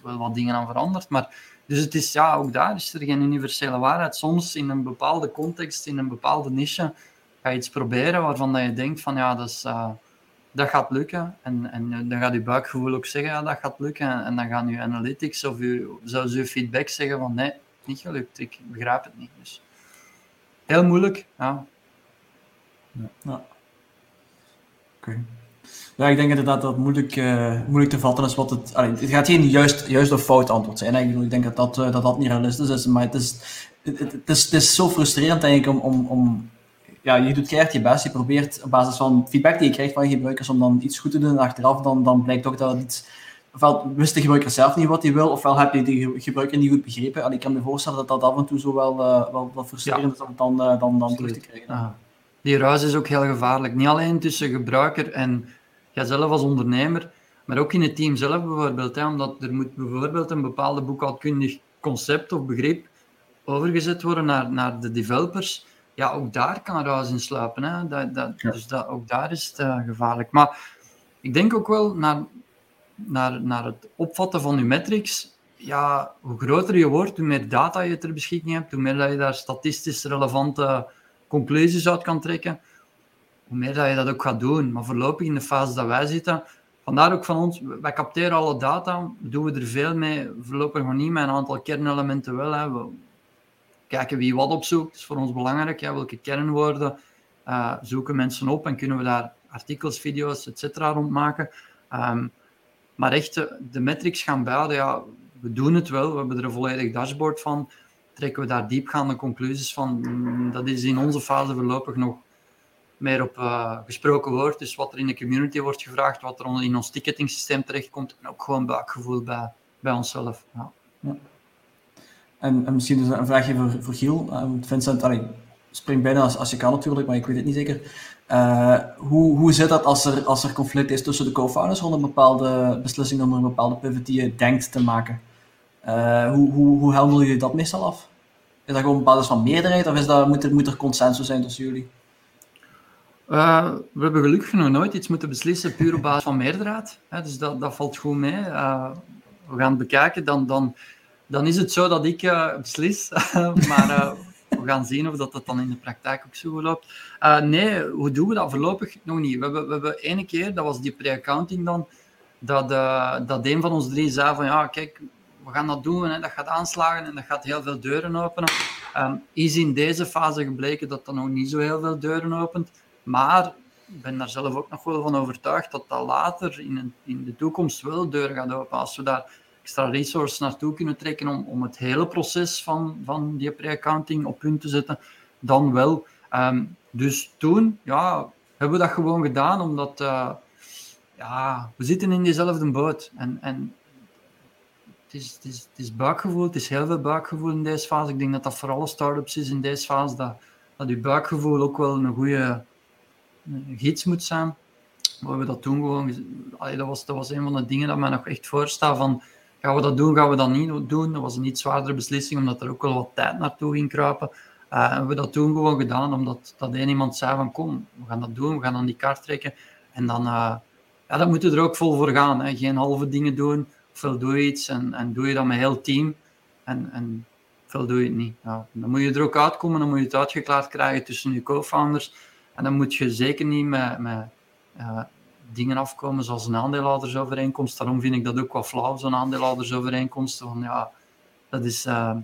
Wel wat dingen aan veranderd, maar... Dus het is, ja, ook daar is er geen universele waarheid. Soms in een bepaalde context, in een bepaalde niche, ga je iets proberen waarvan dat je denkt van, ja, dat is... Uh, dat gaat lukken. En, en dan gaat je buikgevoel ook zeggen, ja, dat gaat lukken. En dan gaan je analytics of je, zelfs je feedback zeggen van, nee, niet gelukt, ik begrijp het niet. Dus heel moeilijk, ja. ja. Oké. Ja, ik denk inderdaad dat het moeilijk, uh, moeilijk te vatten is wat het... Het gaat geen juist, juist of fout antwoord zijn. Ik, ik denk dat dat, uh, dat dat niet realistisch is, maar het is, het, het, is, het is zo frustrerend, denk ik, om, om, om ja, je doet keihard je best. Je probeert op basis van feedback die je krijgt van je gebruikers om dan iets goed te doen. En achteraf dan, dan blijkt toch dat het iets... Ofwel wist de gebruiker zelf niet wat hij wil, ofwel heb je de gebruiker niet goed begrepen. En ik kan me voorstellen dat dat af en toe zo wel, uh, wel, wel frustrerend is om het dan, uh, dan, dan terug te krijgen. Die ruis is ook heel gevaarlijk. Niet alleen tussen gebruiker en jijzelf als ondernemer, maar ook in het team zelf bijvoorbeeld. Hè, omdat er moet bijvoorbeeld een bepaalde boekhoudkundig concept of begrip overgezet worden naar, naar de developers ja, ook daar kan ruis in sluipen. Hè. Dat, dat, Dus dat, ook daar is het uh, gevaarlijk. Maar ik denk ook wel naar, naar, naar het opvatten van je metrics. Ja, hoe groter je wordt, hoe meer data je ter beschikking hebt, hoe meer dat je daar statistisch relevante conclusies uit kan trekken, hoe meer dat je dat ook gaat doen. Maar voorlopig in de fase dat wij zitten, vandaar ook van ons, wij capteren alle data, doen we er veel mee, voorlopig nog niet, met een aantal kernelementen wel. Hè. We, kijken wie wat opzoekt. Is voor ons belangrijk. Ja, welke kernwoorden uh, zoeken mensen op en kunnen we daar artikels, video's, etc. rond maken. Um, maar echt de, de metrics gaan bijhouden, ja, we doen het wel. We hebben er een volledig dashboard van. Trekken we daar diepgaande conclusies van? Mm, dat is in onze fase voorlopig nog meer op uh, gesproken woord. Dus wat er in de community wordt gevraagd, wat er in ons ticketing systeem terechtkomt. En ook gewoon buikgevoel bij, bij onszelf. Ja. En, en, misschien dus een vraagje voor, voor Giel. Um, Vincent, allee, spring bijna als, als je kan natuurlijk, maar ik weet het niet zeker. Uh, hoe, hoe zit dat als er, als er conflict is tussen de co-founders rond een bepaalde beslissing om een bepaalde pivot die je denkt te maken? Uh, hoe, hoe, hoe handel je dat meestal af? Is dat gewoon op basis van meerderheid of is dat, moet, er, moet er consensus zijn tussen jullie? Uh, we hebben gelukkig nog nooit iets moeten beslissen puur op basis van meerderheid. Dus dat, dat valt goed mee. we gaan het bekijken. Dan, dan dan is het zo dat ik uh, beslis. maar uh, we gaan zien of dat, dat dan in de praktijk ook zo loopt. Uh, nee, hoe doen we dat? Voorlopig nog niet. We hebben, we hebben ene keer, dat was die pre-accounting dan, dat, dat een van ons drie zei van ja, kijk, we gaan dat doen, hè, dat gaat aanslagen en dat gaat heel veel deuren openen. Um, is in deze fase gebleken dat dat nog niet zo heel veel deuren opent. Maar ik ben daar zelf ook nog wel van overtuigd dat dat later in, in de toekomst wel deuren gaat openen. Als we daar extra resources naartoe kunnen trekken om, om het hele proces van, van die pre-accounting op punt te zetten, dan wel. Ehm, dus toen ja, hebben we dat gewoon gedaan, omdat uh, ja, we zitten in diezelfde boot. En, en het, is, het, is, het is buikgevoel, het is heel veel buikgevoel in deze fase. Ik denk dat dat voor alle start-ups is in deze fase, dat, dat je buikgevoel ook wel een goede gids moet zijn. Maar we dat toen gewoon... dat, was, dat was een van de dingen dat mij nog echt voorstaat van Gaan we dat doen, gaan we dat niet doen? Dat was een iets zwaardere beslissing, omdat er ook wel wat tijd naartoe ging kruipen. Uh, en we hebben dat toen gewoon gedaan, omdat dat één iemand zei van kom, we gaan dat doen, we gaan aan die kaart trekken. En dan, uh, ja, dan moet je er ook vol voor gaan. Hè. Geen halve dingen doen, ofwel doe je iets en, en doe je dat met heel team. En, en doe je het niet. Ja, dan moet je er ook uitkomen, dan moet je het uitgeklaard krijgen tussen je co-founders. En dan moet je zeker niet met, met uh, dingen afkomen, zoals een aandeelhoudersovereenkomst. Daarom vind ik dat ook wel flauw, zo'n aandeelhoudersovereenkomst. Van, ja, dat is, uh,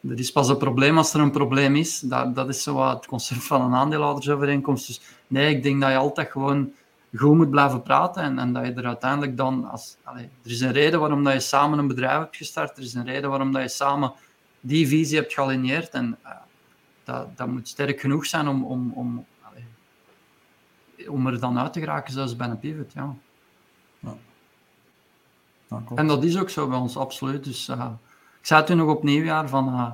dat is pas een probleem als er een probleem is. Dat, dat is zo het concept van een aandeelhoudersovereenkomst. Dus nee, ik denk dat je altijd gewoon goed moet blijven praten en, en dat je er uiteindelijk dan... Als, er is een reden waarom dat je samen een bedrijf hebt gestart, er is een reden waarom dat je samen die visie hebt gealineerd en uh, dat, dat moet sterk genoeg zijn om, om, om, om er dan uit te geraken, zoals bij een pivot, ja. ja. en dat is ook zo bij ons, absoluut. Dus uh, ik zei toen nog op nieuwjaar van... Uh,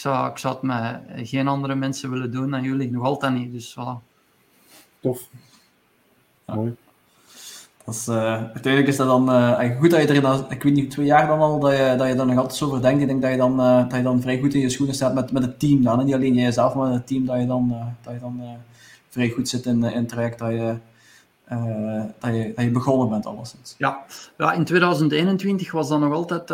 ik zou, ik zou het met geen andere mensen willen doen dan jullie. Nog altijd niet. Dus voilà. Tof. Mooi. Dat is, uh, uiteindelijk is dat dan uh, goed dat je er dan, ik weet niet, twee jaar dan al, dat je, dat je er nog altijd zo over denkt. Ik denk dat je dan, uh, dat je dan vrij goed in je schoenen staat met, met het team dan. Hè? Niet alleen jijzelf, maar het team, dat je dan, dat je dan vrij goed zit in, in het traject dat je, dat, je, dat je begonnen bent alleszins. Ja. ja, in 2021 was dat nog altijd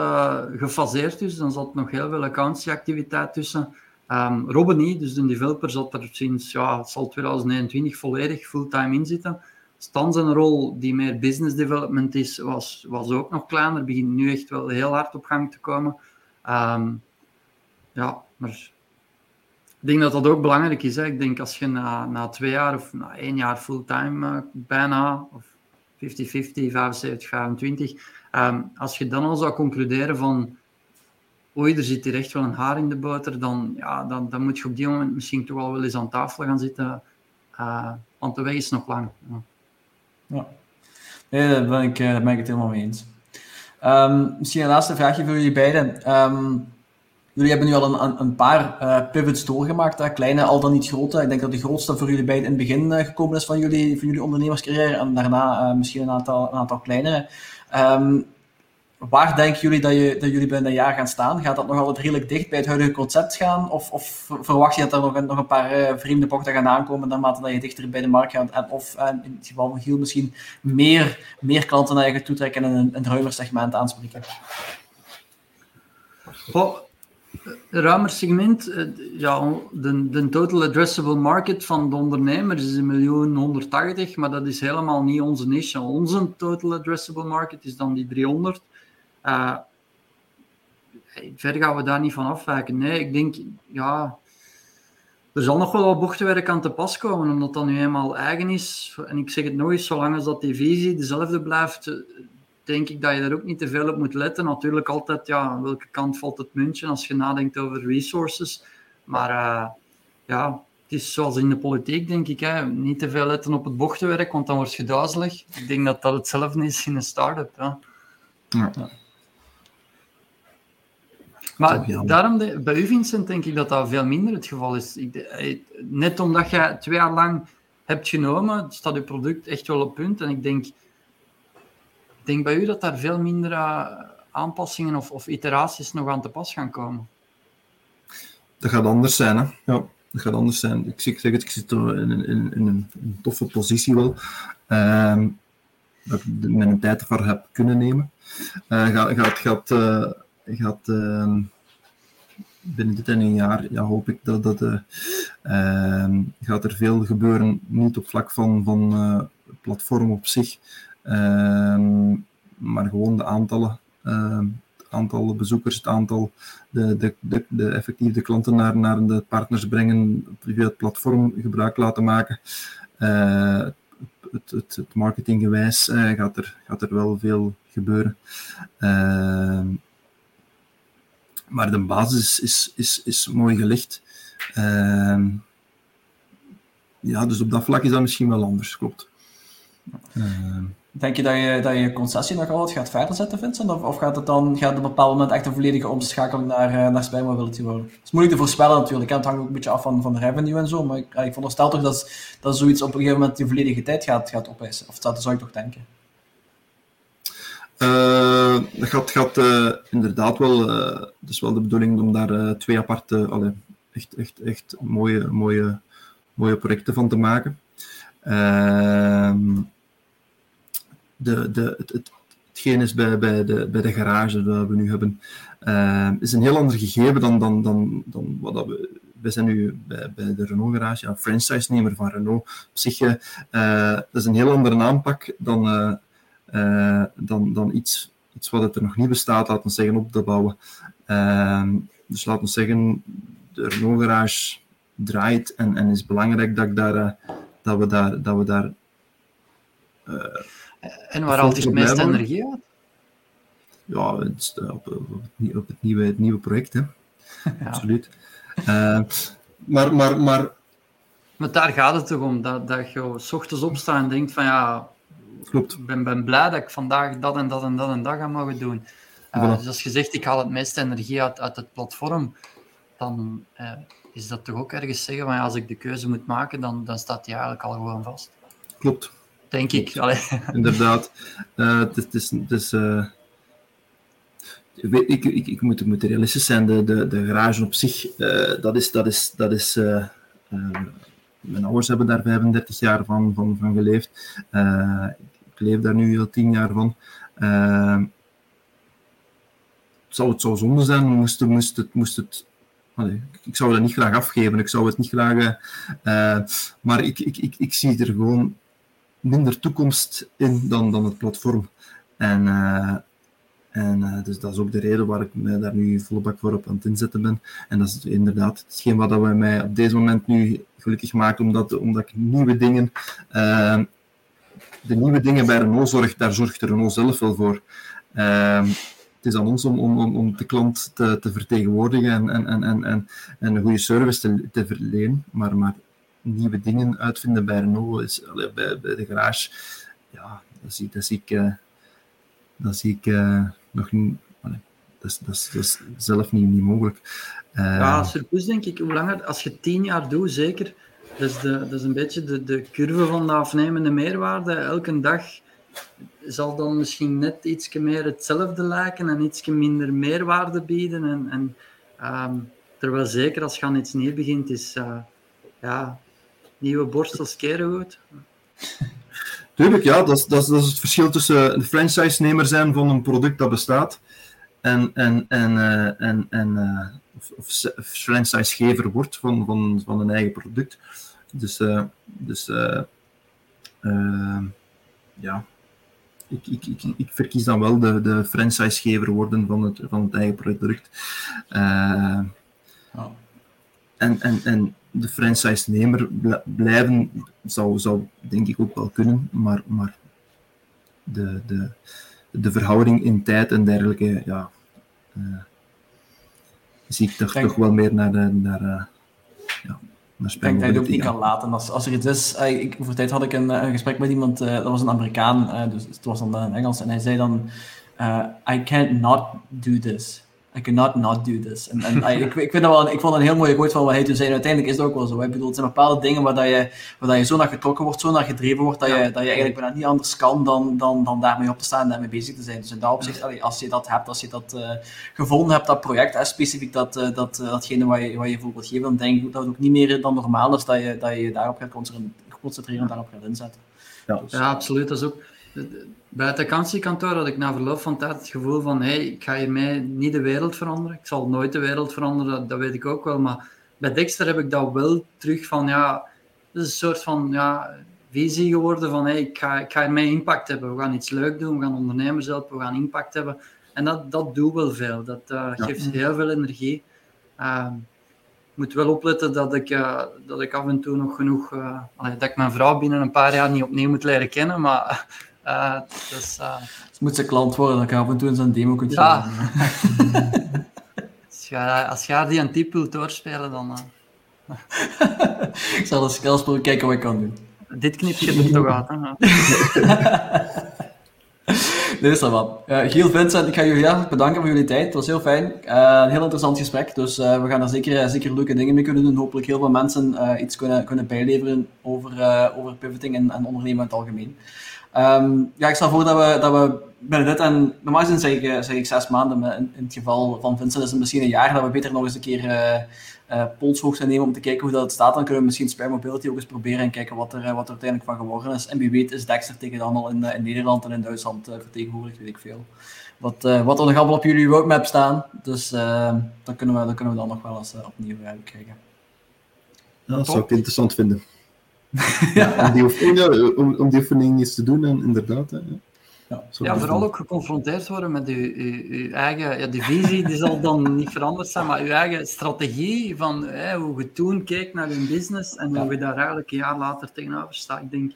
gefaseerd, dus dan zat nog heel veel accountancy-activiteit tussen. Um, Robin dus de developer zat er sinds, ja, zal 2021 volledig fulltime in zitten. Stan zijn rol, die meer business development is, was, was ook nog kleiner. Begint nu echt wel heel hard op gang te komen. Um, ja, maar ik denk dat dat ook belangrijk is. Hè. Ik denk als je na, na twee jaar of na één jaar fulltime uh, bijna, of 50-50, 75-25, um, als je dan al zou concluderen van oei, er zit hier echt wel een haar in de boter, dan, ja, dan, dan moet je op die moment misschien toch wel wel eens aan tafel gaan zitten, uh, want de weg is nog lang. Ja. Ja, nee, daar ben ik, daar ben ik het helemaal mee eens. Um, misschien een laatste vraagje voor jullie beiden. Um, jullie hebben nu al een, een paar uh, pivots doorgemaakt, kleine, al dan niet grote. Ik denk dat de grootste voor jullie beiden in het begin uh, gekomen is van jullie, van jullie ondernemerscarrière en daarna uh, misschien een aantal, een aantal kleinere. Um, Waar denken jullie dat, je, dat jullie binnen een jaar gaan staan? Gaat dat nog altijd redelijk dicht bij het huidige concept gaan? Of, of verwacht je dat er nog een, nog een paar vreemde bochten gaan aankomen naarmate dat je dichter bij de markt gaat? En, of in het geval van Giel misschien meer, meer klanten naar je gaat toetrekken en een, een ruimer segment aanspreken? Ruimer segment, eh, ja, de, de total addressable market van de ondernemer is een miljoen 180, maar dat is helemaal niet onze niche. Onze total addressable market is dan die 300. Uh, verder gaan we daar niet van afwijken. Nee, ik denk, ja, er zal nog wel wat bochtenwerk aan te pas komen, omdat dat nu eenmaal eigen is. En ik zeg het eens, zolang als dat die visie dezelfde blijft, denk ik dat je daar ook niet te veel op moet letten. Natuurlijk altijd, ja, aan welke kant valt het muntje als je nadenkt over resources. Maar uh, ja, het is zoals in de politiek, denk ik. Hè. Niet te veel letten op het bochtenwerk, want dan word je duizelig. Ik denk dat dat hetzelfde is in een start-up. Ja. ja. Maar daarom, de, bij u Vincent, denk ik dat dat veel minder het geval is. Ik, eh, net omdat je twee jaar lang hebt genomen, staat je product echt wel op punt. En ik denk, denk bij u dat daar veel minder uh, aanpassingen of, of, iteraties nog aan te pas gaan komen. Dat gaat anders zijn, hè? Ja, dat gaat anders zijn. Ik zeg, het, ik zit in, in, een, toffe positie wel. Uh, dat ik mijn tijd ervoor heb kunnen nemen. Uh, gaat, gaat, gaat uh, gaat binnen dit en een jaar ja, hoop ik dat, dat uh, gaat er veel gebeuren, niet op vlak van, van platform op zich, ehm, maar gewoon de aantallen, het aantal bezoekers, het aantal, de, de, de, de effectief de klanten naar, naar de partners brengen, via het platform gebruik laten maken. het, het, het, marketinggewijs gaat, er, gaat er wel veel gebeuren. Uh, maar de basis is, is, is mooi gelegd. Ja, dus op dat vlak is dat misschien wel anders, klopt. Denk je dat je dat je concessie nog altijd gaat verder zetten, Vincent? Of, of gaat het dan gaat op een bepaald moment echt een volledige omschakeling naar, uh, naar worden? Het is moeilijk te voorspellen natuurlijk. Het hangt ook een beetje af van, van de revenue en zo. Maar ik, ik veronderstel toch dat, dat zoiets op een gegeven moment die volledige tijd gaat, gaat opeisen. Of dat zou ik toch denken? Uh, dat gaat, gaat uh, inderdaad wel, uh, het is wel de bedoeling om daar twee aparte, allee, echt, echt, echt mooie, mooie, mooie projecten van te maken. Ehm, de, de, het, het, hetgeen is bij, bij, de, bij de garage dat we nu hebben, is een heel ander gegeven dan, dan, dan, dan wat dat we. Zijn nu bij, de Renault garage, ja, franchise-nemer van Renault. Op zich, dat is een heel andere aanpak dan, uh, dan, dan iets, iets wat er nog niet bestaat, laten we zeggen, op te bouwen. Uh, dus laten we zeggen, de Renault Garage draait en, en is belangrijk dat, ik daar, uh, dat, we daar, dat we daar en waar haalt je het meeste energie uit? Ja, het, op, op, het, op het, nieuwe, het nieuwe project, hè. Absoluut. Uh, maar, maar, maar... Maar daar gaat het toch om, dat, dat je s ochtends opstaat en denkt van ja, Klopt. ik ben, ben blij dat ik vandaag dat en dat en dat en dat ga mogen doen. Uh, Dus als je zegt, ik haal het meeste energie uit, uit het platform, dan uh, is dat toch ook ergens zeggen van ja, als ik de keuze moet maken, dan, dan staat die eigenlijk al gewoon vast. Klopt. Denk ik. Inderdaad. Uh, het is, het is, ik, ik, ik, ik, moet, ik moet realistisch zijn. De, de, de garage op zich, uh, dat is. Dat is, dat is mijn ouders hebben daar 35 jaar van, van, van geleefd. ik leef daar nu al 10 jaar van. zou het zou zonde zijn, moest, moest het. Moest het Allee, ik zou dat niet graag afgeven. Ik zou het niet graag. maar ik, ik, ik, ik zie er gewoon minder toekomst in dan, dan het platform. En en uh, dus dat is ook de reden waar ik mij daar nu volle bak voor op aan het inzetten ben. En dat is inderdaad hetgeen wat we mij op deze moment nu gelukkig maakt, omdat, omdat ik nieuwe dingen, uh, de nieuwe dingen bij Renault zorg, daar zorgt Renault zelf wel voor. Uh, het is aan ons om, om, om de klant te, te vertegenwoordigen en, en, en, en, en een goede service te, te verlenen, maar, maar nieuwe dingen uitvinden bij Renault, is, bij, bij de garage, ja, dat zie, dat zie ik, dat zie ik nog niet. Dat, is, dat, dat zelf niet, niet mogelijk. Uh, ja, Surplus denk ik, hoe langer, als je tien jaar doet, zeker. Dat is, de, dat is een beetje de, de curve van de afnemende meerwaarde. Elke dag zal dan misschien net iets meer hetzelfde lijken en iets minder meerwaarde bieden. En, en um, terwijl zeker als je aan iets nieuw begint, is ja, nieuwe borstels keren goed. Tuurlijk, ja, dat is, dat, is, dat is het verschil tussen een franchise-nemer zijn van een product dat bestaat en, en, en, uh, en, en uh, of, of franchise-gever wordt van, van, van een eigen product. Dus, uh, dus ja, ik, ik, ik, ik verkies dan wel de, de franchise-gever worden van het, van het eigen product. Oh. En, en, en de franchise-nemer blijven zou, zou denk ik ook wel kunnen, maar, maar de, de, de verhouding in tijd en dergelijke, ja, uh, zie ik toch, toch wel meer naar, de, naar, uh, ja, naar Ik denk dat je het ook niet kan laten. Als, als er iets is, uh, ik, voor tijd had ik een, een gesprek met iemand, dat was een Amerikaan, dus het was dan in Engels, en hij zei dan, I can't not do this. I cannot not do this. En, en ik, ik, vind dat wel, ik vond een heel mooie quote van wat hij toen zei. Uiteindelijk is het ook wel zo. Ik bedoel, het zijn bepaalde dingen waar, dat je, waar dat je zo naar getrokken wordt, zo naar gedreven wordt, dat je, dat je eigenlijk bijna niet anders kan dan, dan, dan daarmee op te staan en daarmee bezig te zijn. Dus in dat opzicht, als je dat hebt, als je dat uh, gevonden hebt, dat project, hè, specifiek dat, uh, dat, uh, datgene wat je, wat je voor wilt geven, dan denk ik dat het ook niet meer dan normaal is dat je dat je daarop gaat concentreren en daarop gaat inzetten. Ja, dus, ja absoluut. Dat is ook bij het vakantiekantoor had ik na verloop van tijd het gevoel van hey, ik ga hiermee niet de wereld veranderen. Ik zal nooit de wereld veranderen, dat, weet ik ook wel. Maar bij Dexter heb ik dat wel terug van ja, het is een soort van ja, visie geworden van hey, ik, ga, ik ga hiermee impact hebben. We gaan iets leuk doen, we gaan ondernemers helpen, we gaan impact hebben. En dat, dat doet wel veel. Dat uh, geeft heel veel energie. Uh, ik moet wel opletten dat ik, uh, dat ik af en toe nog genoeg... Uh, dat ik mijn vrouw binnen een paar jaar niet opnieuw moet leren kennen, maar uh, dus, uh, dus moet ze klant worden, dat ik af en toe in zo'n demo kunt ja. als, je, als je die een type wilt doorspelen, dan... Uh... ik zal de skills kijken wat ik kan doen. Dit knip je er toch uit, hè? Dit is dat wat. Uh, Giel, Vincent, ik ga jullie heel bedanken voor jullie tijd. Het was heel fijn. Uh, een heel interessant gesprek. Dus uh, we gaan er zeker, zeker leuke dingen mee kunnen doen. Hopelijk heel veel mensen iets kunnen, kunnen bijleveren over, over pivoting en, en ondernemen in het algemeen. Um, ja, ik stel voor dat we, dat we binnen dit en normaal gezien zeg ik, zeg ik zes maanden, maar in, in, het geval van Vincent is het misschien een jaar, dat we beter nog eens een keer uh, uh, polshoogte nemen om te kijken hoe dat staat. Dan kunnen we misschien Spare Mobility ook eens proberen en kijken wat er, uh, wat er uiteindelijk van geworden is. En wie weet is Dexter tegen dan al in, in Nederland en in Duitsland vertegenwoordigd, weet ik veel. Wat, wat er nog allemaal op jullie roadmap staan. Dus dan, kunnen we, dan kunnen we dan nog wel eens opnieuw kijken. Ja, dat zou ik interessant vinden. Ja. om, die oefening, om, om, die oefening eens te doen, en inderdaad. Hè, ja, ja vooral ook geconfronteerd worden met uw, uw, uw eigen... Ja, visie die zal dan niet veranderd zijn, maar uw eigen strategie van hè, hoe je toen keek naar uw business en hoe je daar eigenlijk een jaar later tegenover staat. Ik denk,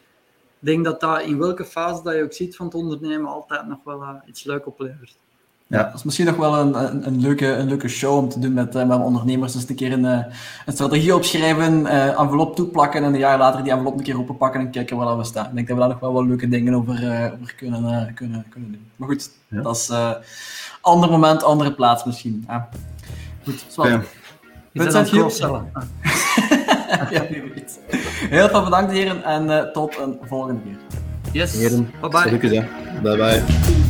denk dat dat in welke fase dat je ook ziet van het ondernemen altijd nog wel uh, iets leuk oplevert. Ja, dat is misschien nog wel een, een, een, leuke, een leuke show om te doen met, uh, met ondernemers. Dus een keer een, een strategie opschrijven, uh, envelop toeplakken en een jaar later die envelop een keer openpakken en kijken waar we staan. Ik denk dat we daar nog wel wat leuke dingen over, over kunnen, kunnen, kunnen doen. Maar goed, ja. dat is een ander moment, andere plaats misschien. Ja. Goed, zwart. Ja. Wie weet. Heel veel bedankt heren en uh, tot een volgende keer. Yes. Heren, bye bye. Bye bye.